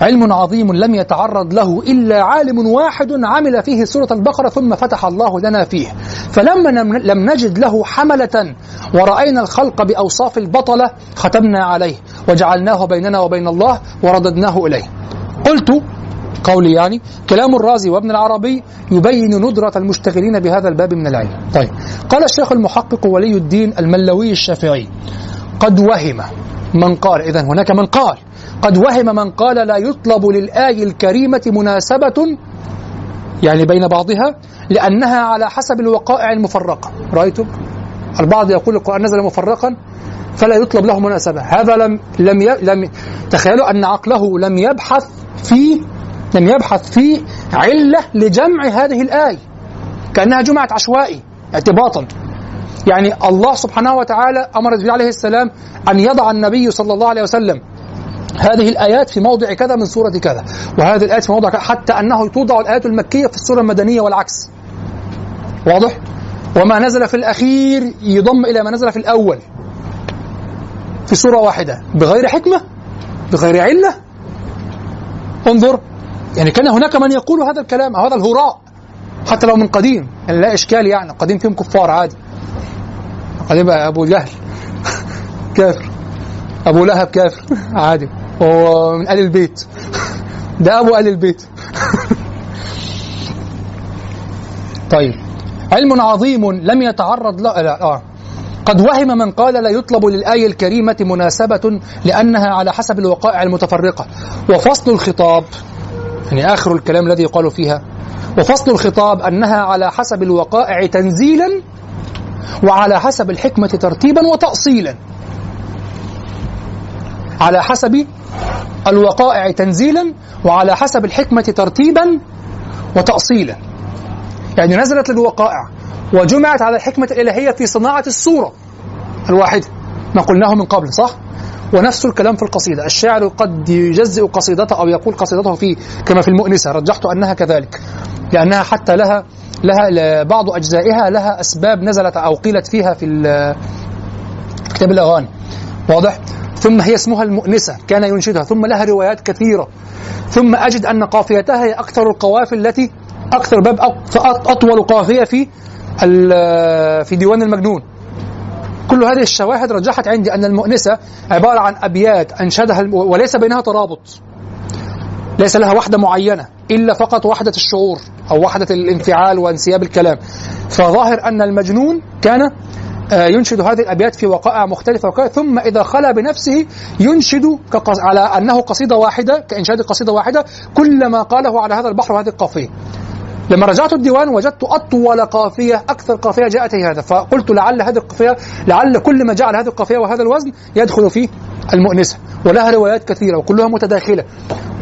علم عظيم لم يتعرض له إلا عالم واحد عمل فيه سورة البقرة ثم فتح الله لنا فيه. فلما لم- لم نجد له حملة ورأينا الخلق بأوصاف البطلة ختمنا عليه وجعلناه بيننا وبين الله ورددناه إليه. قلت قولي يعني كلام الرازي وابن العربي يبين ندرة المشتغلين بهذا الباب من العلم. طيب قال الشيخ المحقق ولي الدين الملوي الشافعي قد وهم من قال إذا هناك من قال قد وهم من قال لا يطلب للآية الكريمة مناسبة يعني بين بعضها لأنها على حسب الوقائع المفرقة. رأيتم؟ البعض يقول القرآن نزل مفرقا فلا يطلب له مناسبة. هذا لم لم. لم تخيلوا أن عقله لم يبحث في لم يبحث في علة لجمع هذه الآية كأنها جمعت عشوائي اعتباطا. يعني الله سبحانه وتعالى أمر جبريل عليه السلام أن يضع النبي صلى الله عليه وسلم هذه الآيات في موضع كذا من سورة كذا. وهذه الآيات في موضع كذا حتى أنه توضع الآيات المكية في السورة المدنية والعكس. واضح؟ وما نزل في الأخير يضم إلى ما نزل في الأول. في سورة واحدة. بغير حكمة؟ بغير علة؟ انظر. يعني كان هناك من يقول هذا الكلام أو هذا الهراء حتى لو من قديم. يعني لا إشكال يعني. قديم فيهم كفار عادي. قديم أبو جهل. كافر. أبو لهب كافر. عادي. ومن آل البيت. ده أبو آل البيت. طيب. علم عظيم لم يتعرض له. لا آه. قد وهم من قال لا يطلب للآية الكريمة مناسبة لأنها على حسب الوقائع المتفرقة. وفصل الخطاب يعني آخر الكلام الذي يقال فيها وفصل الخطاب أنها على حسب الوقائع تنزيلا وعلى حسب الحكمة ترتيبا وتأصيلا. على حسب الوقائع تنزيلا وعلى حسب الحكمة ترتيبا وتأصيلا. يعني نزلت للوقائع وجمعت على الحكمة الإلهية في صناعة الصورة الواحدة ما قلناه من قبل صح؟ ونفس الكلام في القصيدة. الشاعر قد يجزئ قصيدته أو يقول قصيدته في كما في المؤنسة. رجحت أنها كذلك لأنها حتى لها لها بعض أجزائها لها أسباب نزلت أو قيلت فيها في كتاب الأغاني. واضح؟ ثم هي اسمها المؤنسة كان ينشدها. ثم لها روايات كثيرة. ثم أجد أن قافيتها هي أكثر القوافي التي أكثر باب أطول قافية في في ديوان المجنون. كل هذه الشواهد رجحت عندي أن المؤنسة عبارة عن أبيات أنشدها وليس بينها ترابط. ليس لها وحدة معينة إلا فقط وحدة الشعور أو وحدة الانفعال وانسياب الكلام. فظاهر أن المجنون كان آه، ينشد هذه الأبيات في وقائع مختلفة وكذا ثم إذا خلا بنفسه ينشد على أنه قصيدة واحدة كإنشاد قصيدة واحدة كل ما قاله على هذا البحر وهذه القافية. لما رجعت الديوان وجدت أطول قافية أكثر قافية جاءت هي هذا. فقلت لعل هذه القافية لعل كل ما جعل هذه القافية وهذا الوزن يدخل فيه المؤنسة. ولها روايات كثيرة وكلها متداخلة.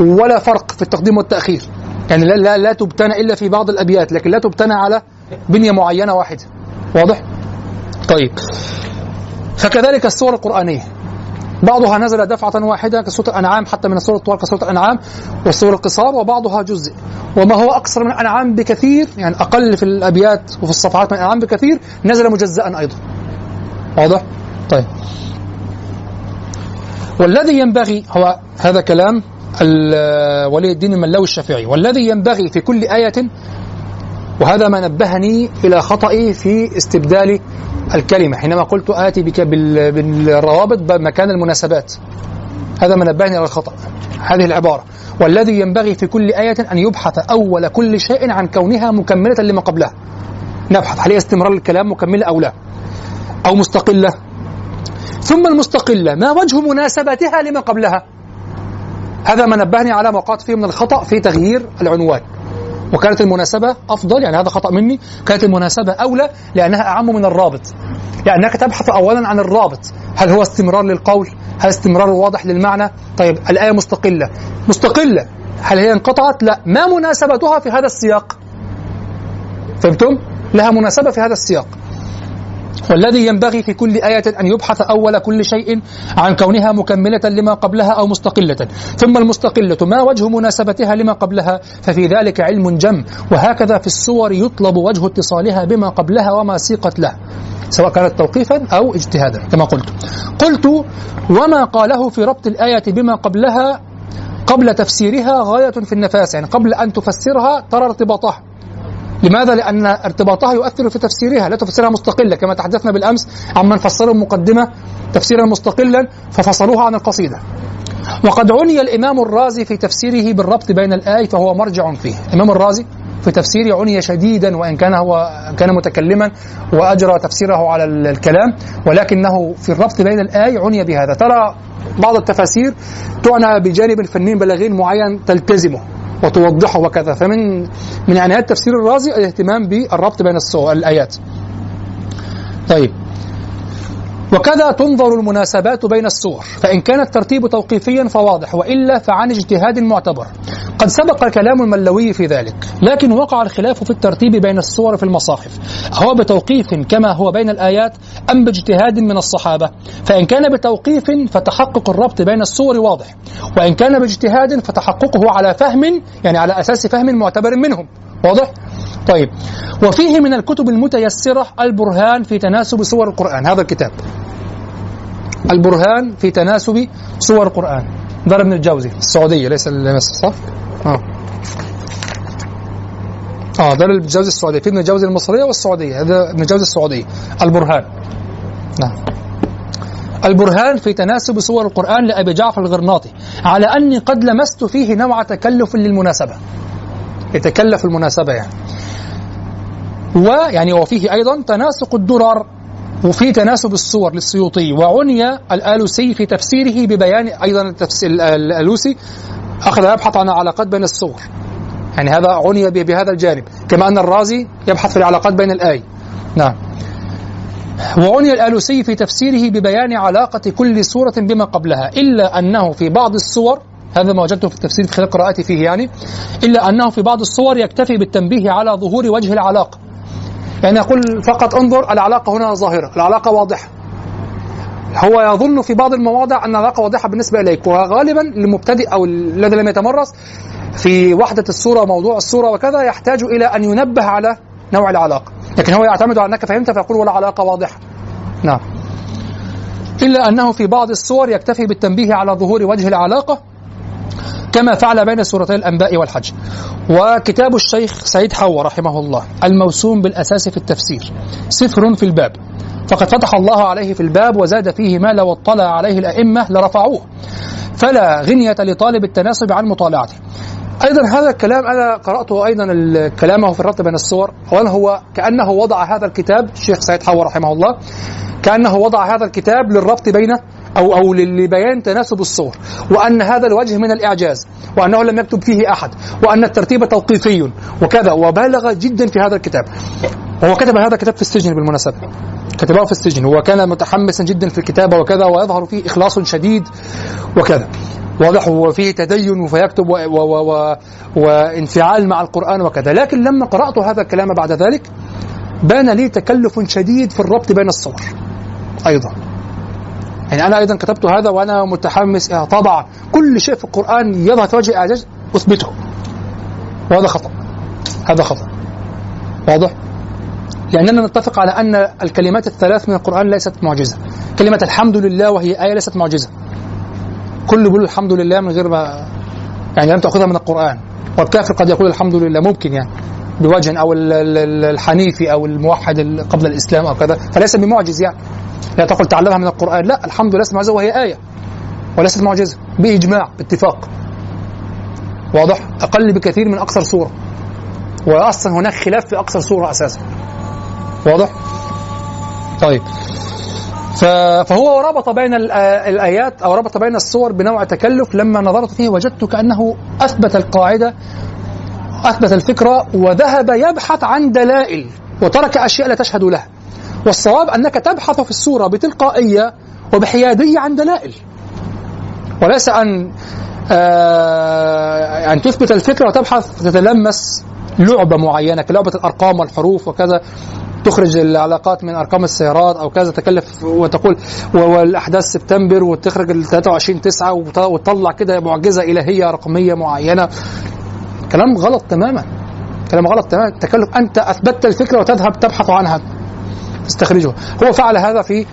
ولا فرق في التقديم والتأخير. يعني لا, لا, لا تبتنى إلا في بعض الأبيات لكن لا تبتنى على بنية معينة واحدة. واضح؟ طيب. فكذلك السور القرآنية. بعضها نزل دفعة واحدة كسورة الأنعام حتى من السورة الطوال كسورة الأنعام والسور القصار وبعضها جزء. وما هو أقصر من الأنعام بكثير يعني أقل في الأبيات وفي الصفحات من الأنعام بكثير نزل مجزأ أيضا. واضح؟ طيب. والذي ينبغي هو هذا كلام ولي الدين الملاوي الشافعي. والذي ينبغي في كل آية وهذا ما نبهني إلى خطئي في استبدال الكلمة. حينما قلت آتي بك بالروابط مكان المناسبات. هذا ما نبهني إلى الخطأ. هذه العبارة. والذي ينبغي في كل آية أن يبحث أول كل شيء عن كونها مكملة لما قبلها. نبحث هل هي استمرار الكلام مكملة أو لا. أو مستقلة. ثم المستقلة. ما وجه مناسبتها لما قبلها؟ هذا ما نبهني على ما فيه من الخطأ في تغيير العنوان. وكانت المناسبة أفضل يعني هذا خطأ مني. كانت المناسبة أولى لأنها أعم من الرابط. لأنك تبحث أولا عن الرابط. هل هو استمرار للقول؟ هل استمرار واضح للمعنى؟ طيب الآية مستقلة. مستقلة. هل هي انقطعت؟ لا. ما مناسبتها في هذا السياق؟ فهمتم؟ لها مناسبة في هذا السياق. والذي ينبغي في كل آية أن يبحث أول كل شيء عن كونها مكملة لما قبلها أو مستقلة. ثم المستقلة ما وجه مناسبتها لما قبلها؟ ففي ذلك علم جم وهكذا في الصور يطلب وجه اتصالها بما قبلها وما سيقت له سواء كانت توقيفا أو اجتهادا كما قلت. قلت وما قاله في ربط الآية بما قبلها قبل تفسيرها غاية في النفاس يعني قبل أن تفسرها ترى ارتباطها. لماذا؟ لأن ارتباطها يؤثر في تفسيرها لا تفسيرها مستقلة كما تحدثنا بالأمس عمن فسروا المقدمة تفسيرا مستقلا ففصلوها عن القصيدة. وقد عني الإمام الرازي في تفسيره بالربط بين الآي فهو مرجع فيه. الإمام الرازي في تفسيره عني شديدا وإن كان هو كان متكلما وأجرى تفسيره على الكلام ولكنه في الربط بين الآي عني بهذا. ترى بعض التفاسير تعنى بجانب الفنين بلاغين معين تلتزمه. وتوضحه وكذا. فمن من عنايات تفسير الرازي الاهتمام بالربط بين الآيات. طيب. وكذا تنظر المناسبات بين السور فإن كان الترتيب توقيفيا فواضح وإلا فعن اجتهاد معتبر. قد سبق كلام الملوي في ذلك لكن وقع الخلاف في الترتيب بين السور في المصاحف. هو بتوقيف كما هو بين الآيات أم باجتهاد من الصحابة؟ فإن كان بتوقيف فتحقق الربط بين السور واضح وإن كان باجتهاد فتحققه على فهم يعني على أساس فهم معتبر منهم. واضح؟ طيب. وفيه من الكتب المتيسرة البرهان في تناسب صور القرآن هذا الكتاب. البرهان في تناسب صور القرآن دار ابن الجوزي. السعودية ليس مصر صح؟ آه. آه ده الجوز السعوديه في ابن الجوز المصرية والسعودية. هذا ابن الجوز السعوديه البرهان. نعم. البرهان في تناسب صور القرآن لأبي جعفر الغرناطي. على أني قد لمست فيه نوع تكلف للمناسبة. يتكلف المناسبة يعني. ويعني وفيه أيضا تناسق الدرر وفي تناسب الصور للسيوطي وعني الآلوسي في تفسيره ببيان أيضا التفسير الآلوسي. أخذ يبحث عن العلاقات بين الصور. يعني هذا عني به بهذا الجانب. كما أن الرازي يبحث في العلاقات بين الآي. نعم. وعني الآلوسي في تفسيره ببيان علاقة كل سورة بما قبلها. إلا أنه في بعض الصور هذا ما وجدته في التفسير في خلال قراءتي فيه يعني إلا أنه في بعض الصور يكتفي بالتنبيه على ظهور وجه العلاقة. يعني يقول فقط انظر العلاقة هنا ظاهرة العلاقة واضحة. هو يظن في بعض المواضع أن العلاقة واضحة بالنسبة إليك وغالبا للمبتدئ أو الذي لم يتمرس في وحدة الصورة وموضوع الصورة وكذا يحتاج إلى أن ينبه على نوع العلاقة. لكن هو يعتمد على أنك فهمت فيقول ولا علاقة واضحة. نعم. إلا أنه في بعض الصور يكتفي بالتنبيه على ظهور وجه العلاقة كما فعل بين سورتي الأنباء والحج. وكتاب الشيخ سعيد حوا رحمه الله الموسوم بالأساس في التفسير. سفر في الباب. فقد فتح الله عليه في الباب وزاد فيه ما لو اطلع عليه الأئمة لرفعوه. فلا غنية لطالب التناسب عن مطالعته. أيضا هذا الكلام أنا قرأته أيضا كلامه في الربط بين الصور. اولا هو كأنه وضع هذا الكتاب الشيخ سعيد حوا رحمه الله كأنه وضع هذا الكتاب للربط بين أو أو لبيان تناسب الصور وأن هذا الوجه من الإعجاز وأنه لم يكتب فيه أحد وأن الترتيب توقيفي وكذا وبالغ جدا في هذا الكتاب. وهو كتب هذا الكتاب في السجن بالمناسبة. كتبه في السجن هو كان متحمسا جدا في الكتابة وكذا ويظهر فيه إخلاص شديد وكذا. واضح وفيه تدين فيكتب و و وانفعال مع القرآن وكذا. لكن لما قرأت هذا الكلام بعد ذلك بان لي تكلف شديد في الربط بين الصور أيضا. يعني أنا أيضا كتبت هذا وأنا متحمس طبعا كل شيء في القرآن يظهر في وجه إعجاز أثبته. وهذا خطأ. هذا خطأ. واضح؟ لأننا نتفق على أن الكلمات الثلاث من القرآن ليست معجزة. كلمة الحمد لله وهي آية ليست معجزة. كل بيقول الحمد لله من غير ما يعني لم تأخذها من القرآن. والكافر قد يقول الحمد لله. ممكن يعني. بوجه أو الحنيفي أو الموحد قبل الإسلام أو كذا فليس بمعجز يعني. لا تقل تعلمها من القرآن. لا الحمد لله معجزة وهي آية. وليست معجزة. بإجماع باتفاق. واضح؟ أقل بكثير من أكثر صورة وأصلا هناك خلاف في أكثر صورة أساسا. واضح؟ طيب. فهو ربط بين الآيات أو ربط بين الصور بنوع تكلف. لما نظرت فيه وجدت كأنه أثبت القاعدة أثبت الفكرة وذهب يبحث عن دلائل وترك أشياء لا تشهد لها. والصواب أنك تبحث في الصورة بتلقائية وبحيادية عن دلائل. وليس أن آه أن تثبت الفكرة وتبحث تتلمس لعبة معينة كلعبة الأرقام والحروف وكذا تخرج العلاقات من أرقام السيارات أو كذا تكلف وتقول والأحداث سبتمبر وتخرج ال 23 9 وتطلع كده معجزة إلهية رقمية معينة. كلام غلط تماما. كلام غلط تماما. تكلف أنت أثبتت الفكرة وتذهب تبحث عنها. تستخرجها هو فعل هذا في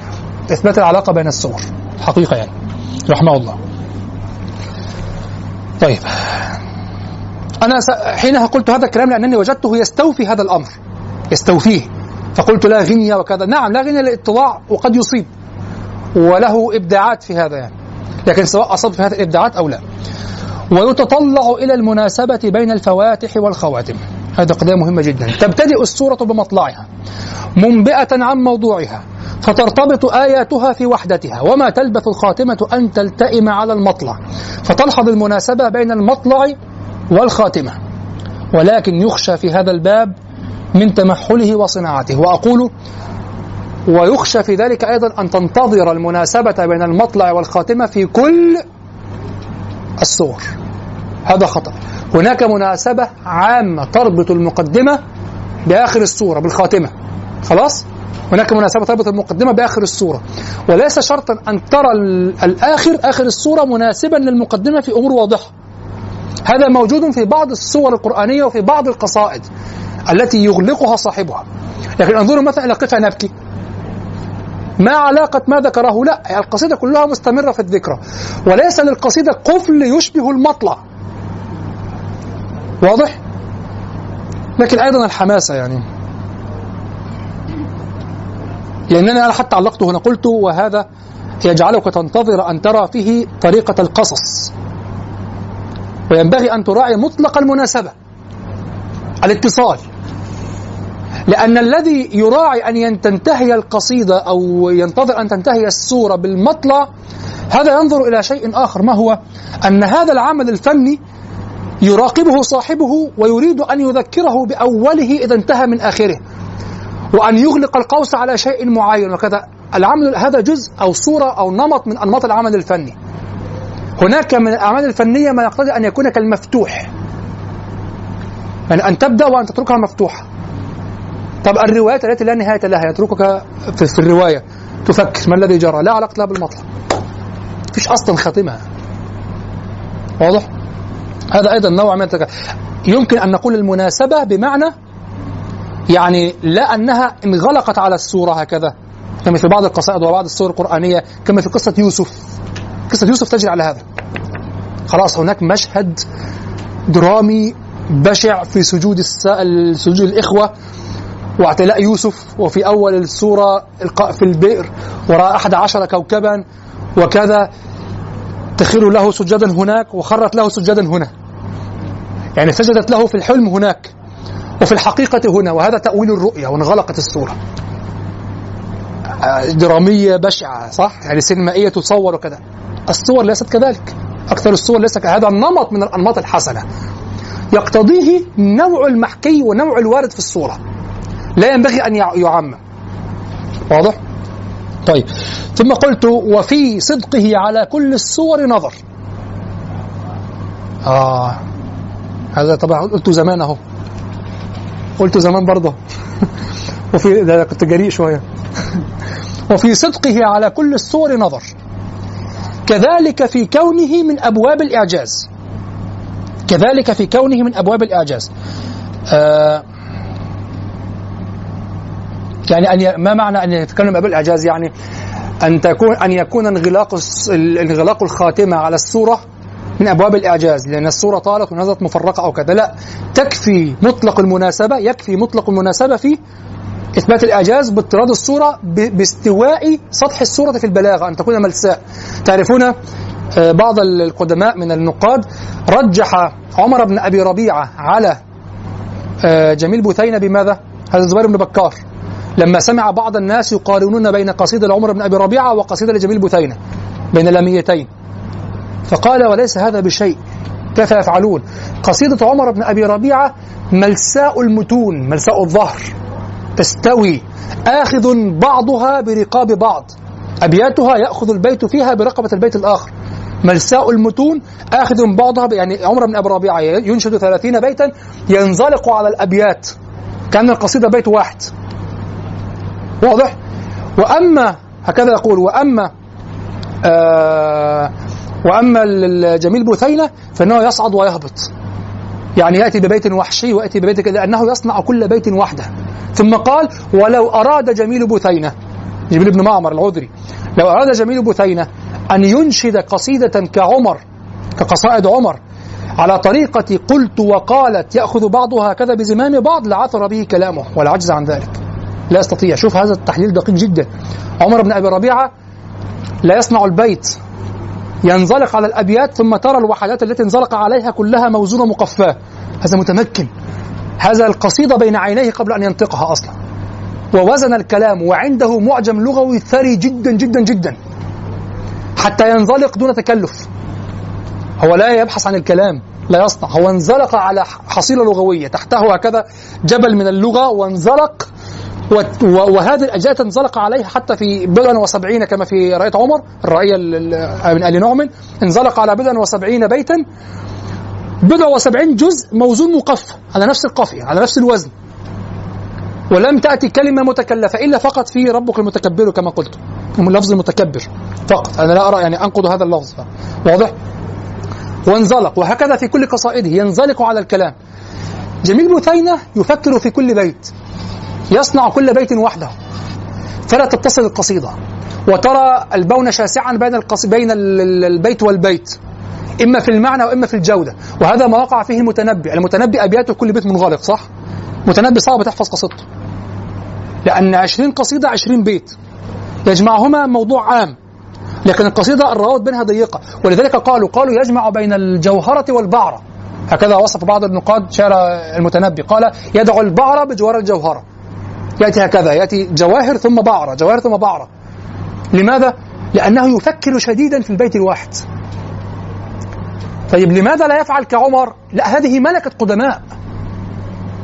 إثبات العلاقة بين الصور. حقيقة يعني. رحمه الله. طيب. أنا حينها قلت هذا الكلام لأنني وجدته يستوفي هذا الأمر. يستوفيه. فقلت لا غنية وكذا. نعم لا غنية للاطلاع وقد يصيب. وله إبداعات في هذا يعني. لكن سواء أصاب في هذه الإبداعات أو لا. ويتطلع إلى المناسبة بين الفواتح والخواتم. هذا قضية مهمة جدا. تبتدئ السورة بمطلعها منبئة عن موضوعها فترتبط آياتها في وحدتها وما تلبث الخاتمة أن تلتئم على المطلع. فتلحظ المناسبة بين المطلع والخاتمة. ولكن يخشى في هذا الباب من تمحله وصناعته. وأقول ويخشى في ذلك أيضا أن تنتظر المناسبة بين المطلع والخاتمة في كل الصور. هذا خطأ. هناك مناسبة عامة تربط المقدمة بآخر الصورة بالخاتمة. خلاص؟ هناك مناسبة تربط المقدمة بآخر الصورة وليس شرطا أن ترى الآخر آخر الصورة مناسبا للمقدمة في أمور واضحة. هذا موجود في بعض الصور القرآنية وفي بعض القصائد التي يغلقها صاحبها. لكن انظروا مثلا إلى قطع نبكي. ما علاقة ما ذكره؟ لا القصيدة كلها مستمرة في الذكرى. وليس للقصيدة قفل يشبه المطلع. واضح؟ لكن أيضا الحماسة يعني. لأنني أنا حتى علقت هنا قلت وهذا يجعلك تنتظر أن ترى فيه طريقة القصص. وينبغي أن تراعي مطلق المناسبة الاتصال. لأن الذي يراعي أن تنتهي القصيدة أو ينتظر أن تنتهي السورة بالمطلع هذا ينظر إلى شيء آخر ما هو؟ أن هذا العمل الفني يراقبه صاحبه ويريد أن يذكره بأوله إذا انتهى من آخره وأن يغلق القوس على شيء معين وكذا. العمل هذا جزء أو صورة أو نمط من أنماط العمل الفني. هناك من الأعمال الفنية ما يقتضي أن يكون كالمفتوح. يعني أن تبدأ وأن تتركها مفتوحة. طب الروايات التي لا نهاية لها يتركك في, الرواية. تفكر ما الذي جرى؟ لا علاقة لها بالمطلع فيش أصلا خاتمة. واضح؟ هذا أيضا نوع من التك... يمكن أن نقول المناسبة بمعنى يعني لا أنها انغلقت على السورة هكذا كما في بعض القصائد وبعض السور القرآنية كما في قصة يوسف. قصة يوسف تجري على هذا. خلاص هناك مشهد درامي بشع في سجود سجود الإخوة واعتلاء يوسف وفي أول السورة إلقاء في البئر وراء أحد عشر كوكبا وكذا. تخر له سجدا هناك وخرت له سجدا هنا. يعني سجدت له في الحلم هناك وفي الحقيقة هنا وهذا تأويل الرؤيا وانغلقت السورة درامية بشعة صح؟ يعني سينمائية تصور وكذا. الصور ليست كذلك. أكثر الصور ليست هذا النمط من الأنماط الحسنة. يقتضيه نوع المحكي ونوع الوارد في الصورة. لا ينبغي أن يعمم واضح؟ طيب. ثم قلت وفي صدقه على كل الصور نظر. آه. هذا طبعا قلت زمان أهو. قلت زمان برضه. وفي ده كنت جريء شوية. وفي صدقه على كل الصور نظر. كذلك في كونه من أبواب الإعجاز. كذلك في كونه من أبواب الإعجاز. آه. يعني أن ما معنى أن يتكلم أبواب الإعجاز؟ يعني أن تكون أن يكون انغلاق انغلاق الخاتمة على السورة من أبواب الإعجاز لأن السورة طالت ونزلت مفرقة أو كذا. لا تكفي مطلق المناسبة يكفي مطلق المناسبة في إثبات الإعجاز باضطراد الصورة باستواء سطح الصورة في البلاغة أن تكون ملساء. تعرفون آه، بعض القدماء من النقاد رجح عمر بن أبي ربيعة على آه، جميل بثينة بماذا؟ هذا الزبير بن بكار. لما سمع بعض الناس يقارنون بين قصيدة لعمر بن أبي ربيعة وقصيدة لجميل بثينة بين لاميتين فقال وليس هذا بشيء كيف يفعلون؟ قصيدة عمر بن أبي ربيعة ملساء المتون ملساء الظهر تستوي آخذ بعضها برقاب بعض أبياتها يأخذ البيت فيها برقبة البيت الآخر. ملساء المتون آخذ بعضها يعني عمر بن أبي ربيعة ينشد ثلاثين بيتا ينزلق على الأبيات كأن القصيدة بيت واحد. واضح؟ وأما هكذا يقول وأما آه وأما الجميل بثينة فإنه يصعد ويهبط. يعني يأتي ببيت وحشي ويأتي ببيت كذا لأنه يصنع كل بيت وحده. ثم قال ولو أراد جميل بثينة جميل بن معمر العذري لو أراد جميل بثينة أن ينشد قصيدة كعمر كقصائد عمر على طريقة قلت وقالت يأخذ بعضها كذا بزمام بعض لعثر به كلامه ولا عجز عن ذلك. لا يستطيع. شوف هذا التحليل دقيق جدا. عمر بن أبي ربيعة لا يصنع البيت. ينزلق على الأبيات ثم ترى الوحدات التي انزلق عليها كلها موزونة مقفاة هذا متمكن. هذا القصيدة بين عينيه قبل أن ينطقها أصلا. ووزن الكلام وعنده معجم لغوي ثري جدا جدا جدا. حتى ينزلق دون تكلف. هو لا يبحث عن الكلام لا يصنع. هو انزلق على حصيلة لغوية. تحته هكذا جبل من اللغة وانزلق وهذه الأجزاء تنزلق عليها حتى في بضع وسبعين كما في رأية عمر الرأية من آل نعم انزلق على بضع وسبعين بيتا. بضع وسبعين جزء موزون مقفى على نفس القافية على نفس الوزن. ولم تأتي كلمة متكلفة إلا فقط في ربك المتكبر كما قلت لفظ المتكبر فقط. أنا لا أرى يعني أنقض هذا اللفظ. واضح؟ وانزلق وهكذا في كل قصائده ينزلق على الكلام. جميل بثينة يفكر في كل بيت. يصنع كل بيت وحده. فلا تتصل القصيدة. وترى البون شاسعا بين. بين البيت والبيت إما في المعنى وإما في الجودة. وهذا ما وقع فيه المتنبي. المتنبي أبياته كل بيت منغلق صح؟ متنبي صعب تحفظ قصيدته. لأن عشرين قصيدة عشرين بيت. يجمعهما موضوع عام. لكن القصيدة الروابط بينها ضيقة. ولذلك قالوا قالوا يجمع بين الجوهرة والبعرة. هكذا وصف بعض النقاد شعر المتنبي. قال يدعو البعرة بجوار الجوهرة. يأتي هكذا يأتي جواهر ثم بعرة جواهر ثم بعرة. لماذا؟ لأنه يفكر شديدا في البيت الواحد. طيب لماذا لا يفعل كعمر؟ لا هذه ملكة قدماء.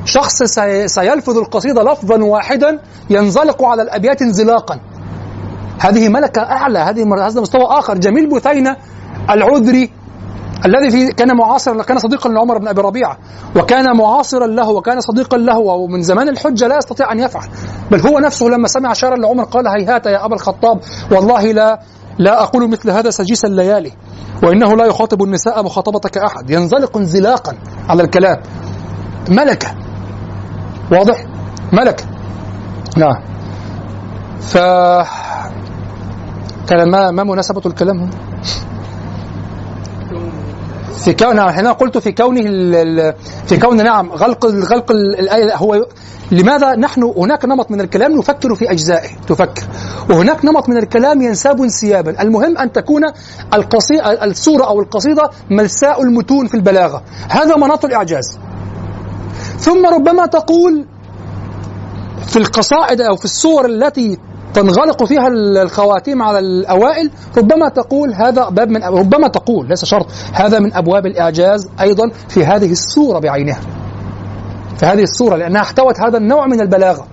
شخص سي- سيلفظ القصيدة لفظا واحدا ينزلق على الأبيات انزلاقا. هذه ملكة أعلى هذه هذا مستوى آخر. جميل بثينة العذري الذي في كان معاصرا كان صديقا لعمر بن أبي ربيعة وكان معاصرا له وكان صديقا له ومن زمان الحجة لا يستطيع أن يفعل. بل هو نفسه لما سمع شعرا لعمر قال هيهات يا أبا الخطاب والله لا لا أقول مثل هذا سجيس الليالي وإنه لا يخاطب النساء مخاطبتك أحد. ينزلق انزلاقا على الكلام. ملكه واضح؟ ملكه نعم. ف كان ما ما مناسبة الكلام هنا؟ في كون نعم حينما قلت في كونه في كون نعم غلق غلق ال- الآية هو لماذا نحن هناك نمط من الكلام نفكر في أجزائه تفكر. وهناك نمط من الكلام ينساب انسيابا. المهم أن تكون القصي... السورة أو القصيدة ملساء المتون في البلاغة. هذا مناط الإعجاز. ثم ربما تقول في القصائد أو في الصور التي تنغلق فيها الخواتيم على الأوائل ربما تقول هذا باب من ربما تقول ليس شرط هذا من أبواب الإعجاز أيضا في هذه السورة بعينها. في هذه السورة لأنها احتوت هذا النوع من البلاغة.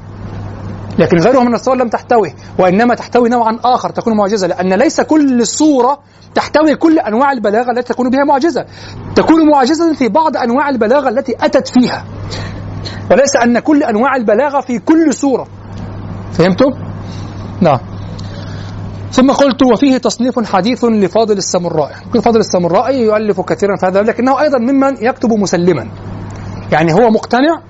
لكن غيرها من الصور لم تحتوي وإنما تحتوي نوعا آخر تكون معجزة لأن ليس كل صورة تحتوي كل أنواع البلاغة التي تكون بها معجزة. تكون معجزة في بعض أنواع البلاغة التي أتت فيها. وليس أن كل أنواع البلاغة في كل سورة فهمتم؟ نعم. ثم قلت وفيه تصنيف حديث لفاضل السامرائي يقول فاضل السامرائي يؤلف كثيرا في هذا لكنه أيضا ممن يكتب مسلما. يعني هو مقتنع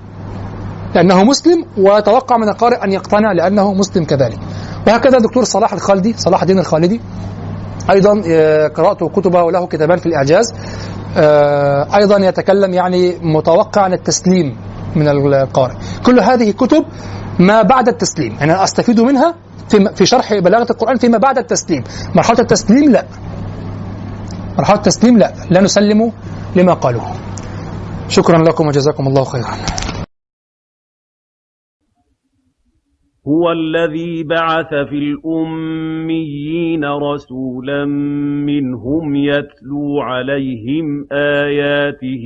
لأنه مسلم ويتوقع من القارئ أن يقتنع لأنه مسلم كذلك. وهكذا دكتور صلاح الخالدي صلاح الدين الخالدي أيضا آه، قرأت كتبه وله كتابان في الإعجاز. آه، أيضا يتكلم يعني متوقع التسليم من القارئ. كل هذه كتب ما بعد التسليم. يعني أنا أستفيد منها في في شرح بلاغة القرآن فيما بعد التسليم. مرحلة التسليم لا. مرحلة التسليم لا. لا نسلم لما قالوه. شكرا لكم وجزاكم الله خيرا. هو الذي بعث في الأميين رسولا منهم يتلو عليهم آياته